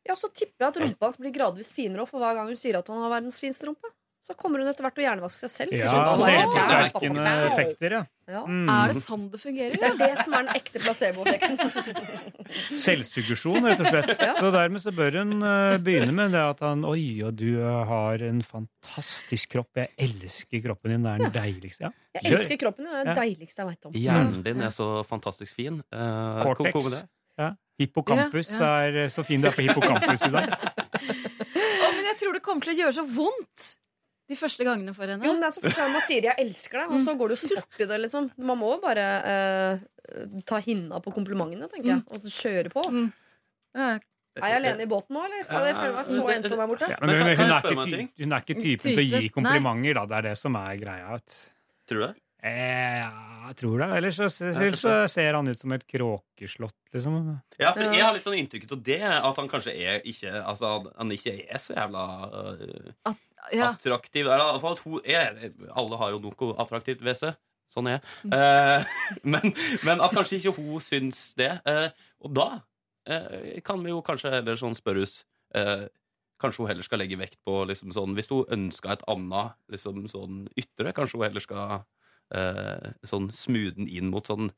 Ja, så tipper jeg at rumpa hans blir gradvis finere for hver gang hun sier at han har verdens fineste rumpe. Så kommer hun etter hvert til å hjernevaske seg selv. Ja, selvforsterkende Wow. effekter, ja. Ja. Mm. Er det sånn det fungerer? Det er det som er den ekte placeboeffekten. [LAUGHS] Selvsuggesjon, rett og slett. Så dermed så bør hun eh, begynne med det at han Oi, og du eh, har en fantastisk kropp. Jeg elsker kroppen din. Det er den deiligste. Ja. Jeg elsker kroppen din. Det er det Ja. deiligste jeg veit om. Hjernen din er så fantastisk fin. Uh, Cortex. Ja. Hippocampus Ja, ja. er så fin du er på hippocampus i dag. Å, men jeg tror det kommer til å gjøre så vondt de første gangene for henne. Jo, men det er så første gang man sier 'jeg elsker deg', og så går du sport i det. liksom Man må jo bare eh, ta hinna på komplimentene, tenker jeg, og så kjøre på. Ja. Er jeg alene i båten nå, eller? Ja, jeg føler meg så ensom her borte. Ja, men hun, hun, er ikke ty hun er ikke typen til å gi komplimenter, da. Det er det som er greia. Vet. Tror du det? Eh, jeg tror det. Ellers så, så ser han ut som et kråkeslott, liksom. Ja, for Jeg har litt sånn inntrykk av det, at han kanskje er ikke Altså, han ikke er så jævla øh, ja. attraktiv. Eller, i hvert fall at hun er, alle har jo noe attraktivt ved seg. Sånn er jeg. Eh, [LAUGHS] men, men at kanskje ikke hun syns det. Eh, og da eh, kan vi jo kanskje heller sånn spørres eh, Kanskje hun heller skal legge vekt på liksom sånn Hvis hun ønsker et annet liksom sånn ytre, kanskje hun heller skal eh, sånn smoothe den inn mot sånn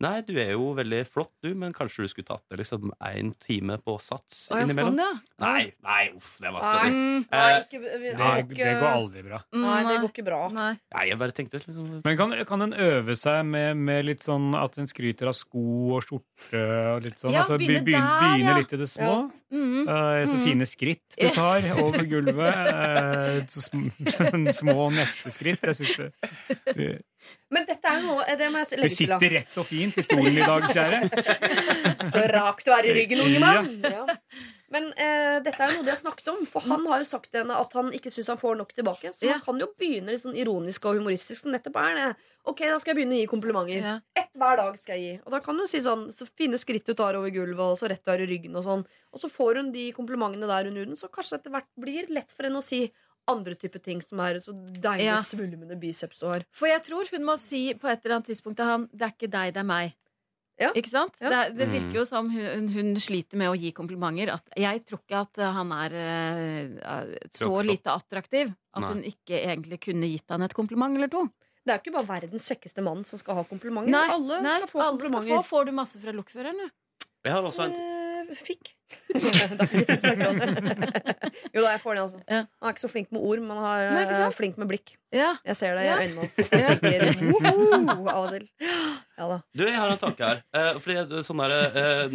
Nei, du er jo veldig flott, du, men kanskje du skulle tatt det liksom én time på sats Å, ja, innimellom? sånn, ja. Nei, nei, uff, det var Nei, stødig. nei, Eh, ikke, vi- Det, det ikke- går aldri bra. Nei, det går ikke bra. Nei. Nei, jeg bare tenkte liksom Men kan, kan en øve seg med, med litt sånn at en skryter av sko og skjorte og litt sånn? Ja, altså, begynne begynne, der, begynne ja. litt i det små? Mm -hmm. uh, så Mhm. fine skritt du tar over gulvet. Uh, så sm [LAUGHS] små, nette skritt. Jeg synes det, du, Men dette er noe Det må jeg du legge til. da. sitter rett og fint i stolen i dag, kjære. [LAUGHS] Så rak du er i ryggen, unge mann! Ja. Men eh, dette er jo noe de har snakket om, for han har jo sagt til henne at han ikke syns han får nok tilbake. Så man kan jo begynne litt sånn ironisk og humoristisk. som nettopp er det Ok, da skal jeg begynne å gi komplimenter. Ett hver dag skal jeg gi. Og da kan du si sånn Så fine skritt du tar over gulvet, og så rett du er i ryggen, og sånn. Og så får hun de komplimentene der under huden, så kanskje etter hvert blir lett for henne å si andre typer ting som er så deilig Ja. svulmende biceps du har. For jeg tror hun må si på et eller annet tidspunkt til han Det er ikke deg, det er meg. Ja. Ikke sant? Ja. Det, det Mm. virker jo som hun, hun sliter med å gi komplimenter. At jeg tror ikke at han er uh, så lite attraktiv at Nei. hun ikke egentlig kunne gitt han et kompliment eller to. Det er jo ikke bare verdens kjekkeste mann som skal ha komplimenter. Nei, alle nei, skal få alle skal komplimenter. få. Får du masse fra lokføreren, du? Jeg har også en Eh, fikk. Jeg [LAUGHS] jo da, jeg får den, altså. Ja. Han er ikke så flink med ord, men han er Nei, eh, flink med blikk. Ja. Jeg ser det i Ja. øynene hans. [LAUGHS] Han tenker woho av og til. Ja. Du, jeg har en tanke her. Eh, fordi jeg- sånn der, eh,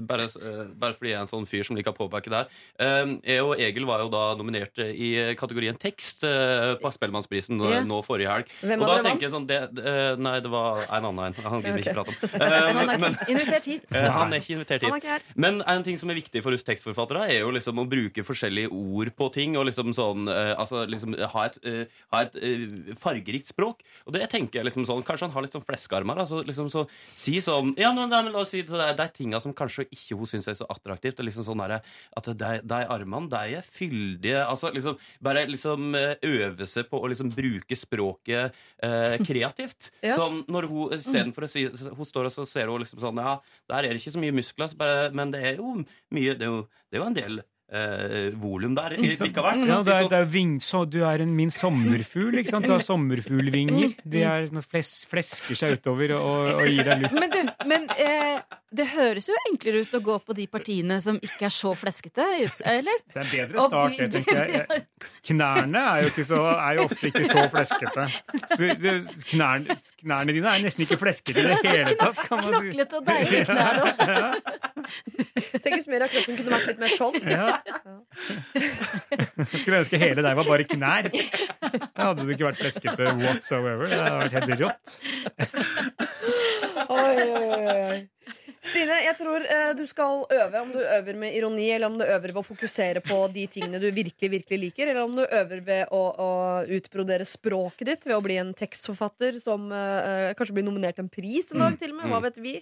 bare, eh, bare fordi jeg er en sånn fyr som liker å påpeke her Eh, jeg og Egil var jo da nominert i kategorien tekst eh, på Spellemannsprisen nå, Ja. nå forrige helg. Hvem og da tenker jeg sånn det, det, eh, Nei, det var en annen en. Han gidder vi ikke prate om. [LAUGHS] Eh, Han er men, ikke invitert hit. eh, han er ikke invitert Han er hit. ikke her. Men en ting som er viktig for oss tekstforfattere, er jo liksom å bruke forskjellige ord på ting. Og liksom sånn uh, Altså liksom ha et, uh, ha et uh, fargerikt språk. Og det tenker jeg liksom sånn Kanskje han har litt sånn fleskearmer. Altså liksom så Si sånn Ja, men, nei, men la oss si det er de tinga som kanskje ikke hun syns er så attraktivt. Er liksom sånn derre At de, de armene, de er fyldige. Altså liksom Bare liksom øve seg på å liksom bruke språket [LAUGHS] kreativt. Ja. Sånn når hun istedenfor å si Hun står og så ser hun liksom sånn Ja, der er det ikke så mye muskler, men det er jo mye. Det er jo, det er en del eh, volum der likevel. Ja, det er, det er ving, så, du er en min sommerfugl, ikke sant? Du har [LAUGHS] sommerfuglvinger. De er, når fles, flesker seg utover og, og gir deg [LAUGHS] luft. Men, du, men eh, det høres jo enklere ut å gå på de partiene som ikke er så fleskete, eller? Det er en bedre start, det, tenker jeg. Knærne er jo, ikke så, er jo ofte ikke så fleskete. Så det, knærne, knærne dine er nesten ikke fleskete i det hele tatt, kan man si. Knoklete og deilige [LAUGHS] knær. da. Tenk hvis mer av kroppen kunne vært litt mer sånn. Ja. Jeg skulle ønske hele deg var bare knær. Da hadde det ikke vært fleskete whatsoever. Det hadde vært helt rått. Oi, oi, oi. Stine, jeg tror eh, du skal øve. Om du øver med ironi, eller om du øver ved å fokusere på de tingene du virkelig virkelig liker, eller om du øver ved å, å utbrodere språket ditt ved å bli en tekstforfatter som uh, kanskje blir nominert til en pris en dag, til og med. Hva vet vi?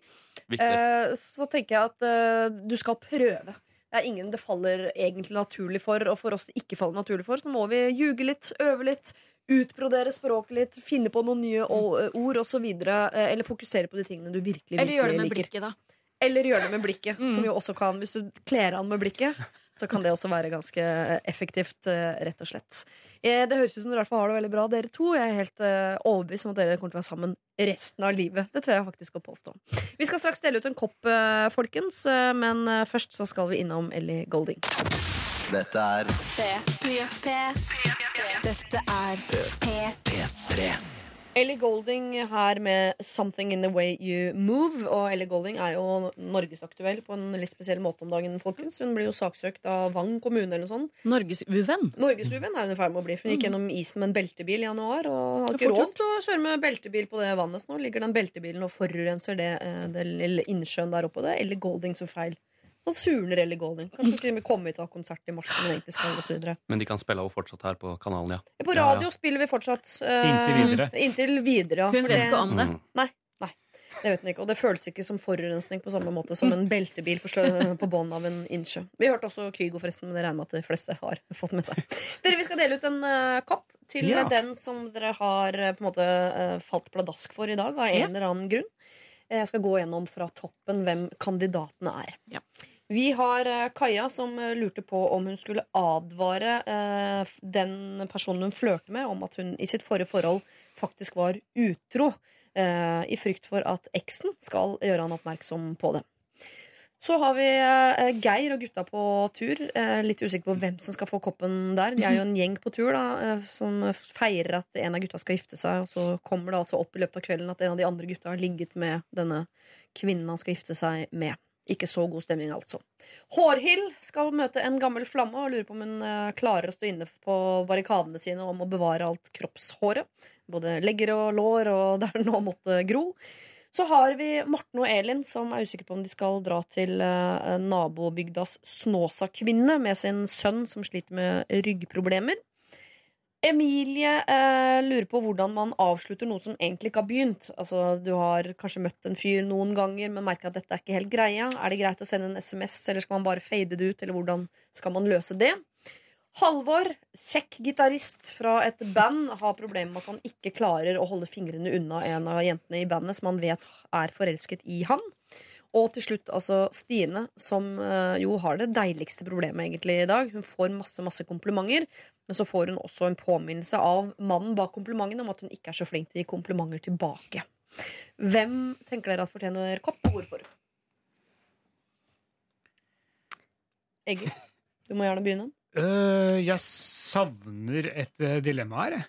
Eh, så tenker jeg at uh, du skal prøve. Det er ingen det faller egentlig naturlig for, og for oss det ikke faller naturlig for, så må vi ljuge litt, øve litt. Utbrodere språket litt, finne på noen nye o- ord osv. Eller fokusere på de tingene du virkelig, Eller gjøre det virkelig med liker. blikket, da. Eller gjøre det med blikket. Mm. Som jo også kan, Hvis du kler an med blikket, så kan det også være ganske effektivt, eh, rett og slett. Eh, Det høres ut som dere i hvert fall har det veldig bra, dere to. Jeg er helt eh, overbevist om at dere kommer til å være sammen resten av livet. Det tør jeg faktisk å påstå. Vi skal straks dele ut en kopp, eh, folkens, eh, men eh, først så skal vi innom Ellie Golding. Dette er Dette er P3. Ellie Golding her med 'Something In The Way You Move'. Og Ellie Golding er jo norgesaktuell på en litt spesiell måte om dagen. folkens Hun blir jo saksøkt av Vang kommune eller noe sånt. Norges uvenn. Norgesuvenn er hun i ferd med å bli. For hun gikk gjennom isen med en beltebil i januar. Og har ikke råd til å kjøre med beltebil på det vannet. Så nå ligger den beltebilen og forurenser det, eh, det lille innsjøen der oppe. Det er Ellie Golding som feil. Sånn surner eller Golding. Kanskje ikke vi komme hit og ha konsert i mars. Men, skal, og så videre. Men de kan spille henne fortsatt her på kanalen, ja. På Ja, ja. radio spiller vi fortsatt. Uh, Inntil videre. Inntil videre ja. Hun vet ikke om det. Mm. Nei, nei, det vet hun ikke. Og det føles ikke som forurensning på samme måte som en beltebil på, på bånn av en innsjø. Vi hørte også Kygo, forresten, men det regner med at de fleste har fått med seg. Dere, Vi skal dele ut en uh, kopp til Ja. den som dere har eh, på en måte falt pladask for i dag, av en Ja. eller annen grunn. Jeg skal gå gjennom fra toppen hvem kandidatene er. Ja. Vi har eh, Kaja som eh, lurte på om hun skulle advare eh, den personen hun flørte med, om at hun i sitt forrige forhold faktisk var utro. eh, I frykt for at eksen skal gjøre han oppmerksom på det. Så har vi eh, Geir og gutta på tur. Eh, litt usikker på hvem som skal få koppen der. De er jo en gjeng på tur da, eh, som feirer at en av gutta skal gifte seg. Og så kommer det altså opp i løpet av kvelden at en av de andre gutta har ligget med denne kvinnen han skal gifte seg med. Ikke så god stemning, altså. Hårhild skal møte en gammel flamme og lurer på om hun eh, klarer å stå inne på barrikadene sine om å bevare alt kroppshåret. Både legger og lår og [LAUGHS] der det nå måtte gro. Så har vi Morten og Elin som er usikre på om de skal dra til eh, nabobygdas Snåsakvinne med sin sønn som sliter med ryggproblemer. Emilie eh, lurer på hvordan man avslutter noe som egentlig ikke har begynt. Altså, Du har kanskje møtt en fyr noen ganger, men merker at dette er ikke helt greia. Er det greit å sende en SMS, eller skal man bare fade det ut? Eller hvordan skal man løse det? Halvor, kjekk gitarist fra et band, har problemer med at han ikke klarer å holde fingrene unna en av jentene i bandet som han vet er forelsket i han. Og til slutt altså Stine, som eh, jo har det deiligste problemet egentlig i dag. Hun får masse masse komplimenter, men så får hun også en påminnelse av mannen bak komplimentene om at hun ikke er så flink til å gi komplimenter tilbake. Hvem tenker dere at fortjener kopp, og hvorfor? Egil, du må gjerne begynne. Øh, jeg savner et eh, dilemma her, jeg.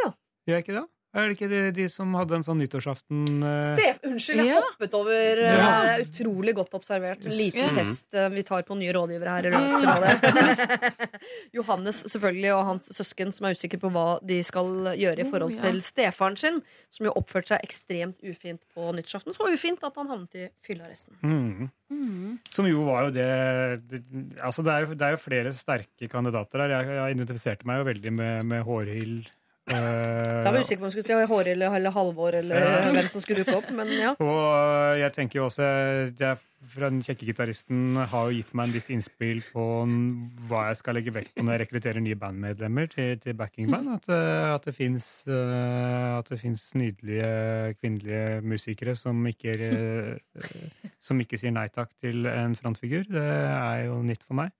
Ja. Gjør jeg ikke det? Er det ikke de, de som hadde en sånn nyttårsaften uh... Stef, unnskyld, jeg Ja. hoppet over. eh, Ja. Uh, er utrolig godt observert. En liten mm. test uh, vi tar på nye rådgivere her i Lørdagsrådet. [LAUGHS] Johannes selvfølgelig og hans søsken som er usikre på hva de skal gjøre i Oh, forhold ja. til stefaren sin, som jo oppførte seg ekstremt ufint på nyttårsaften. Så ufint at han havnet i fyllearresten. mm. Mm. Som jo var jo det, det Altså, det er jo, det er jo flere sterke kandidater her. Jeg, jeg identifiserte meg jo veldig med, med Hårhild. Eh, Jeg var usikker på om jeg skulle si Håre eller Halvor eller hvem som skulle dukke opp, men ja. [LAUGHS] Og jeg tenker jo også jeg, fra Den kjekke gitaristen har jo gitt meg en litt innspill på hva jeg skal legge vekt på når jeg rekrutterer nye bandmedlemmer til, til backingband. At, eh, at det fins At nydelige kvinnelige musikere som ikke, eh, som ikke sier nei takk til en frontfigur. Det er jo nytt for meg.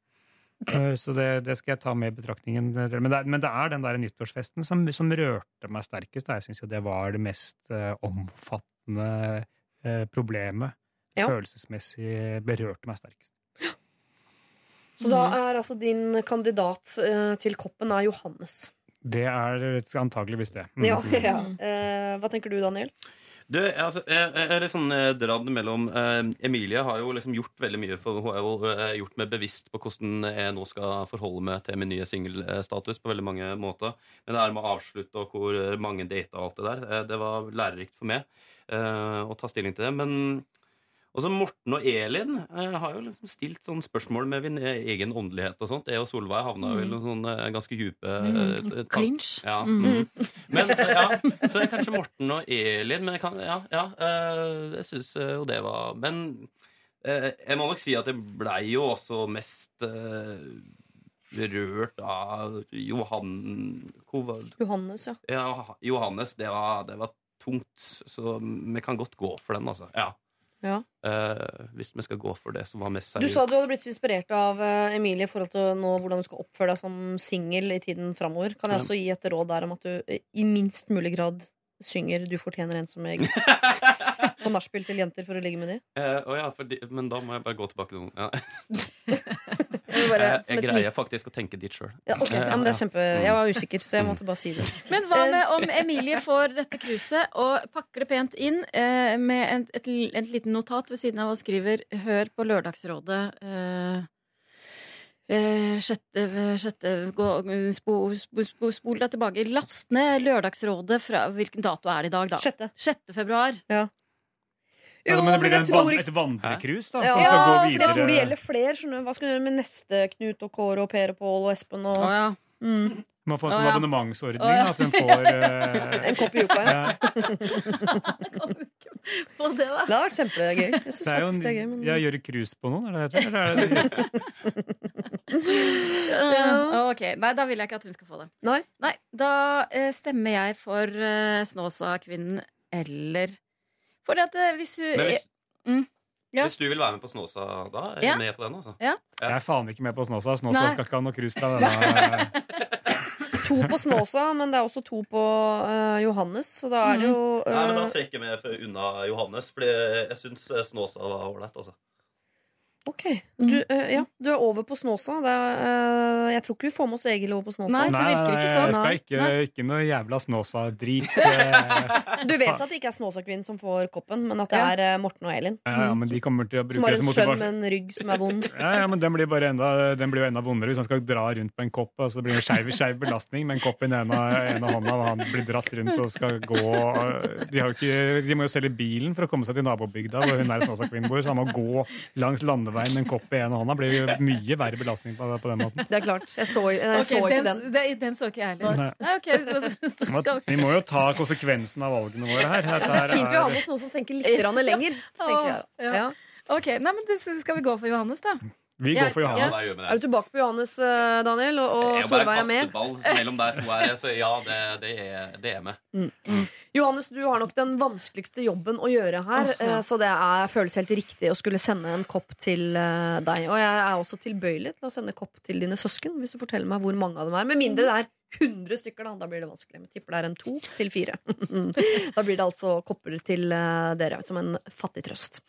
Eh, Så det, det skal jeg ta med i betraktningen. Men det men det er den der nyttårsfesten som, som rørte meg sterkest. Jeg syns jo det var det mest eh, omfattende eh, problemet. Ja. Følelsesmessig berørte meg sterkest. Så da er altså din kandidat eh, til koppen er Johannes. Det er antageligvis det. Mm. Ja, [LAUGHS] ja. Eh, hva tenker du, Daniel? Du, altså, jeg, jeg er litt sånn eh, dradd mellom eh, Emilie har jo liksom gjort veldig mye for Hun har jo eh, gjort meg bevisst på hvordan jeg nå skal forholde meg til min nye singelstatus på veldig mange måter. Men det her med å avslutte og hvor mange dater og alt det der, eh, det var lærerikt for meg eh, å ta stilling til det. Men også Morten og Elin eh, har jo liksom stilt sånn spørsmål med min egen åndelighet og sånt. Jeg og Solveig havna jo i noen sånne eh, ganske dype eh, Clinch. Ja. Mm. Mm. Men ja, Så det er kanskje Morten og Elin. Men jeg kan, ja, ja eh, jeg syns eh, jo det var Men eh, jeg må nok si at jeg blei jo også mest eh, rørt av Johan hvor? Johannes, ja. Ja, Johannes. Det var, det var tungt. Så vi kan godt gå for den, altså. Ja. Ja. Uh, hvis vi skal gå for det som var mest Du sa du hadde blitt inspirert av uh, Emilie i forhold til nå, hvordan du skal oppføre deg som singel i tiden framover. Kan jeg også gi et råd der om at du eh, i minst mulig grad synger 'Du fortjener en som meg' [LAUGHS] på nachspiel til jenter for å ligge med dem? Uh, oh ja, men da må jeg bare gå tilbake til noen. Ja. [LAUGHS] Bare, jeg, jeg greier faktisk å tenke dit sjøl. ja, okay. ja, men det er kjempe Jeg var usikker, så jeg måtte bare si det. Men hva med om Emilie får dette kruset og pakker det pent inn eh, med en, et, et liten notat ved siden av og skriver 'Hør på Lørdagsrådet'. Eh, eh, sjette, sjette gå, spo, spo, spo, Spol deg tilbake. Last ned Lørdagsrådet fra Hvilken dato er det i dag, da? Sjette. 6. februar. Altså, men det blir jeg en tror et vandrekrus da, ja, som skal gå videre. jeg tror det gjelder flere. Skjønner. Hva skal du gjøre med neste Knut og Kåre og Per og Pål og Espen og ja. mm, Man får en sånn abonnementsordning. Å, ja. At hun får uh... [LAUGHS] en kopp i uka? Ja. på [LAUGHS] det, da. Det har vært kjempegøy. Jeg syns jo faktisk en, det er gøy. Men... Jeg gjør krus på noen, er det det heter? Eller er det [LAUGHS] Ja. Ok, Nei, da vil jeg ikke at hun skal få det. Nei. Nei, Da uh, stemmer jeg for uh, Snåsa-kvinnen eller For at eh, hvis du Men hvis, Mm. Ja. hvis du vil være med på Snåsa da, er Ja. med på den. altså Jeg er faen ikke med på Snåsa. Snåsa Nei. skal ikke ha noe cruise fra denne. [LAUGHS] To på Snåsa, men det er også to på eh, Johannes. Så da er det jo Nei, men Da eh, trekker jeg meg for- unna Johannes, Fordi jeg syns Snåsa var ålreit. Altså. Ok. Du, eh, ja, du er over på Snåsa. Det er, eh, jeg tror ikke vi får med oss Egil over på Snåsa. Nei, så virker det ikke sånn. Jeg skal ikke, Nei. ikke noe jævla Snåsa-drit. [LAUGHS] eh, Du vet at det ikke er Snåsa-kvinnen som får koppen, men at det er eh, Morten og Elin. Ja, ja, men de kommer til å Som har det en sønn motivasjon. med en rygg som er vond. [LAUGHS] Ja, ja, men den blir, bare enda, den blir jo enda vondere hvis han skal dra rundt på en kopp. Altså, det blir en skeiv, skeiv belastning med en kopp i den ene, ene hånda, og han blir dratt rundt og skal gå. og De, har jo ikke, de må jo selge bilen for å komme seg til nabobygda, hvor hun er Snåsa-kvinnen bor, så han må gå langs landeveien med en kopp i ene hånda. Det blir jo mye verre belastning på, på den måten. Det er klart. Jeg så, jeg okay, så ikke den, den. den. så ikke jeg heller. Nei. Nei, ok, så, så Må- skal Vi må jo ta konsekvensen av valgene våre her. Dette er Fint vi har med oss noen som tenker litt lenger. Tenker jeg. Ja. Ja. Ok, nei, men det, skal vi gå for Johannes, da? Vi går for. Johannes. Ja, ja. Er du tilbake på Johannes, eh, Daniel? Og, og Jeg Solveig er med? kaster ball mellom der to er så ja, det, det, er, det er med. Johannes, du har nok den vanskeligste jobben å gjøre her, oh, ja. eh, så det er, føles helt riktig å skulle sende en kopp til eh, deg. Og jeg er også tilbøyelig til å sende kopp til dine søsken, hvis du forteller meg hvor mange av dem er. Med mindre det er 100 stykker, da. Da blir det vanskelig. Men tipper det er en to til fire. [LAUGHS] da blir det altså kopper til eh, dere, som en fattig trøst.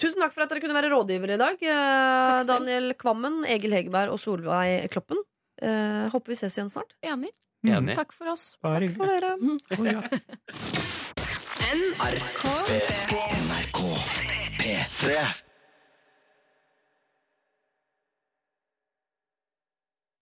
Tusen takk for at dere kunne være rådgivere i dag. Daniel Kvammen, Egil Hegerberg og Solveig Kloppen. Eh, håper vi ses igjen snart. Enig. Enig. Takk for oss. Bare For dere. NRK NRK P3.